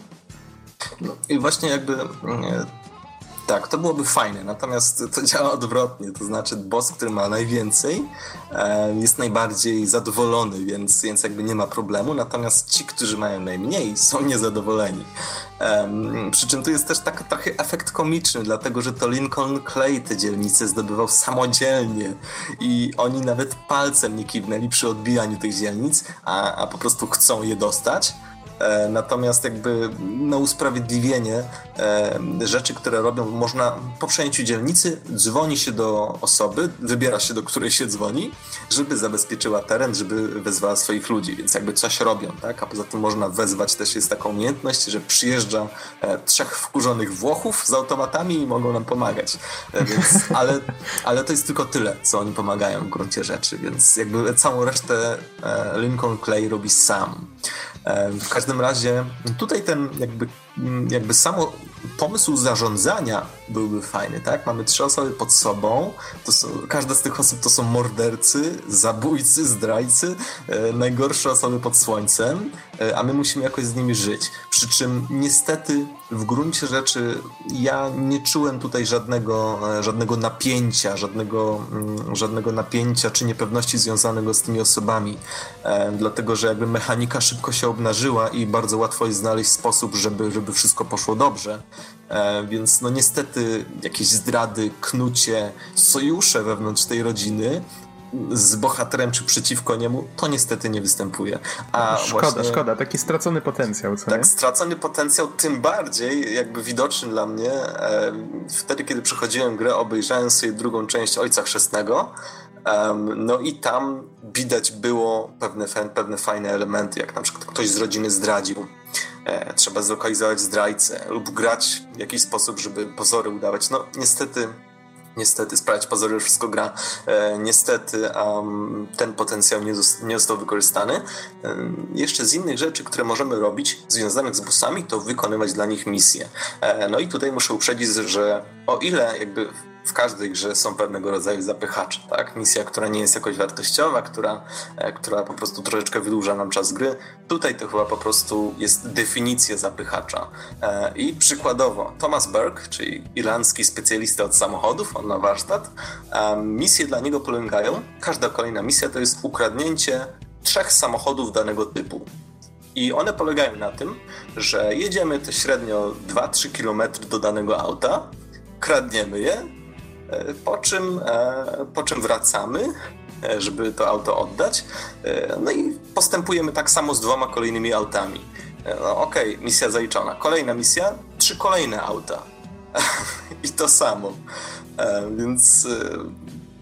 No i właśnie jakby Tak, to byłoby fajne, natomiast to działa odwrotnie, to znaczy boss, który ma najwięcej, jest najbardziej zadowolony, więc, więc jakby nie ma problemu, natomiast ci, którzy mają najmniej, są niezadowoleni. przy czym tu jest też taki trochę efekt komiczny, dlatego że to Lincoln Clay te dzielnice zdobywał samodzielnie i oni nawet palcem nie kiwnęli przy odbijaniu tych dzielnic, a, a po prostu chcą je dostać. E, natomiast jakby na usprawiedliwienie e, rzeczy, które robią, można po przejęciu dzielnicy dzwoni się do osoby, wybiera się do której się dzwoni, żeby zabezpieczyła teren, żeby wezwała swoich ludzi, więc jakby coś robią, tak? A poza tym można wezwać, też jest taka umiejętność, że przyjeżdża e, trzech wkurzonych Włochów z automatami i mogą nam pomagać. Więc, ale, ale to jest tylko tyle, co oni pomagają w gruncie rzeczy, więc jakby całą resztę Lincoln Clay robi sam. W każdym razie tutaj ten jakby, jakby samo pomysł zarządzania byłby fajny, tak? Mamy trzy osoby pod sobą, to są, każda z tych osób to są mordercy, zabójcy, zdrajcy, e, najgorsze osoby pod słońcem, e, a my musimy jakoś z nimi żyć. Przy czym niestety w gruncie rzeczy ja nie czułem tutaj żadnego, e, żadnego napięcia, żadnego, mm, żadnego napięcia czy niepewności związanego z tymi osobami, e, dlatego że jakby mechanika szybko się obnażyła i bardzo łatwo jest znaleźć sposób, żeby, żeby wszystko poszło dobrze. E, więc no niestety jakieś zdrady, knucie, sojusze wewnątrz tej rodziny z bohaterem czy przeciwko niemu, to niestety nie występuje. A szkoda, właśnie, szkoda, taki stracony potencjał, co Tak, nie? stracony potencjał, tym bardziej jakby widoczny dla mnie e, wtedy, kiedy przechodziłem grę, obejrzałem sobie drugą część Ojca Chrzestnego, no i tam widać było pewne, pewne fajne elementy, jak na przykład ktoś z rodziny zdradził. E, trzeba zlokalizować zdrajcę lub grać w jakiś sposób, żeby pozory udawać. No niestety niestety sprawiać pozory, wszystko gra. E, niestety um, ten potencjał nie, nie został wykorzystany. E, jeszcze z innych rzeczy, które możemy robić związanych z busami, to wykonywać dla nich misje. No i tutaj muszę uprzedzić, że o ile jakby w każdej grze są pewnego rodzaju zapychacze, tak? Misja, która nie jest jakoś wartościowa, która, e, która po prostu troszeczkę wydłuża nam czas gry. Tutaj to chyba po prostu jest definicja zapychacza. E, I przykładowo Thomas Burke, czyli irlandzki specjalista od samochodów, on ma warsztat, e, misje dla niego polegają, każda kolejna misja to jest ukradnięcie trzech samochodów danego typu. I one polegają na tym, że jedziemy te średnio 2-3 km do danego auta, kradniemy je, po czym, e, po czym wracamy, e, żeby to auto oddać. No i postępujemy tak samo z dwoma kolejnymi autami. No, Okej, okay, misja zaliczona. Kolejna misja, trzy kolejne auta. I to samo. Więc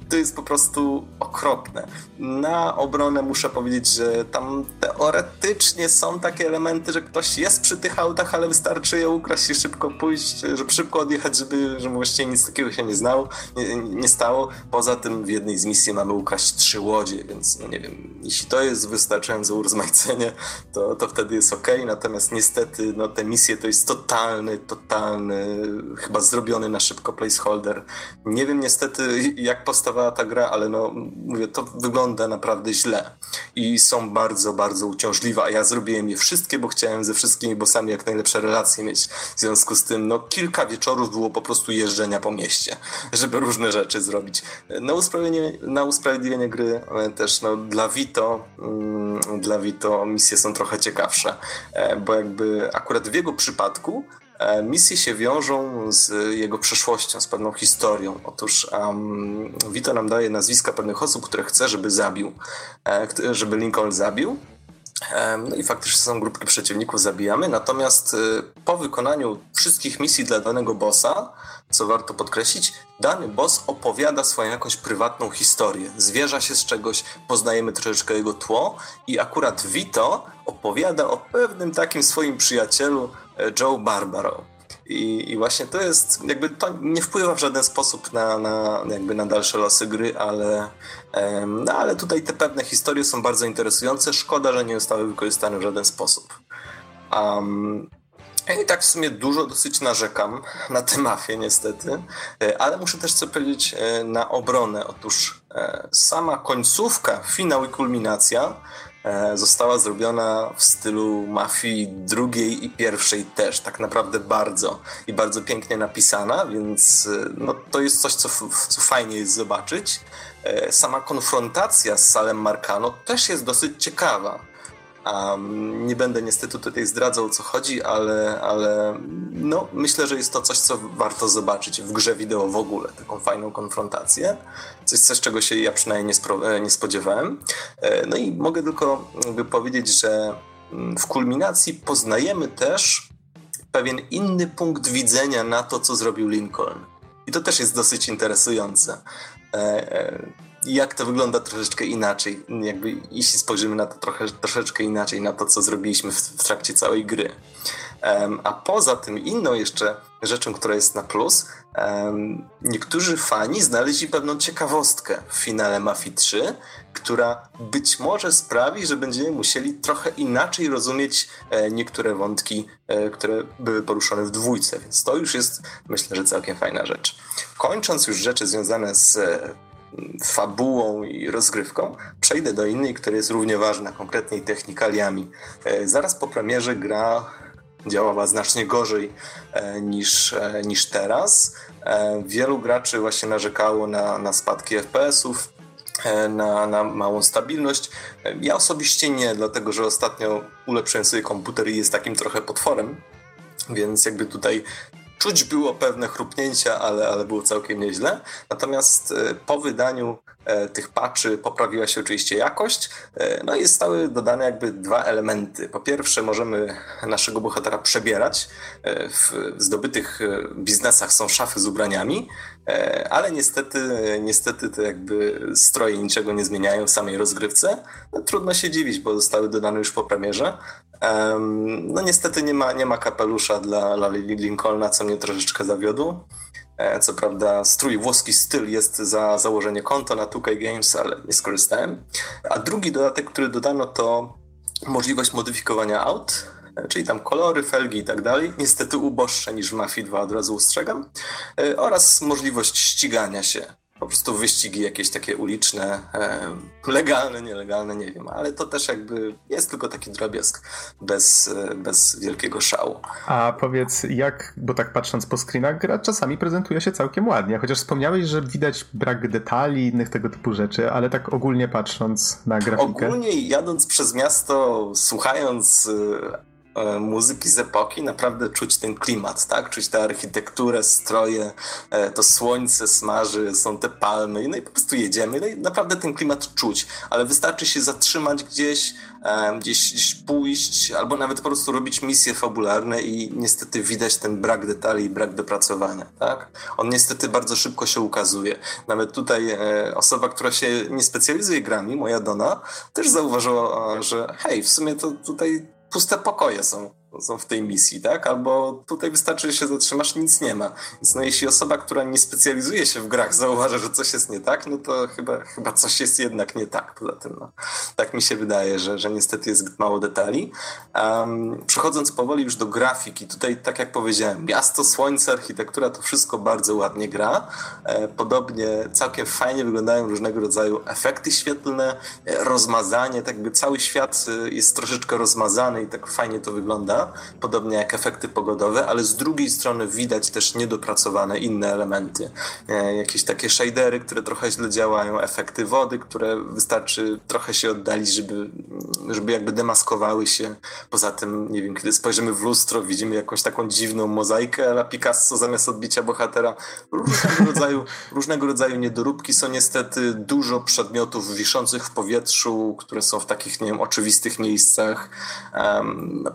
to jest po prostu okropne. Na obronę muszę powiedzieć, że tam teoretycznie są takie elementy, że ktoś jest przy tych autach, ale wystarczy je ukraść i szybko pójść, żeby szybko odjechać, żeby, żeby właściwie nic takiego się nie, znało, nie, nie stało. Poza tym w jednej z misji mamy ukraść trzy łodzie, więc no nie wiem, jeśli to jest wystarczające urozmaicenie, to, to wtedy jest ok. Natomiast niestety no, te misje to jest totalny, totalny, chyba zrobiony na szybko placeholder. Nie wiem niestety jak ta gra, ale no mówię, to wygląda naprawdę źle i są bardzo, bardzo uciążliwe, a ja zrobiłem je wszystkie, bo chciałem ze wszystkimi bossami jak najlepsze relacje mieć. W związku z tym, no kilka wieczorów było po prostu jeżdżenia po mieście, żeby różne rzeczy zrobić. Na usprawiedliwienie, na usprawiedliwienie gry też no, dla Vito, mm, dla Vito misje są trochę ciekawsze, e, bo jakby akurat w jego przypadku E, misje się wiążą z jego przeszłością, z pewną historią. Otóż um, Vito nam daje nazwiska pewnych osób, które chce, żeby zabił, e, żeby Lincoln zabił. E, no i faktycznie są grupki przeciwników, zabijamy. Natomiast e, po wykonaniu wszystkich misji dla danego bossa, co warto podkreślić, dany boss opowiada swoją jakąś prywatną historię. Zwierza się z czegoś, poznajemy troszeczkę jego tło i akurat Vito opowiada o pewnym takim swoim przyjacielu, Joe Barbaro. I, I, właśnie to jest, jakby to nie wpływa w żaden sposób na, na, jakby na dalsze losy gry, ale, no, ale tutaj te pewne historie są bardzo interesujące. Szkoda, że nie zostały wykorzystane w żaden sposób. Um, i tak w sumie dużo dosyć narzekam na tę mafię niestety, e, ale muszę też co powiedzieć e, na obronę. Otóż e, sama końcówka, finał i kulminacja została zrobiona w stylu mafii drugiej i pierwszej też, tak naprawdę bardzo i bardzo pięknie napisana, więc e, no, to jest coś, co, co fajnie jest zobaczyć. E, sama konfrontacja z Salem Marcano też jest dosyć ciekawa. Um, nie będę niestety tutaj zdradzał o co chodzi, ale, ale no, myślę, że jest to coś, co warto zobaczyć w grze wideo w ogóle, taką fajną konfrontację. Coś, coś czego się ja przynajmniej nie, e, nie spodziewałem. E, no i mogę tylko powiedzieć, że mm, w kulminacji poznajemy też pewien inny punkt widzenia na to, co zrobił Lincoln. I to też jest dosyć interesujące jak to wygląda troszeczkę inaczej, jakby jeśli spojrzymy na to trochę, troszeczkę inaczej, na to, co zrobiliśmy w, w trakcie całej gry. Um, a poza tym inną jeszcze rzeczą, która jest na plus, um, niektórzy fani znaleźli pewną ciekawostkę w finale Mafii 3, która być może sprawi, że będziemy musieli trochę inaczej rozumieć e, niektóre wątki, e, które były poruszone w dwójce, więc to już jest myślę, że całkiem fajna rzecz. Kończąc już rzeczy związane z fabułą i rozgrywką, przejdę do innej, która jest równie ważna, konkretnie technikaliami. E, zaraz po premierze gra działała znacznie gorzej e, niż, e, niż teraz. Wielu graczy właśnie narzekało na, na spadki FPS-ów, na, na małą stabilność. Ja osobiście nie, dlatego że ostatnio ulepszyłem sobie komputer i jest takim trochę potworem, więc jakby tutaj Czuć było pewne chrupnięcia, ale, ale było całkiem nieźle. Natomiast e, po wydaniu tych patchy poprawiła się oczywiście jakość. E, no i zostały dodane jakby dwa elementy. Po pierwsze możemy naszego bohatera przebierać. W zdobytych biznesach są szafy z ubraniami, ale niestety, niestety te jakby stroje niczego nie zmieniają w samej rozgrywce. No, trudno się dziwić, bo zostały dodane już po premierze. No niestety nie ma, nie ma kapelusza dla, dla Lincolna, co mnie troszeczkę zawiodło. E, co prawda strój włoski styl jest za założenie konta na 2K Games, ale nie skorzystałem. A drugi dodatek, który dodano to możliwość modyfikowania aut, e, czyli tam kolory, felgi i tak dalej. Niestety uboższe niż w Mafii 2, od razu ustrzegam. E, oraz możliwość ścigania się po prostu wyścigi jakieś takie uliczne, e, legalne, nielegalne, nie wiem, ale to też jakby jest tylko taki drobiazg bez, e, bez wielkiego szału. A powiedz, jak, bo tak patrząc po screenach, gra czasami prezentuje się całkiem ładnie, chociaż wspomniałeś, że widać brak detali, innych tego typu rzeczy, ale tak ogólnie patrząc na grafikę. Ogólnie jadąc przez miasto, słuchając E, muzyki z epoki, naprawdę czuć ten klimat, tak? Czuć tę architekturę, stroje, e, to słońce smaży, są te palmy, no i po prostu jedziemy, no i naprawdę ten klimat czuć, ale wystarczy się zatrzymać gdzieś, e, gdzieś, gdzieś pójść, albo nawet po prostu robić misje fabularne i niestety widać ten brak detali i brak dopracowania, tak? On niestety bardzo szybko się ukazuje. Nawet tutaj osoba, która się nie specjalizuje grami, moja Dona, też zauważyła, że hej, w sumie to tutaj puste pokoje są, są w tej misji, tak? Albo tutaj wystarczy, że się zatrzymasz, nic nie ma. Więc no, jeśli osoba, która nie specjalizuje się w grach, zauważa, że coś jest nie tak, no to chyba, chyba coś jest jednak nie tak. Poza tym, no, tak mi się wydaje, że, że niestety jest mało detali. Um, przechodząc powoli już do grafiki, tutaj, tak jak powiedziałem, miasto, słońce, architektura, to wszystko bardzo ładnie gra. E, podobnie całkiem fajnie wyglądają różnego rodzaju efekty świetlne, e, rozmazanie, tak by cały świat e, jest troszeczkę rozmazany i tak fajnie to wygląda, podobnie jak efekty pogodowe, ale z drugiej strony widać też niedopracowane inne elementy. E, jakieś takie shadery, które trochę źle działają, efekty wody, które wystarczy trochę się oddalić, żeby, żeby jakby demaskowały się. Poza tym, nie wiem, kiedy spojrzymy w lustro, widzimy jakąś taką dziwną mozaikę la Picasso zamiast odbicia bohatera. Różnego rodzaju, różnego rodzaju niedoróbki są niestety dużo przedmiotów wiszących w powietrzu, które są w takich, nie wiem, oczywistych miejscach.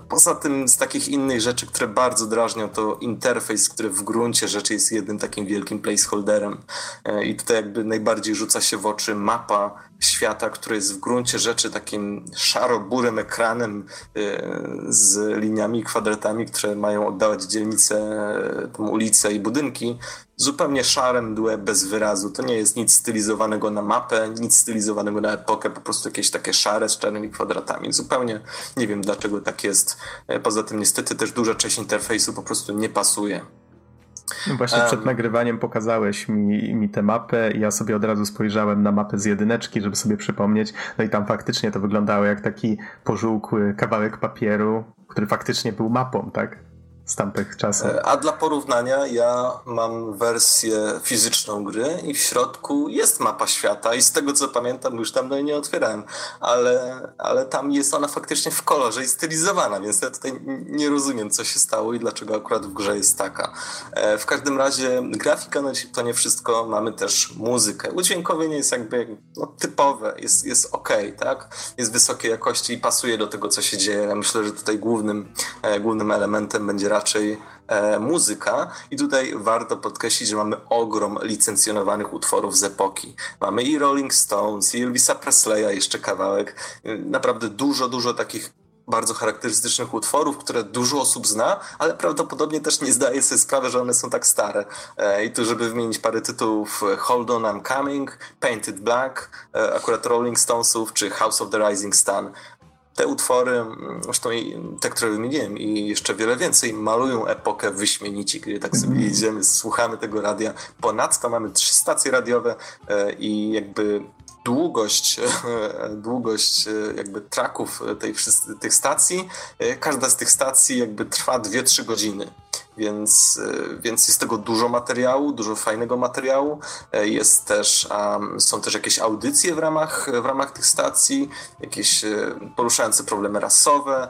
Poza tym z takich innych rzeczy, które bardzo drażnią, to interfejs, który w gruncie rzeczy jest jednym takim wielkim placeholderem. E, I tutaj jakby najbardziej rzuca się w oczy mapa świata, który jest w gruncie rzeczy takim szaro-burym ekranem e, z liniami i kwadratami, które mają oddawać dzielnice, e, tą ulicę i budynki, zupełnie szare mdłe, bez wyrazu. To nie jest nic stylizowanego na mapę, nic stylizowanego na epokę, po prostu jakieś takie szare z czarnymi kwadratami. Zupełnie nie wiem dlaczego tak jest. E, poza tym niestety też duża część interfejsu po prostu nie pasuje. No właśnie przed nagrywaniem pokazałeś mi, mi tę mapę i ja sobie od razu spojrzałem na mapę z jedyneczki, żeby sobie przypomnieć. No i tam faktycznie to wyglądało jak taki pożółkły kawałek papieru, który faktycznie był mapą, tak? Z tamtych czasów. E, a dla porównania ja mam wersję fizyczną gry i w środku jest mapa świata i z tego co pamiętam już tam no nie otwierałem, ale, ale tam jest ona faktycznie w kolorze i stylizowana, więc ja tutaj nie rozumiem co się stało i dlaczego akurat w grze jest taka. E, w każdym razie grafika no, to nie wszystko, mamy też muzykę. Udźwiękowienie jest jakby no, typowe, jest, jest ok, tak? Jest wysokiej jakości i pasuje do tego co się dzieje. Ja myślę, że tutaj głównym, e, głównym elementem będzie raczej e, muzyka. I tutaj warto podkreślić, że mamy ogrom licencjonowanych utworów z epoki. Mamy i Rolling Stones, i Elvisa Presleya, jeszcze kawałek. Naprawdę dużo, dużo takich bardzo charakterystycznych utworów, które dużo osób zna, ale prawdopodobnie też nie zdaje sobie sprawy, że one są tak stare. E, I tu, żeby wymienić parę tytułów, Hold On I'm Coming, Painted Black, e, akurat Rolling Stonesów, czy House of the Rising Sun te utwory, zresztą te, które wymieniłem i jeszcze wiele więcej, malują epokę wyśmienici, kiedy tak sobie mhm. jedziemy, słuchamy tego radia. Ponadto mamy trzy stacje radiowe e, i jakby długość, długość e, jakby traków tej, tych stacji, e, każda z tych stacji jakby trwa 2-3 godziny więc, e, więc jest tego dużo materiału, dużo fajnego materiału. E, jest też, um, są też jakieś audycje w ramach, w ramach tych stacji, jakieś e, poruszające problemy rasowe,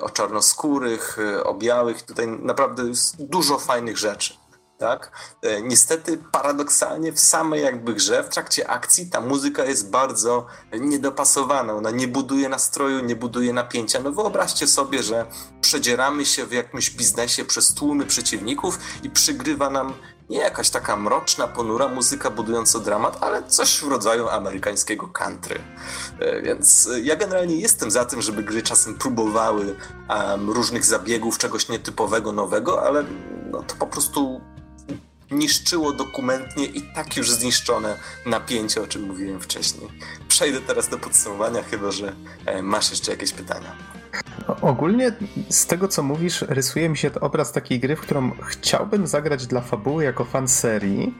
o czarnoskórych, o białych. Tutaj naprawdę jest dużo fajnych rzeczy tak? E, niestety paradoksalnie w samej jakby grze, w trakcie akcji ta muzyka jest bardzo niedopasowana, ona nie buduje nastroju, nie buduje napięcia. No wyobraźcie sobie, że przedzieramy się w jakimś biznesie przez tłumy przeciwników i przygrywa nam nie jakaś taka mroczna, ponura muzyka budująca dramat, ale coś w rodzaju amerykańskiego country. E, więc ja generalnie jestem za tym, żeby gry czasem próbowały um, różnych zabiegów, czegoś nietypowego, nowego, ale no, to po prostu niszczyło dokumentnie i tak już zniszczone napięcie, o czym mówiłem wcześniej. Przejdę teraz do podsumowania, chyba że e, masz jeszcze jakieś pytania. Ogólnie z tego co mówisz, rysuje mi się obraz takiej gry, w którą chciałbym zagrać dla fabuły jako fan serii,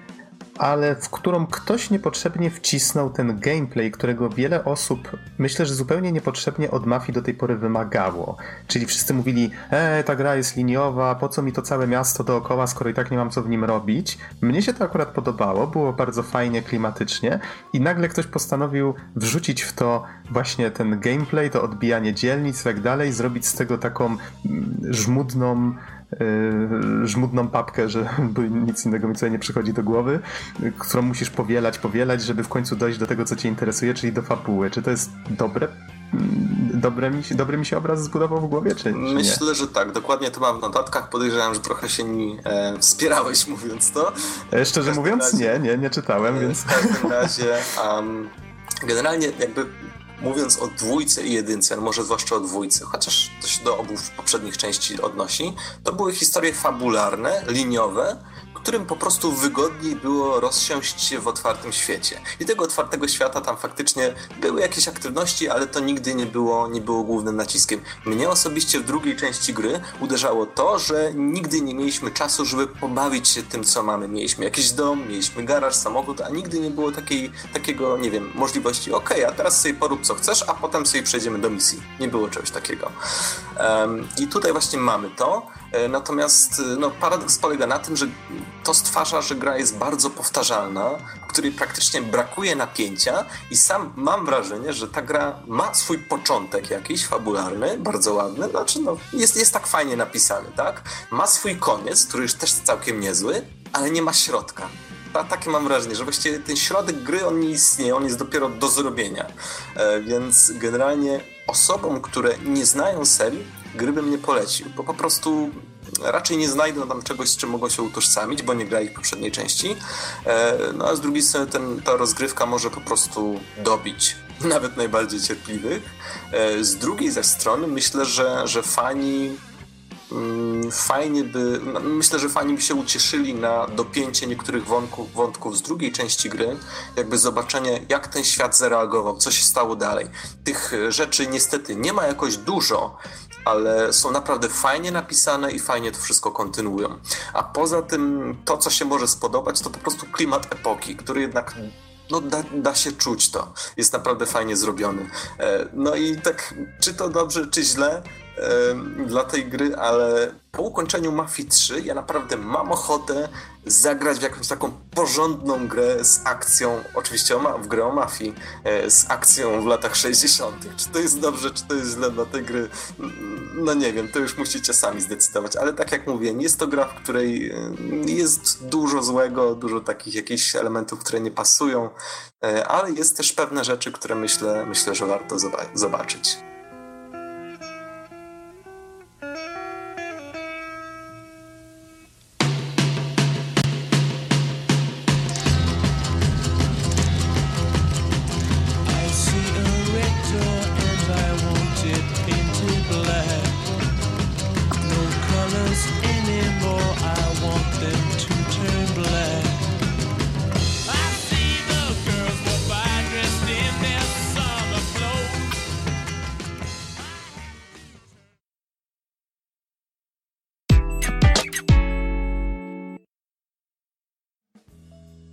ale w którą ktoś niepotrzebnie wcisnął ten gameplay, którego wiele osób, myślę, że zupełnie niepotrzebnie od mafii do tej pory wymagało. Czyli wszyscy mówili, e, ta gra jest liniowa, po co mi to całe miasto dookoła, skoro i tak nie mam co w nim robić. Mnie się to akurat podobało, było bardzo fajnie, klimatycznie i nagle ktoś postanowił wrzucić w to właśnie ten gameplay, to odbijanie dzielnic i tak dalej, zrobić z tego taką mm, żmudną żmudną papkę, że nic innego mi sobie nie przychodzi do głowy, którą musisz powielać, powielać, żeby w końcu dojść do tego, co cię interesuje, czyli do fabuły. Czy to jest dobre? Dobre mi, się, dobry mi się obraz zbudował w głowie, czy, czy Myślę, nie? że tak. Dokładnie to mam w notatkach. Podejrzewam, że trochę się nimi e, wspierałeś mówiąc to. E, szczerze mówiąc, razie, nie, nie, nie czytałem, więc... W każdym razie um, generalnie jakby mówiąc o dwójce i jedynce, no może zwłaszcza o dwójce, chociaż to się do obu poprzednich części odnosi, to były historie fabularne, liniowe, którym po prostu wygodniej było rozsiąść się w otwartym świecie. I tego otwartego świata tam faktycznie były jakieś aktywności, ale to nigdy nie było, nie było głównym naciskiem. Mnie osobiście w drugiej części gry uderzało to, że nigdy nie mieliśmy czasu, żeby pobawić się tym, co mamy. Mieliśmy jakiś dom, mieliśmy garaż, samochód, a nigdy nie było takiej, takiego, nie wiem, możliwości, ok, a teraz sobie porób co chcesz, a potem sobie przejdziemy do misji. Nie było czegoś takiego. Um, I tutaj właśnie mamy to. E, natomiast e, no, paradoks polega na tym, że to stwarza, że gra jest bardzo powtarzalna, której praktycznie brakuje napięcia i sam mam wrażenie, że ta gra ma swój początek jakiś fabularny, bardzo ładny, znaczy no, jest, jest tak fajnie napisany, tak? Ma swój koniec, który już też całkiem niezły, ale nie ma środka. Ta, takie mam wrażenie, że właściwie ten środek gry on nie istnieje, on jest dopiero do zrobienia. E, więc generalnie osobom, które nie znają serii, gry bym nie polecił, bo po prostu raczej nie znajdą tam czegoś, z czym mogą się utożsamić, bo nie grali w poprzedniej części. E, no a z drugiej strony ten, ta rozgrywka może po prostu dobić nawet najbardziej cierpliwych. E, z drugiej ze strony myślę, że, że fani Mm, fajnie by, myślę, że fani by się ucieszyli na dopięcie niektórych wątków, wątków z drugiej części gry, jakby zobaczenie, jak ten świat zareagował, co się stało dalej. Tych rzeczy niestety nie ma jakoś dużo, ale są naprawdę fajnie napisane i fajnie to wszystko kontynuują. A poza tym, to co się może spodobać, to po prostu klimat epoki, który jednak no da, da się czuć to. Jest naprawdę fajnie zrobiony. E, no i tak, czy to dobrze, czy źle dla tej gry, ale po ukończeniu Mafii 3 ja naprawdę mam ochotę zagrać w jakąś taką porządną grę z akcją, oczywiście w grę o mafii, e, z akcją w latach 60. Czy to jest dobrze, czy to jest źle dla tej gry? No nie wiem, to już musicie sami zdecydować, ale tak jak mówię, nie jest to gra, w której e, jest dużo złego, dużo takich jakichś elementów, które nie pasują, e, ale jest też pewne rzeczy, które myślę, myślę że warto zobaczyć.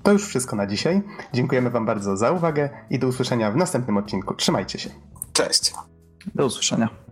To już wszystko na dzisiaj. Dziękujemy Wam bardzo za uwagę i do usłyszenia w następnym odcinku. Trzymajcie się. Cześć. Do usłyszenia.